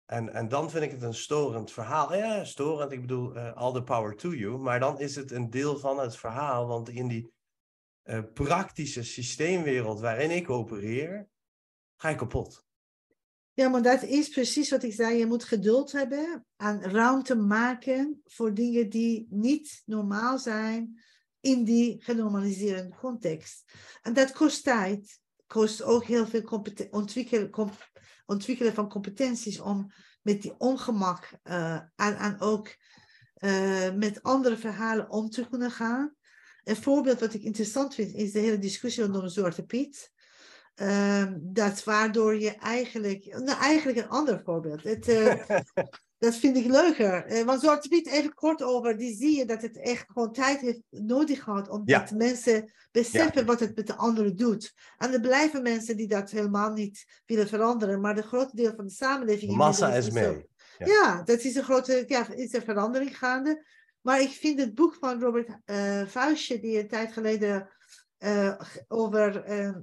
En, en dan vind ik het een storend verhaal. Ja, storend, ik bedoel, eh, all the power to you. Maar dan is het een deel van het verhaal, want in die eh, praktische systeemwereld waarin ik opereer, ga ik kapot. Ja, maar dat is precies wat ik zei. Je moet geduld hebben en ruimte maken voor dingen die niet normaal zijn in die genormaliseerde context. En dat kost tijd. Kost ook heel veel ontwikkelen, van competenties om met die ongemak eh, en, en ook eh, met andere verhalen om te kunnen gaan. Een voorbeeld wat ik interessant vind is de hele discussie rondom Zwarte Piet. Ehm, dat waardoor je eigenlijk, nou eigenlijk een ander voorbeeld. Het, eh, dat vind ik leuker. Eh, want Zwarte Piet, even kort over, die zie je dat het echt gewoon tijd heeft nodig gehad. Omdat mensen beseffen wat het met de anderen doet. En er blijven mensen die dat helemaal niet willen veranderen. Maar de grote deel van de samenleving... Massa is mee. Ja. Ja. dat is een grote ja, is een verandering gaande. Maar ik vind het boek van Robert Vuistje, die een tijd geleden eh, over. eh,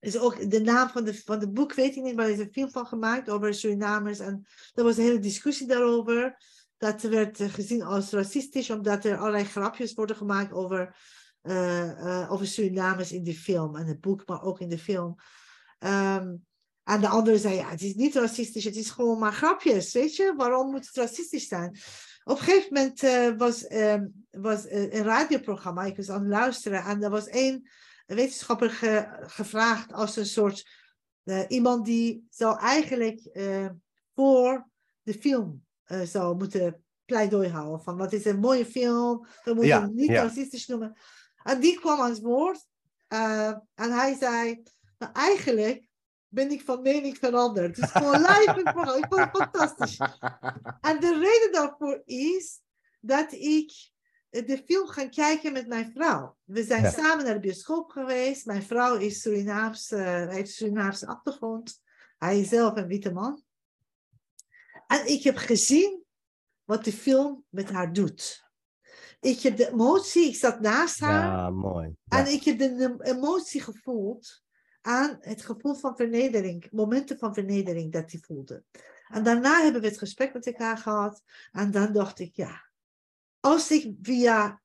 is ook de naam van het van de boek, weet ik niet, maar er is een film van gemaakt over Surinamers. En er was een hele discussie daarover. Dat werd gezien als racistisch, omdat er allerlei grapjes worden gemaakt over, over Surinamers in de film en het boek, maar ook in de film. Ehm, en de andere zei, ja, het is niet racistisch, het is gewoon maar grapjes, weet je? Waarom moet het racistisch zijn? Op een gegeven moment eh, was, ehm, was eh, een radioprogramma, ik was aan het luisteren, en er was één wetenschapper ge- gevraagd als een soort, eh, iemand die zou eigenlijk voor de film zou moeten pleidooi houden. Van wat is een mooie film, we moeten Ja, hem niet ja. racistisch noemen. En die kwam aan het woord en hij zei, nou eigenlijk ben ik van mening veranderd. Het is gewoon live in het programma. Ik vond het fantastisch. En de reden daarvoor is dat ik de film ga kijken met mijn vrouw. We zijn Ja. samen naar de bioscoop geweest. Mijn vrouw is Surinaams, eh, heeft Surinaamse achtergrond. Hij is zelf een witte man. En ik heb gezien wat de film met haar doet. Ik heb de emotie, ik zat naast haar. Ja, mooi. En ik heb de emotie gevoeld aan het gevoel van vernedering, momenten van vernedering dat hij voelde. En daarna hebben we het gesprek met elkaar gehad. En dan dacht ik, ja, als ik via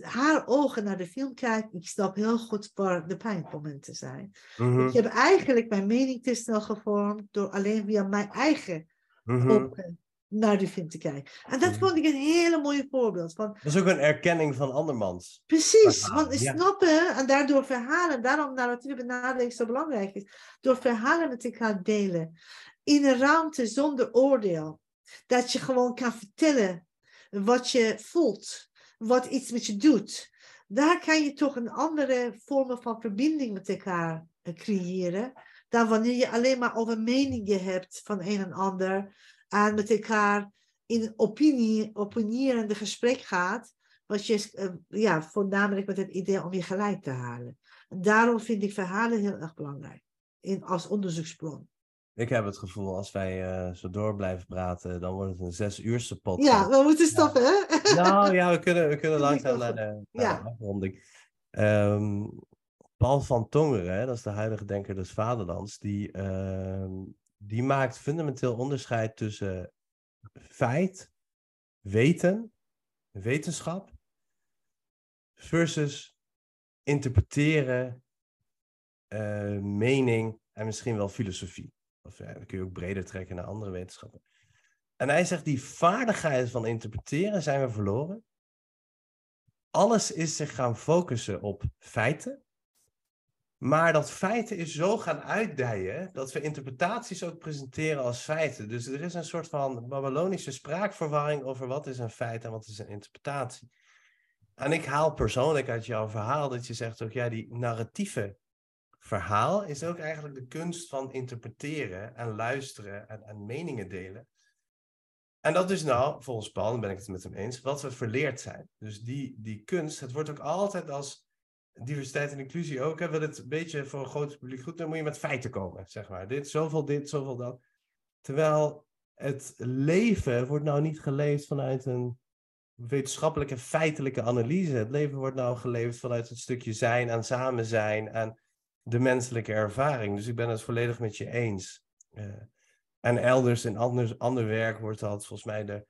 haar ogen naar de film kijk, ik snap heel goed waar de pijnmomenten zijn. Mhm, Ik heb eigenlijk mijn mening te snel gevormd door alleen via mijn eigen mhm. ogen naar de film te kijken. En dat Mhm. vond ik een hele mooie voorbeeld. Van, Dat is ook een erkenning van andermans. Precies, Verhalen, want ja. snappen en daardoor verhalen, daarom narratieve benadering zo belangrijk is, door verhalen met elkaar delen, in een ruimte zonder oordeel, dat je gewoon kan vertellen wat je voelt, wat iets met je doet. Daar kan je toch een andere vorm van verbinding met elkaar eh, creëren, dan wanneer je alleen maar over meningen hebt van een en ander en met elkaar in opinie, opinierende gesprek gaat, wat je, eh, ja, voornamelijk met het idee om je gelijk te halen. En daarom vind ik verhalen heel erg belangrijk in, als onderzoeksbron. Ik heb het gevoel, als wij eh, zo door blijven praten, dan wordt het een zes uurse podcast. Ja, we moeten stoppen, hè? Nou ja, we kunnen, we kunnen langzaam naar de, naar Ja. de afronding. Ehm, Paul van Tongeren, dat is de huidige denker des vaderlands, die, ehm, die maakt fundamenteel onderscheid tussen feit, weten, wetenschap, versus interpreteren, uh, mening en misschien wel filosofie. Of dan kun je ook breder trekken naar andere wetenschappen. En hij zegt, die vaardigheid van interpreteren zijn we verloren. Alles is zich gaan focussen op feiten. Maar dat feiten is zo gaan uitdijen dat we interpretaties ook presenteren als feiten. Dus er is een soort van Babylonische spraakverwarring over wat is een feit en wat is een interpretatie. En ik haal persoonlijk uit jouw verhaal dat je zegt ook, ja, die narratieve verhaal is ook eigenlijk de kunst van interpreteren en luisteren en, en meningen delen. En dat is nou, volgens Paul, ben ik het met hem eens, wat we verleerd zijn. Dus die, die kunst, het wordt ook altijd als diversiteit en inclusie ook, hè, wil het een beetje voor een groot publiek goed, dan moet je met feiten komen, zeg maar. Dit, zoveel dit, zoveel dat. Terwijl het leven wordt nou niet geleefd vanuit een wetenschappelijke, feitelijke analyse. Het leven wordt nou geleefd vanuit het stukje zijn en samen zijn en de menselijke ervaring. Dus ik ben het volledig met je eens. Uh, en elders in ander, ander werk wordt dat volgens mij de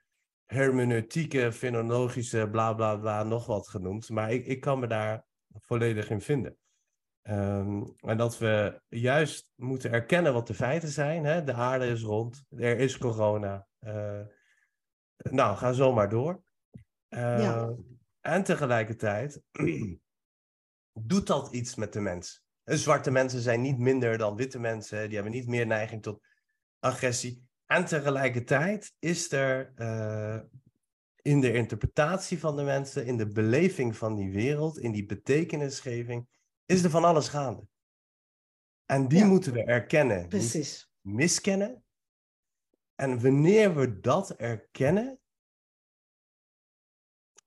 hermeneutieke, fenologische, bla bla bla, nog wat genoemd. Maar ik, ik kan me daar volledig in vinden. Um, en dat we juist moeten erkennen wat de feiten zijn. Hè? De aarde is rond, er is corona. Uh, nou, ga zo maar door. Uh, ja. En tegelijkertijd doet dat iets met de mens. Zwarte mensen zijn niet minder dan witte mensen. Die hebben niet meer neiging tot agressie. En tegelijkertijd is er uh, in de interpretatie van de mensen, in de beleving van die wereld, in die betekenisgeving, is er van alles gaande. En die moeten we erkennen. Precies. Miskennen. En wanneer we dat erkennen,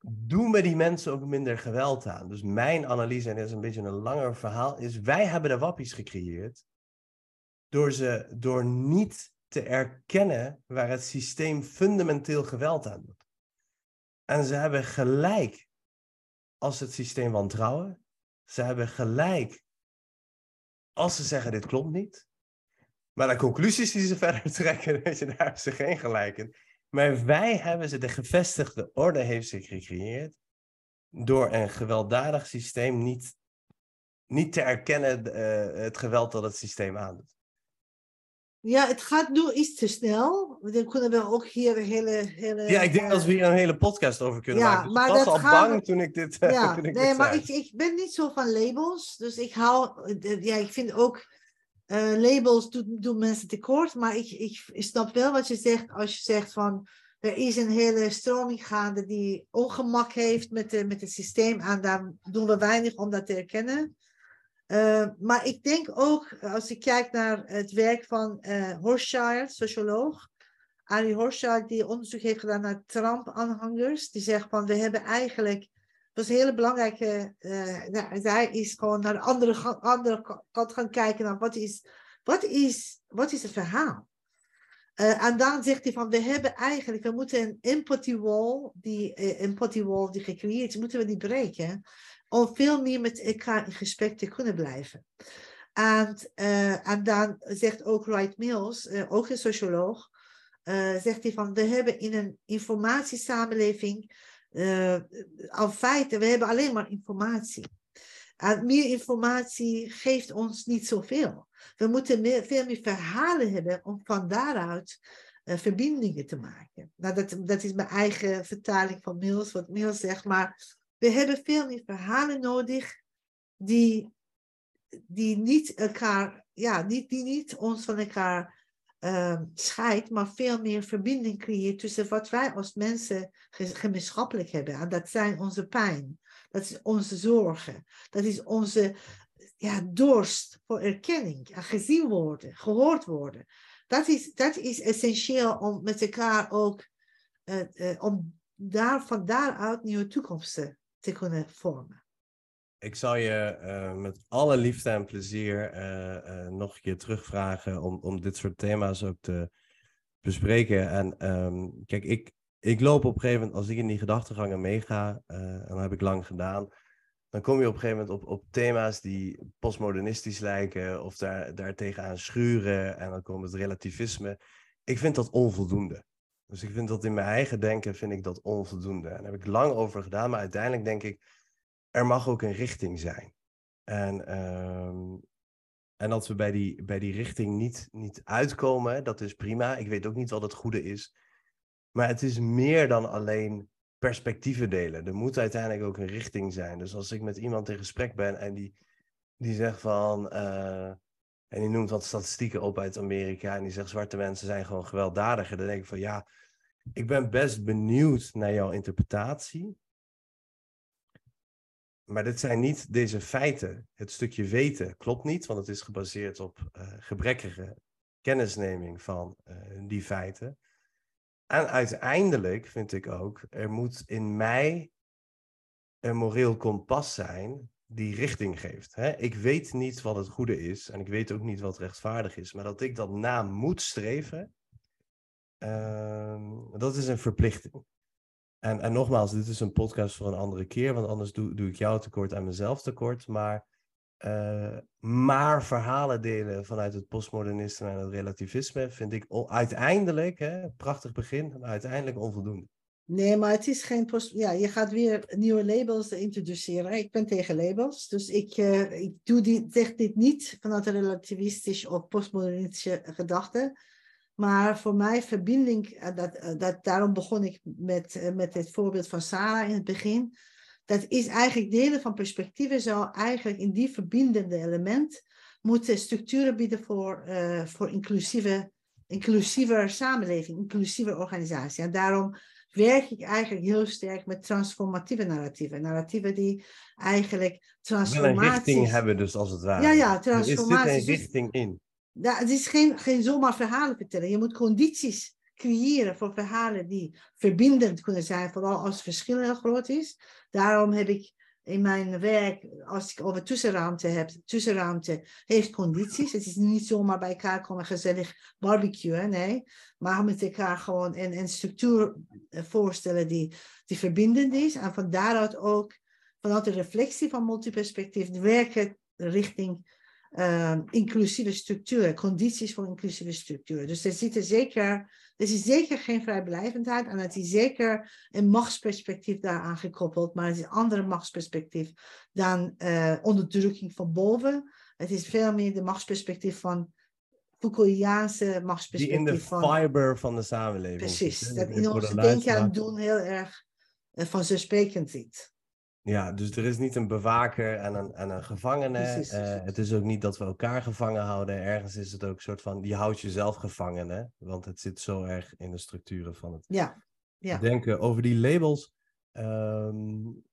doen we die mensen ook minder geweld aan. Dus mijn analyse, en dat is een beetje een langer verhaal, is wij hebben de wappies gecreëerd door, ze, door niet te erkennen waar het systeem fundamenteel geweld aan doet. En ze hebben gelijk als het systeem wantrouwen. Ze hebben gelijk als ze zeggen dit klopt niet. Maar de conclusies die ze verder trekken, weet je, daar hebben ze geen gelijk in. Maar wij hebben ze, de gevestigde orde heeft zich gecreëerd door een gewelddadig systeem niet, niet te erkennen uh, het geweld dat het systeem aandoet. Ja, het gaat nu iets te snel. Dan kunnen we ook hier een hele... hele ja, ik denk dat we hier een hele podcast over kunnen ja, maken. Dus maar ik was dat al gaan bang toen ik dit Ja, toen ik nee, dit maar zei. ik, ik ben niet zo van labels. Dus ik hou... eh, Ja, ik vind ook... eh, labels doen, doen mensen tekort. Maar ik, ik snap wel wat je zegt als je zegt van... Er is een hele stroming gaande die ongemak heeft met, de, met het systeem. En daar doen we weinig om dat te erkennen. Eh, maar ik denk ook, als ik kijk naar het werk van eh Horschild, socioloog, Arie Horschild, die onderzoek heeft gedaan naar Trump-aanhangers, die zegt van, we hebben eigenlijk, dat is een hele belangrijke, eh, hij is gewoon naar de andere, andere ka- kant gaan kijken naar wat is, wat is, wat is het verhaal? Eh, en dan zegt hij van, we hebben eigenlijk, we moeten een empathy wall, die eh, empathy wall die gecreëerd is, moeten we die breken om veel meer met elkaar in gesprek te kunnen blijven. En, eh, en dan zegt ook Wright Mills, ook een socioloog, zegt hij van, we hebben in een informatiesamenleving al feiten, we hebben alleen maar informatie. Meer informatie geeft ons niet zoveel. We moeten meer, veel meer verhalen hebben om van daaruit eh, verbindingen te maken. Nou, dat, dat is mijn eigen vertaling van Mills, wat Mills zegt, maar we hebben veel meer verhalen nodig die, die niet elkaar, ja, die, niet ons van elkaar uh, scheidt, maar veel meer verbinding creëert tussen wat wij als mensen ge- gemeenschappelijk hebben. En dat zijn onze pijn, dat is onze zorgen, dat is onze ja, dorst voor erkenning, en gezien worden, gehoord worden. Dat is, dat is essentieel om met elkaar ook, uh, uh, om daar, van daaruit nieuwe toekomsten te kunnen vormen. Ik zal je uh, met alle liefde en plezier nog een keer terugvragen om, om dit soort thema's ook te bespreken. En um, kijk, ik, ik loop op een gegeven moment, als ik in die gedachtegangen meega, en dat heb ik lang gedaan, dan kom je op een gegeven moment op, op thema's die postmodernistisch lijken of daar, daar schuren en dan komt het relativisme. Ik vind dat onvoldoende. Dus ik vind dat in mijn eigen denken vind ik dat onvoldoende. En daar heb ik lang over gedaan, maar uiteindelijk denk ik, er mag ook een richting zijn. En, ehm, en dat we bij die, bij die richting niet, niet uitkomen, dat is prima. Ik weet ook niet wat het goede is. Maar het is meer dan alleen perspectieven delen. Er moet uiteindelijk ook een richting zijn. Dus als ik met iemand in gesprek ben en die, die zegt van. Uh, en die noemt wat statistieken op uit Amerika. En die zegt: zwarte mensen zijn gewoon gewelddadiger. Dan denk ik van ja, ik ben best benieuwd naar jouw interpretatie. Maar dit zijn niet deze feiten. Het stukje weten klopt niet, want het is gebaseerd op uh, gebrekkige kennisneming van uh, die feiten. En uiteindelijk vind ik ook, er moet in mij een moreel kompas zijn die richting geeft. Hè? Ik weet niet wat het goede is en ik weet ook niet wat rechtvaardig is, maar dat ik dat na moet streven, uh, dat is een verplichting. En, en nogmaals, dit is een podcast voor een andere keer, want anders doe, doe ik jou tekort en mezelf tekort. Maar uh, maar verhalen delen vanuit het postmodernisme en het relativisme vind ik uiteindelijk, hè, prachtig begin, maar uiteindelijk onvoldoende. Nee, maar het is geen post. Ja, je gaat weer nieuwe labels introduceren. Ik ben tegen labels, dus ik, uh, ik doe die, zeg dit niet vanuit een relativistisch of postmodernistische gedachte. Maar voor mij verbinding, eh, dat, dat, daarom begon ik met, met het voorbeeld van Sarah in het begin dat is eigenlijk delen van perspectieven zou eigenlijk in die verbindende element moeten structuren bieden voor, uh, voor inclusieve, inclusiever samenleving, inclusieve organisatie. En daarom werk ik eigenlijk heel sterk met transformatieve narratieven. Narratieven die eigenlijk transformatie... een richting hebben dus als het ware. Ja, ja, transformatie. Er zit een richting in. Ja, het is geen, geen zomaar verhalen vertellen. Je moet condities creëren voor verhalen die verbindend kunnen zijn, vooral als het verschil heel groot is. Daarom heb ik in mijn werk, als ik over tussenruimte heb, tussenruimte heeft condities. Het is niet zomaar bij elkaar komen gezellig barbecuen, nee. Maar met elkaar gewoon een, een structuur eh, voorstellen die, die verbindend is. En van daaruit ook, vanuit de reflectie van multiperspectief, werken richting uh, inclusieve structuren, condities voor inclusieve structuren. Dus er zitten zeker, er is zeker geen vrijblijvendheid en het is zeker een machtsperspectief daaraan gekoppeld, maar het is een andere machtsperspectief dan uh, onderdrukking van boven. Het is veel meer de machtsperspectief van Foucaultiaanse machtsperspectief. Die in de fiber van de samenleving. Precies, dat in ons denken en doen heel erg uh, vanzelfsprekend ziet. Ja, dus er is niet een bewaker en een, en een gevangene. Uh, het is ook niet dat we elkaar gevangen houden. Ergens is het ook een soort van, je houdt jezelf gevangen. Hè? Want het zit zo erg in de structuren van het ja. Ja. denken. Over die labels. Um,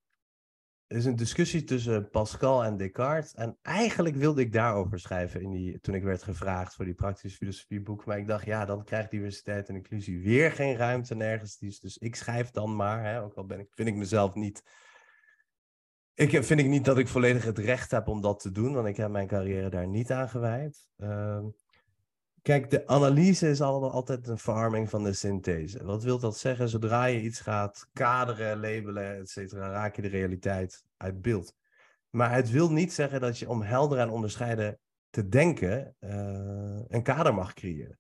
er is een discussie tussen Pascal en Descartes. En eigenlijk wilde ik daarover schrijven in die, toen ik werd gevraagd voor die praktische filosofieboek. Maar ik dacht, ja, dan krijgt diversiteit en inclusie weer geen ruimte nergens. Dus ik schrijf dan maar. Hè? Ook al ben ik, vind ik mezelf niet ik vind ik niet dat ik volledig het recht heb om dat te doen, want ik heb mijn carrière daar niet aan gewijd. Uh, kijk, de analyse is altijd een verarming van de synthese. Wat wil dat zeggen? Zodra je iets gaat kaderen, labelen, et cetera, raak je de realiteit uit beeld. Maar het wil niet zeggen dat je om helder en onderscheiden te denken uh, een kader mag creëren.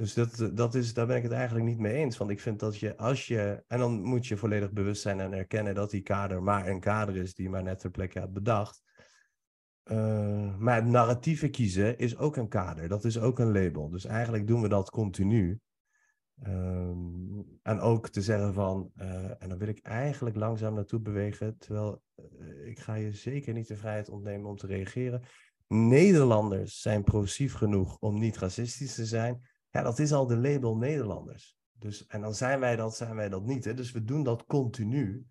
Dus dat, dat is, daar ben ik het eigenlijk niet mee eens. Want ik vind dat je, als je. En dan moet je volledig bewust zijn en erkennen dat die kader maar een kader is die maar net ter plekke had bedacht. Uh, maar het narratieve kiezen is ook een kader. Dat is ook een label. Dus eigenlijk doen we dat continu. Um, en ook te zeggen van, uh, en dan wil ik eigenlijk langzaam naartoe bewegen, terwijl uh, ik ga je zeker niet de vrijheid ontnemen om te reageren. Nederlanders zijn progressief genoeg om niet racistisch te zijn. Ja, dat is al de label Nederlanders. Dus, en dan zijn wij dat, zijn wij dat niet. Hè? Dus we doen dat continu.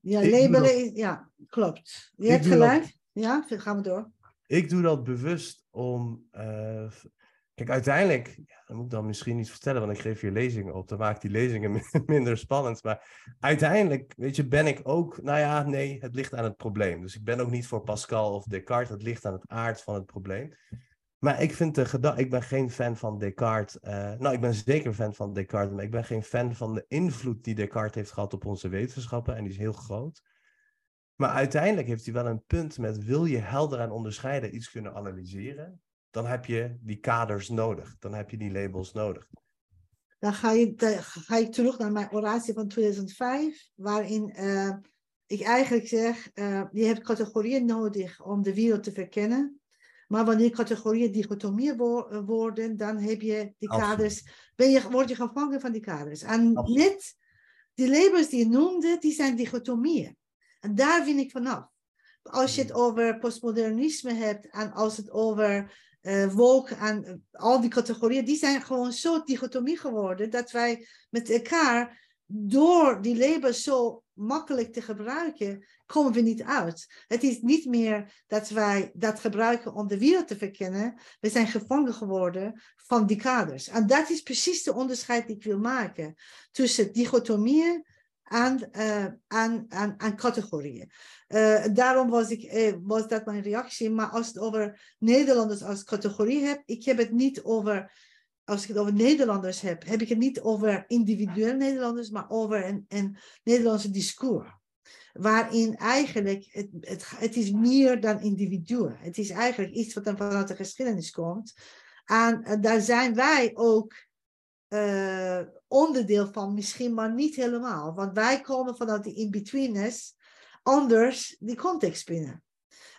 Ja, labelen, ja, klopt. Je hebt gelijk. Ja, gaan we door. Ik doe dat bewust om. Uh, kijk, uiteindelijk, ja, dat moet ik dan misschien niet vertellen, want ik geef hier lezingen op. Dan maakt die lezingen minder spannend. Maar uiteindelijk, weet je, ben ik ook. Nou ja, nee, het ligt aan het probleem. Dus ik ben ook niet voor Pascal of Descartes. Het ligt aan het aard van het probleem. Maar ik vind de gedachte, ik ben geen fan van Descartes. Uh, nou, ik ben zeker fan van Descartes, maar ik ben geen fan van de invloed die Descartes heeft gehad op onze wetenschappen. En die is heel groot. Maar uiteindelijk heeft hij wel een punt met wil je helder en onderscheiden iets kunnen analyseren, dan heb je die kaders nodig. Dan heb je die labels nodig. Dan ga, je, dan ga ik terug naar mijn oratie van 2005, waarin uh, ik eigenlijk zeg, uh, je hebt categorieën nodig om de wereld te verkennen. Maar wanneer categorieën dichotomie worden, dan heb je die kaders, ben je, word je gevangen van die kaders. En Absoluut. net die labels die je noemde, die zijn dichotomieën. En daar vind ik vanaf. Als je het hmm. over postmodernisme hebt en als het over uh, woke en al die categorieën, die zijn gewoon zo dichotomie geworden dat wij met elkaar door die labels zo makkelijk te gebruiken, komen we niet uit. Het is niet meer dat wij dat gebruiken om de wereld te verkennen. We zijn gevangen geworden van die kaders. En dat is precies de onderscheid die ik wil maken tussen dichotomieën en, aan categorieën. Uh, daarom was, ik, uh, was dat mijn reactie. Maar als het over Nederlanders als categorie heb, ik heb het niet over als ik het over Nederlanders heb, heb ik het niet over individueel Nederlanders, maar over een, een Nederlandse discours. Waarin eigenlijk, het, het, het is meer dan individuen. Het is eigenlijk iets wat dan vanuit de geschiedenis komt. En daar zijn wij ook uh, onderdeel van, misschien maar niet helemaal. Want wij komen vanuit die in-betweenness anders die context binnen.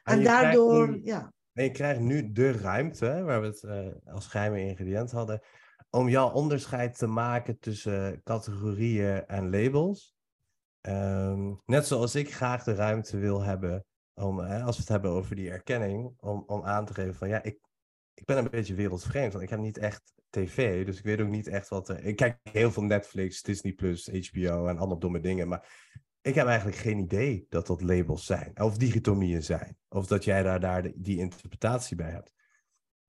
En, en daardoor, ja. Je krijgt nu de ruimte, waar we het uh, als geheime ingrediënt hadden, om jouw onderscheid te maken tussen categorieën en labels. Um, net zoals ik graag de ruimte wil hebben, om, als we het hebben over die erkenning, om, om aan te geven van ja, ik, ik ben een beetje wereldvreemd, want ik heb niet echt tv, dus ik weet ook niet echt wat... Er, ik kijk heel veel Netflix, Disney+, HBO en allemaal domme dingen, maar ik heb eigenlijk geen idee dat dat labels zijn. Of dichotomieën zijn. Of dat jij daar, daar die interpretatie bij hebt.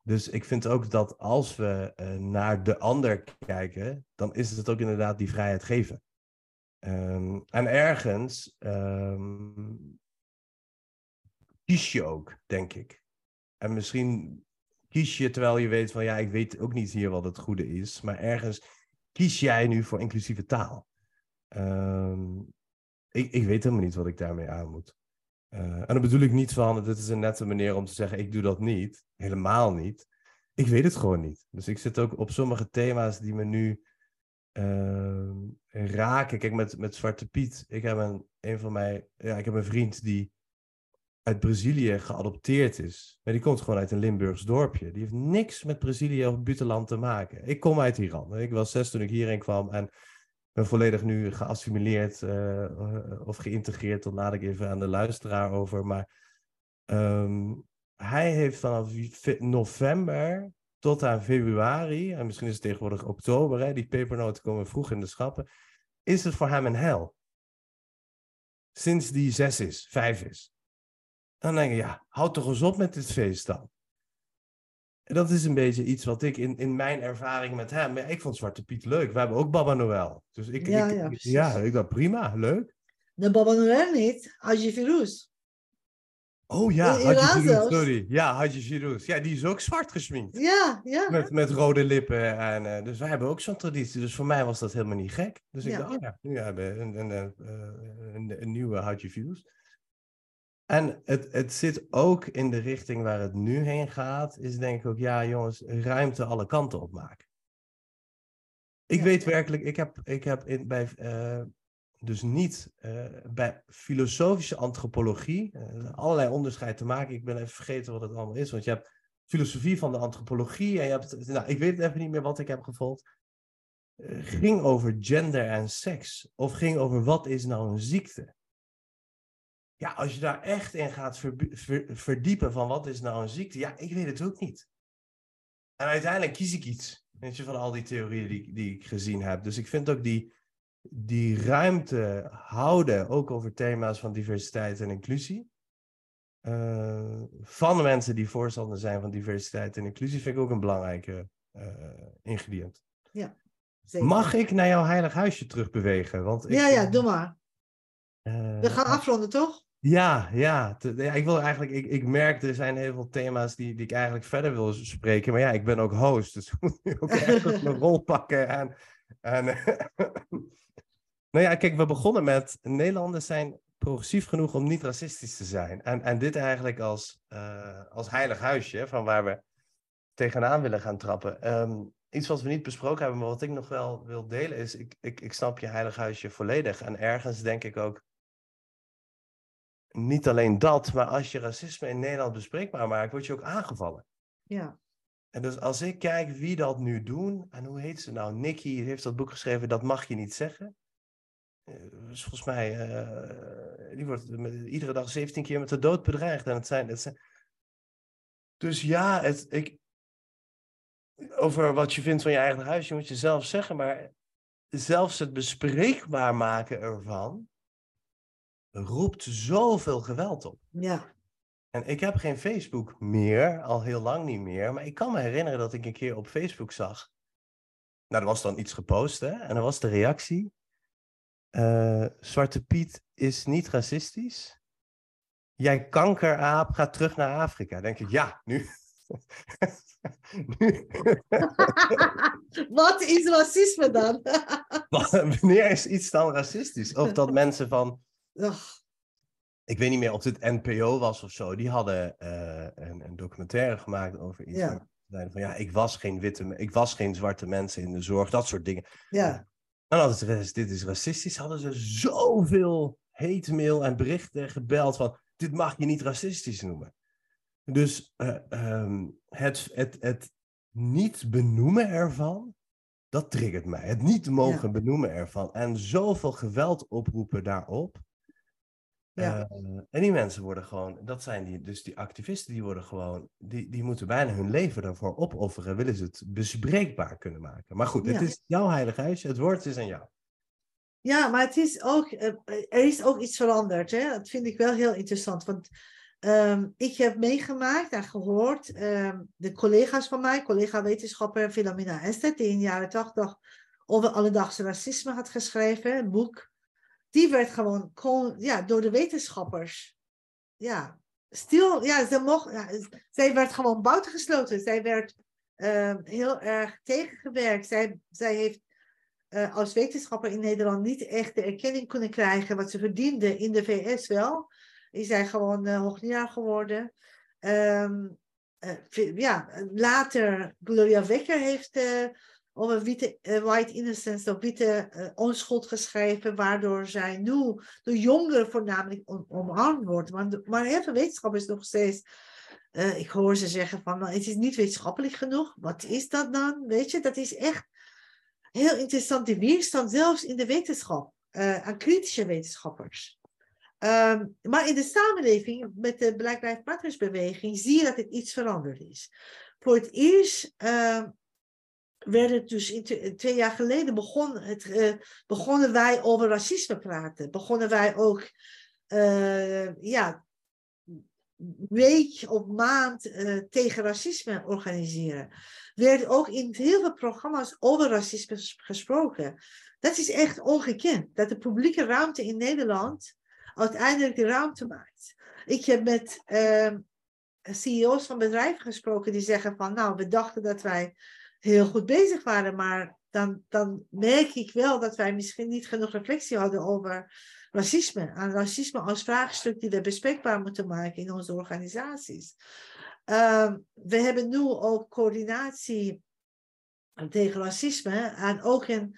Dus ik vind ook dat als we uh, naar de ander kijken, dan is het ook inderdaad die vrijheid geven. Um, en ergens um, kies je ook, denk ik. En misschien kies je terwijl je weet van ja, ik weet ook niet hier wat het goede is. Maar ergens kies jij nu voor inclusieve taal. Um, ik, ik weet helemaal niet wat ik daarmee aan moet. Uh, en dan bedoel ik niet van, dit is een nette manier om te zeggen, ik doe dat niet. Helemaal niet. Ik weet het gewoon niet. Dus ik zit ook op sommige thema's die me nu uh, raken. Kijk, met, met Zwarte Piet. Ik heb een, een van mijn, ja, ik heb een vriend die uit Brazilië geadopteerd is. Maar die komt gewoon uit een Limburgs dorpje. Die heeft niks met Brazilië of buitenland te maken. Ik kom uit Iran. Ik was zes toen ik hierheen kwam en ben volledig nu geassimileerd uh, of geïntegreerd. Dat laat ik even aan de luisteraar over. Maar um, hij heeft vanaf november tot aan februari, en misschien is het tegenwoordig oktober, hè, die pepernoten komen vroeg in de schappen, is het voor hem een hel. Sinds die zes is, vijf is. Dan denk je, ja, houd toch eens op met dit feest dan dat is een beetje iets wat ik in, in mijn ervaring met hem. ik vond Zwarte Piet leuk. We hebben ook Baba Noël. Dus ik, ja, ik, ja, ja, ik dacht prima, leuk. De Baba Noël niet, Haji Firouz. Oh ja, Haji Firouz, sorry. Ja, Haji Firouz. Ja, die is ook zwart gesminkt. Ja, ja. Met, met rode lippen. En, uh, dus wij hebben ook zo'n traditie. Dus voor mij was dat helemaal niet gek. Dus ik dacht, oh ja, nu hebben we een, een, een, eh, een, een nieuwe Haji Firouz. En het, het zit ook in de richting waar het nu heen gaat, is denk ik ook, ja jongens, ruimte alle kanten op maken. Ik weet werkelijk, ik heb, ik heb in, bij, uh, dus niet uh, bij filosofische antropologie, uh, allerlei onderscheid te maken. Ik ben even vergeten wat het allemaal is, want je hebt filosofie van de antropologie en je hebt, nou, ik weet even niet meer wat ik heb gevolgd. ging over gender en seks, of ging over wat is nou een ziekte ja, als je daar echt in gaat verdiepen van wat is nou een ziekte, ja, ik weet het ook niet. En uiteindelijk kies ik iets, weet je, van al die theorieën die, die ik gezien heb. Dus ik vind ook die, die ruimte houden, ook over thema's van diversiteit en inclusie. Uh, van mensen die voorstander zijn van diversiteit en inclusie, vind ik ook een belangrijke uh, ingrediënt. Ja, zeker. Mag ik naar jouw heilig huisje terugbewegen? Want ik, ja, ja, doe maar. Uh, We gaan afronden, toch? Ja, ja. ja ik wil eigenlijk, ik, ik merk er zijn heel veel thema's die, die ik eigenlijk verder wil spreken. Maar ja, ik ben ook host, dus ik moet ook echt mijn rol pakken. En, en nou ja, kijk, we begonnen met Nederlanders zijn progressief genoeg om niet racistisch te zijn. En, en dit eigenlijk als, uh, als heilig huisje, van waar we tegenaan willen gaan trappen. Ehm, iets wat we niet besproken hebben, maar wat ik nog wel wil delen is, ik, ik, ik snap je heilig huisje volledig. En ergens denk ik ook, niet alleen dat, maar als je racisme in Nederland bespreekbaar maakt, word je ook aangevallen. Ja. En dus als ik kijk wie dat nu doen, en hoe heet ze nou? Nikki heeft dat boek geschreven, Dat mag je niet zeggen. Dus volgens mij, uh, die wordt iedere dag 17 keer met de dood bedreigd. En het zijn, het zijn... Dus ja, het, ik, over wat je vindt van je eigen huis, je moet je zelf zeggen, maar zelfs het bespreekbaar maken ervan roept zoveel geweld op. Ja. En ik heb geen Facebook meer, al heel lang niet meer, maar ik kan me herinneren dat ik een keer op Facebook zag. Nou, er was dan iets gepost, hè? En dan was de reactie. Uh, Zwarte Piet is niet racistisch. Jij kankeraap gaat terug naar Afrika. denk ik, ja, nu. nu. Wat is racisme dan? Wanneer is iets dan racistisch? Of dat mensen van. Ik weet niet meer of dit NPO was of zo. Die hadden uh, een, een, documentaire gemaakt over iets. Ja. Van ja, ik was geen witte, ik was geen zwarte mensen in de zorg, dat soort dingen. Ja. En als het dit is racistisch, hadden ze zoveel hate mail en berichten gebeld van dit mag je niet racistisch noemen. Dus uh, um, het, het, het niet benoemen ervan, dat triggert mij. Het niet mogen benoemen ervan. En zoveel geweld oproepen daarop. Ja. Uh, en die mensen worden gewoon, dat zijn die, dus die activisten, die worden gewoon, die, die moeten bijna hun leven daarvoor opofferen, willen ze het bespreekbaar kunnen maken. Maar goed, het is jouw heilig huisje, het woord is aan jou. Ja, maar het is ook, eh, er is ook iets veranderd. Hè? Dat vind ik wel heel interessant. Want um, ik heb meegemaakt en gehoord, um, de collega's van mij, collega-wetenschapper Philomena Estet, die in de jaren tachtig over alledaagse racisme had geschreven, een boek die werd gewoon, ja, door de wetenschappers. Ja, stil. Ja, ze mocht, ja, zij werd gewoon buitengesloten. Zij werd uh, heel erg tegengewerkt. Zij, zij heeft uh, als wetenschapper in Nederland niet echt de erkenning kunnen krijgen wat ze verdiende. In de VS wel. Is zij gewoon uh, hoogleraar geworden. Um, ja, later Gloria Wekker heeft over witte, uh, white innocence, of witte uh, onschuld geschreven, waardoor zij nu de jongeren voornamelijk om, omarmd wordt. Maar, maar heel veel wetenschap is nog steeds, uh, ik hoor ze zeggen van, nou, het is niet wetenschappelijk genoeg. Wat is dat dan? Weet je, dat is echt heel interessant, de weerstand zelfs in de wetenschap, aan kritische wetenschappers. Um, maar in de samenleving met de Black Lives Matter beweging zie je dat het iets veranderd is. Voor het eerst uh, werd het dus in twee jaar geleden begon het, uh, begonnen wij over racisme praten. Begonnen wij ook uh, ja, week of maand uh, tegen racisme organiseren. Werd ook in heel veel programma's over racisme gesproken. Dat is echt ongekend. Dat de publieke ruimte in Nederland uiteindelijk de ruimte maakt. Ik heb met CEO's van bedrijven gesproken die zeggen van nou, we dachten dat wij heel goed bezig waren. Maar dan, dan merk ik wel dat wij misschien niet genoeg reflectie hadden over racisme. En racisme als vraagstuk die we bespreekbaar moeten maken in onze organisaties. Uh, we hebben nu ook coördinatie tegen racisme en ook een,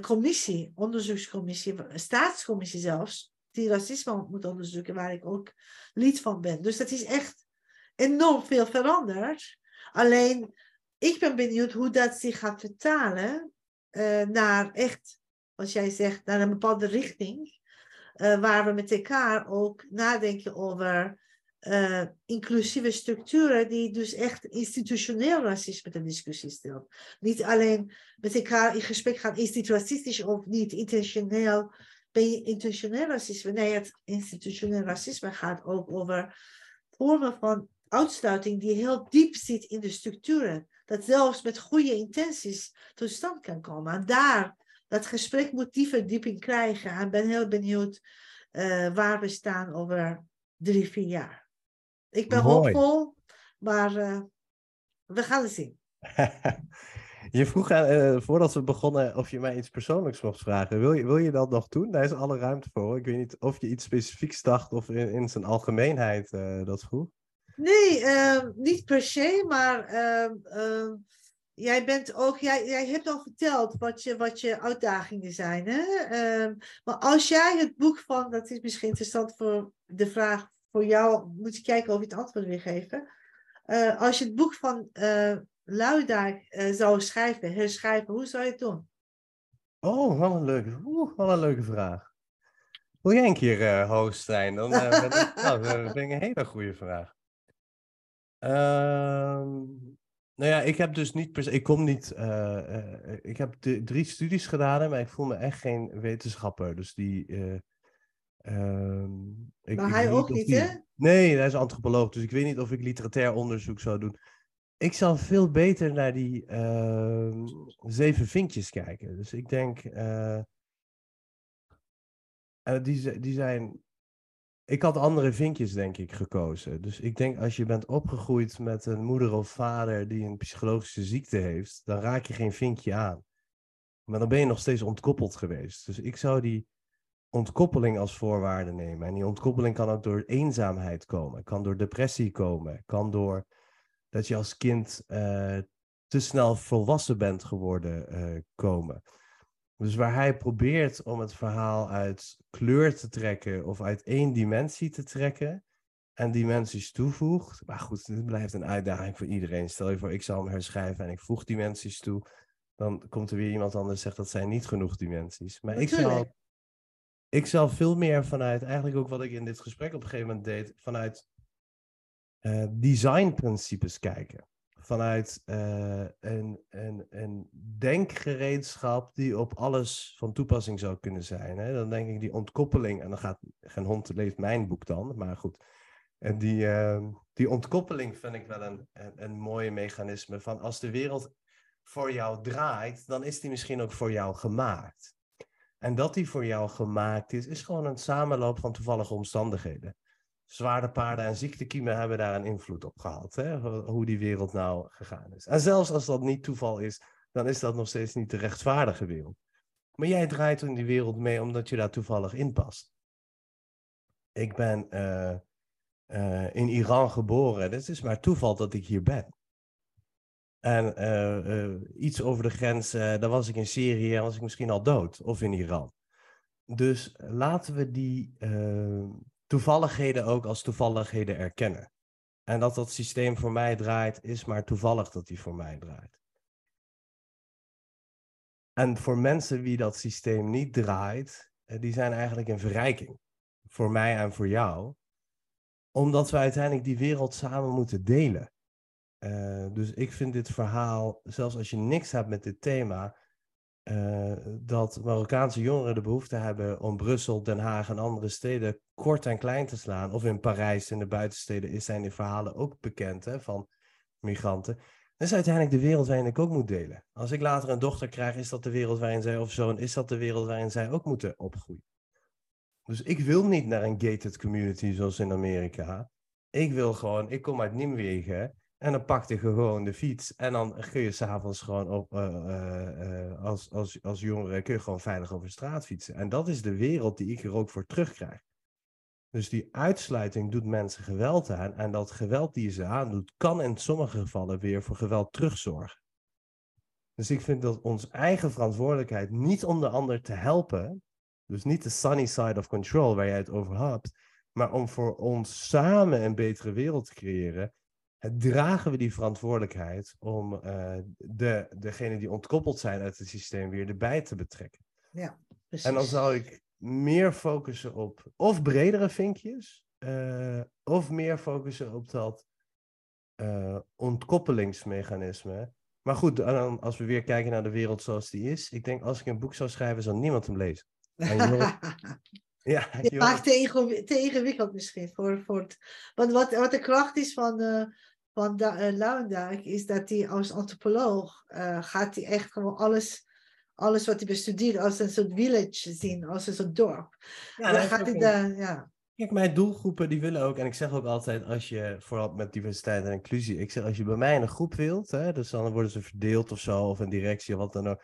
commissie, onderzoekscommissie, staatscommissie zelfs, die racisme moet onderzoeken, waar ik ook lid van ben. Dus dat is echt enorm veel veranderd. Alleen ik ben benieuwd hoe dat zich gaat vertalen uh, naar echt, als jij zegt, naar een bepaalde richting. Uh, waar we met elkaar ook nadenken over uh, inclusieve structuren die dus echt institutioneel racisme ter discussie stelt. Niet alleen met elkaar in gesprek gaan, is dit racistisch of niet, intentioneel, ben je intentioneel racisme? Nee, het institutioneel racisme gaat ook over vormen van uitsluiting die heel diep zit in de structuren dat zelfs met goede intenties tot stand kan komen. En daar, dat gesprek moet die verdieping krijgen. En ben heel benieuwd uh, waar we staan over drie, vier jaar. Ik ben Mooi. hoopvol, maar uh, we gaan het zien. Je vroeg, uh, voordat we begonnen, of je mij iets persoonlijks mocht vragen. Wil je, wil je dat nog doen? Daar is alle ruimte voor. Ik weet niet of je iets specifieks dacht of in, in zijn algemeenheid dat vroeg. Nee, uh, niet per se, maar ehm, ehm, jij bent ook, jij, jij hebt al verteld wat je, wat je uitdagingen zijn. Hè? maar als jij het boek van, dat is misschien interessant voor de vraag voor jou, moet je kijken of je het antwoord wil geven. Uh, als je het boek van uh, Luidijk uh, zou schrijven, herschrijven, hoe zou je het doen? Oh, wat een leuke, oeh, wat een leuke vraag. Wil jij een keer host zijn? Dan ben ik, nou, dat vind ik een hele goede vraag. Ehm, nou ja, ik heb dus niet per se, ik kom niet, ik heb drie studies gedaan, maar ik voel me echt geen wetenschapper. Dus die, Ehm, ik, maar hij ook niet, hè? Nee, hij is antropoloog, dus ik weet niet of ik literair onderzoek zou doen. Ik zal veel beter naar die ehm, zeven vinkjes kijken. Dus ik denk, uh, die, die zijn. Ik had andere vinkjes, denk ik, gekozen. Dus ik denk, als je bent opgegroeid met een moeder of vader die een psychologische ziekte heeft, dan raak je geen vinkje aan. Maar dan ben je nog steeds ontkoppeld geweest. Dus ik zou die ontkoppeling als voorwaarde nemen. En die ontkoppeling kan ook door eenzaamheid komen, kan door depressie komen, kan door dat je als kind uh, te snel volwassen bent geworden uh, komen. Dus waar hij probeert om het verhaal uit kleur te trekken of uit één dimensie te trekken en dimensies toevoegt. Maar goed, dit blijft een uitdaging voor iedereen. Stel je voor, ik zou hem herschrijven en ik voeg dimensies toe. Dan komt er weer iemand anders en zegt dat zijn niet genoeg dimensies. Maar ik zou ik zal veel meer vanuit, eigenlijk ook wat ik in dit gesprek op een gegeven moment deed, vanuit uh, designprincipes kijken. Vanuit uh, een, een, een denkgereedschap die op alles van toepassing zou kunnen zijn. Hè? Dan denk ik die ontkoppeling, en dan gaat geen hond leeft mijn boek dan, maar goed. En die, uh, die ontkoppeling vind ik wel een, een, een mooie mechanisme van als de wereld voor jou draait, dan is die misschien ook voor jou gemaakt. En dat die voor jou gemaakt is, is gewoon een samenloop van toevallige omstandigheden. Zwaardepaarden en ziektekiemen hebben daar een invloed op gehad, hè? hoe die wereld nou gegaan is. En zelfs als dat niet toeval is, dan is dat nog steeds niet de rechtvaardige wereld. Maar jij draait in die wereld mee omdat je daar toevallig in past. Ik ben uh, uh, in Iran geboren. Het is maar toeval dat ik hier ben. En uh, iets over de grens, dan was ik in Syrië en was ik misschien al dood. Of in Iran. Dus laten we die toevalligheden ook als toevalligheden erkennen. En dat dat systeem voor mij draait, is maar toevallig dat die voor mij draait. En voor mensen wie dat systeem niet draait, die zijn eigenlijk een verrijking. Voor mij en voor jou. Omdat we uiteindelijk die wereld samen moeten delen. Uh, dus ik vind dit verhaal, zelfs als je niks hebt met dit thema, uh, dat Marokkaanse jongeren de behoefte hebben om Brussel, Den Haag en andere steden kort en klein te slaan. Of in Parijs, in de buitensteden, is zijn die verhalen ook bekend hè, van migranten. Dat is uiteindelijk de wereld waarin ik ook moet delen. Als ik later een dochter krijg, is dat de wereld waarin zij, of zoon, is dat de wereld waarin zij ook moeten opgroeien. Dus ik wil niet naar een gated community zoals in Amerika. Ik wil gewoon, ik kom uit Nimwegen. En dan pakte je gewoon de fiets. En dan kun je s'avonds gewoon op, uh, uh, als, als, als jongere kun je gewoon veilig over straat fietsen. En dat is de wereld die ik er ook voor terugkrijg. Dus die uitsluiting doet mensen geweld aan. En dat geweld die je ze aandoet, kan in sommige gevallen weer voor geweld terugzorgen. Dus ik vind dat ons eigen verantwoordelijkheid niet om de ander te helpen. Dus niet de sunny side of control waar jij het over hebt. Maar om voor ons samen een betere wereld te creëren dragen we die verantwoordelijkheid om uh, de, degenen die ontkoppeld zijn uit het systeem weer erbij te betrekken. Ja, precies. En dan zou ik meer focussen op of bredere vinkjes, uh, of meer focussen op dat uh, ontkoppelingsmechanisme. Maar goed, dan, als we weer kijken naar de wereld zoals die is, ik denk als ik een boek zou schrijven, zou niemand hem lezen. Ja, je maakt te, te ingewikkeld misschien. Voor, voor het, want wat, wat de kracht is van, uh, van uh, is dat hij als antropoloog uh, gaat hij echt gewoon alles, alles wat hij bestudeert als een soort village zien, als een soort dorp. Ja, dan gaat hij daar, ja. Kijk, mijn doelgroepen die willen ook, en ik zeg ook altijd, als je, vooral met diversiteit en inclusie, ik zeg als je bij mij in een groep wilt, hè, dus dan worden ze verdeeld of zo, of een directie of wat dan ook.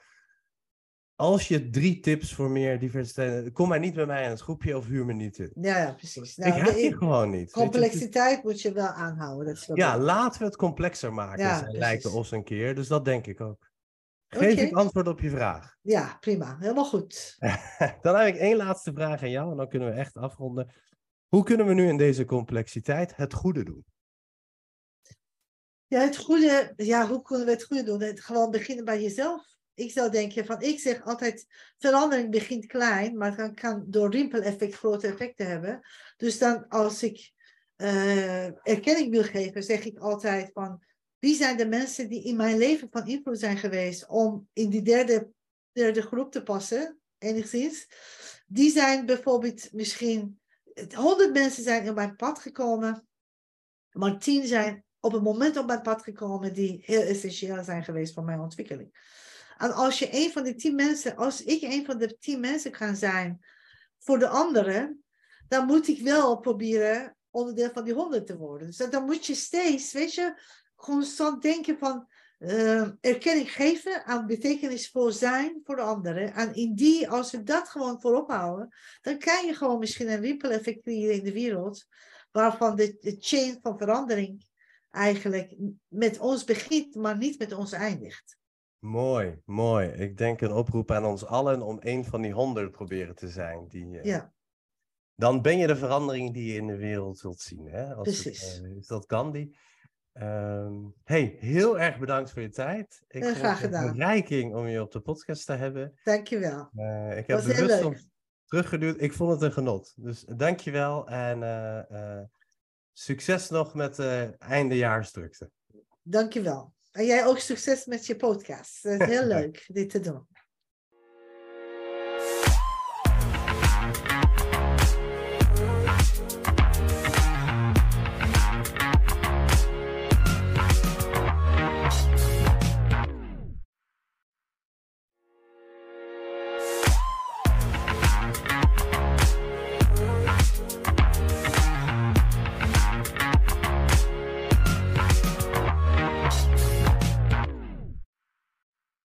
Als je drie tips voor meer diversiteit, kom maar niet bij mij in het groepje of huur me niet in. Ja, ja precies. ik heb je gewoon niet. je. complexiteit moet je wel aanhouden. Dat is wel Ja, laten we het complexer maken, Ja, lijkt ons een keer. Dus dat denk ik ook. Geef ik antwoord op je vraag. ja, prima. Helemaal goed. Dan heb ik één laatste vraag aan jou en dan kunnen we echt afronden. Hoe kunnen we nu in deze complexiteit het goede doen? Ja, het goede, ja, hoe kunnen we het goede doen? Het gewoon beginnen bij jezelf. Ik zou denken van, ik zeg altijd, verandering begint klein, maar dan kan door rimpeleffect grote effecten hebben. Dus dan als ik eh, erkenning wil geven, zeg ik altijd van, wie zijn de mensen die in mijn leven van invloed zijn geweest om in die derde, derde groep te passen, enigszins. Die zijn bijvoorbeeld misschien, honderd mensen zijn in mijn pad gekomen, maar tien zijn op een moment op mijn pad gekomen die heel essentieel zijn geweest voor mijn ontwikkeling. En als je een van die tien mensen, als ik een van de tien mensen kan zijn voor de anderen, dan moet ik wel proberen onderdeel van die honderd te worden. Dus dan moet je steeds, weet je, constant denken van eh, erkenning geven aan betekenisvol zijn voor de anderen. En in die, als we dat gewoon voorop houden, dan kan je gewoon misschien een rimpel-effect creëren in de wereld, waarvan de, de chain van verandering eigenlijk met ons begint, maar niet met ons eindigt. Mooi, mooi. Ik denk een oproep aan ons allen om een van die honderd proberen te zijn. Die, eh, Ja, Dan ben je de verandering die je in de wereld wilt zien. Hè? Als het, Precies. eh, is dat Gandhi? Ehm hey, heel erg bedankt voor je tijd. Ik Heel vond graag het een gedaan. verrijking om je op de podcast te hebben. dankjewel. Eh, ik heb bewust soms teruggeduwd. Ik vond het een genot. Dus dankjewel en eh, eh, succes nog met de eindejaarsdrukte. Dankjewel. En jij ook succes met je podcast. Het is heel leuk dit te doen.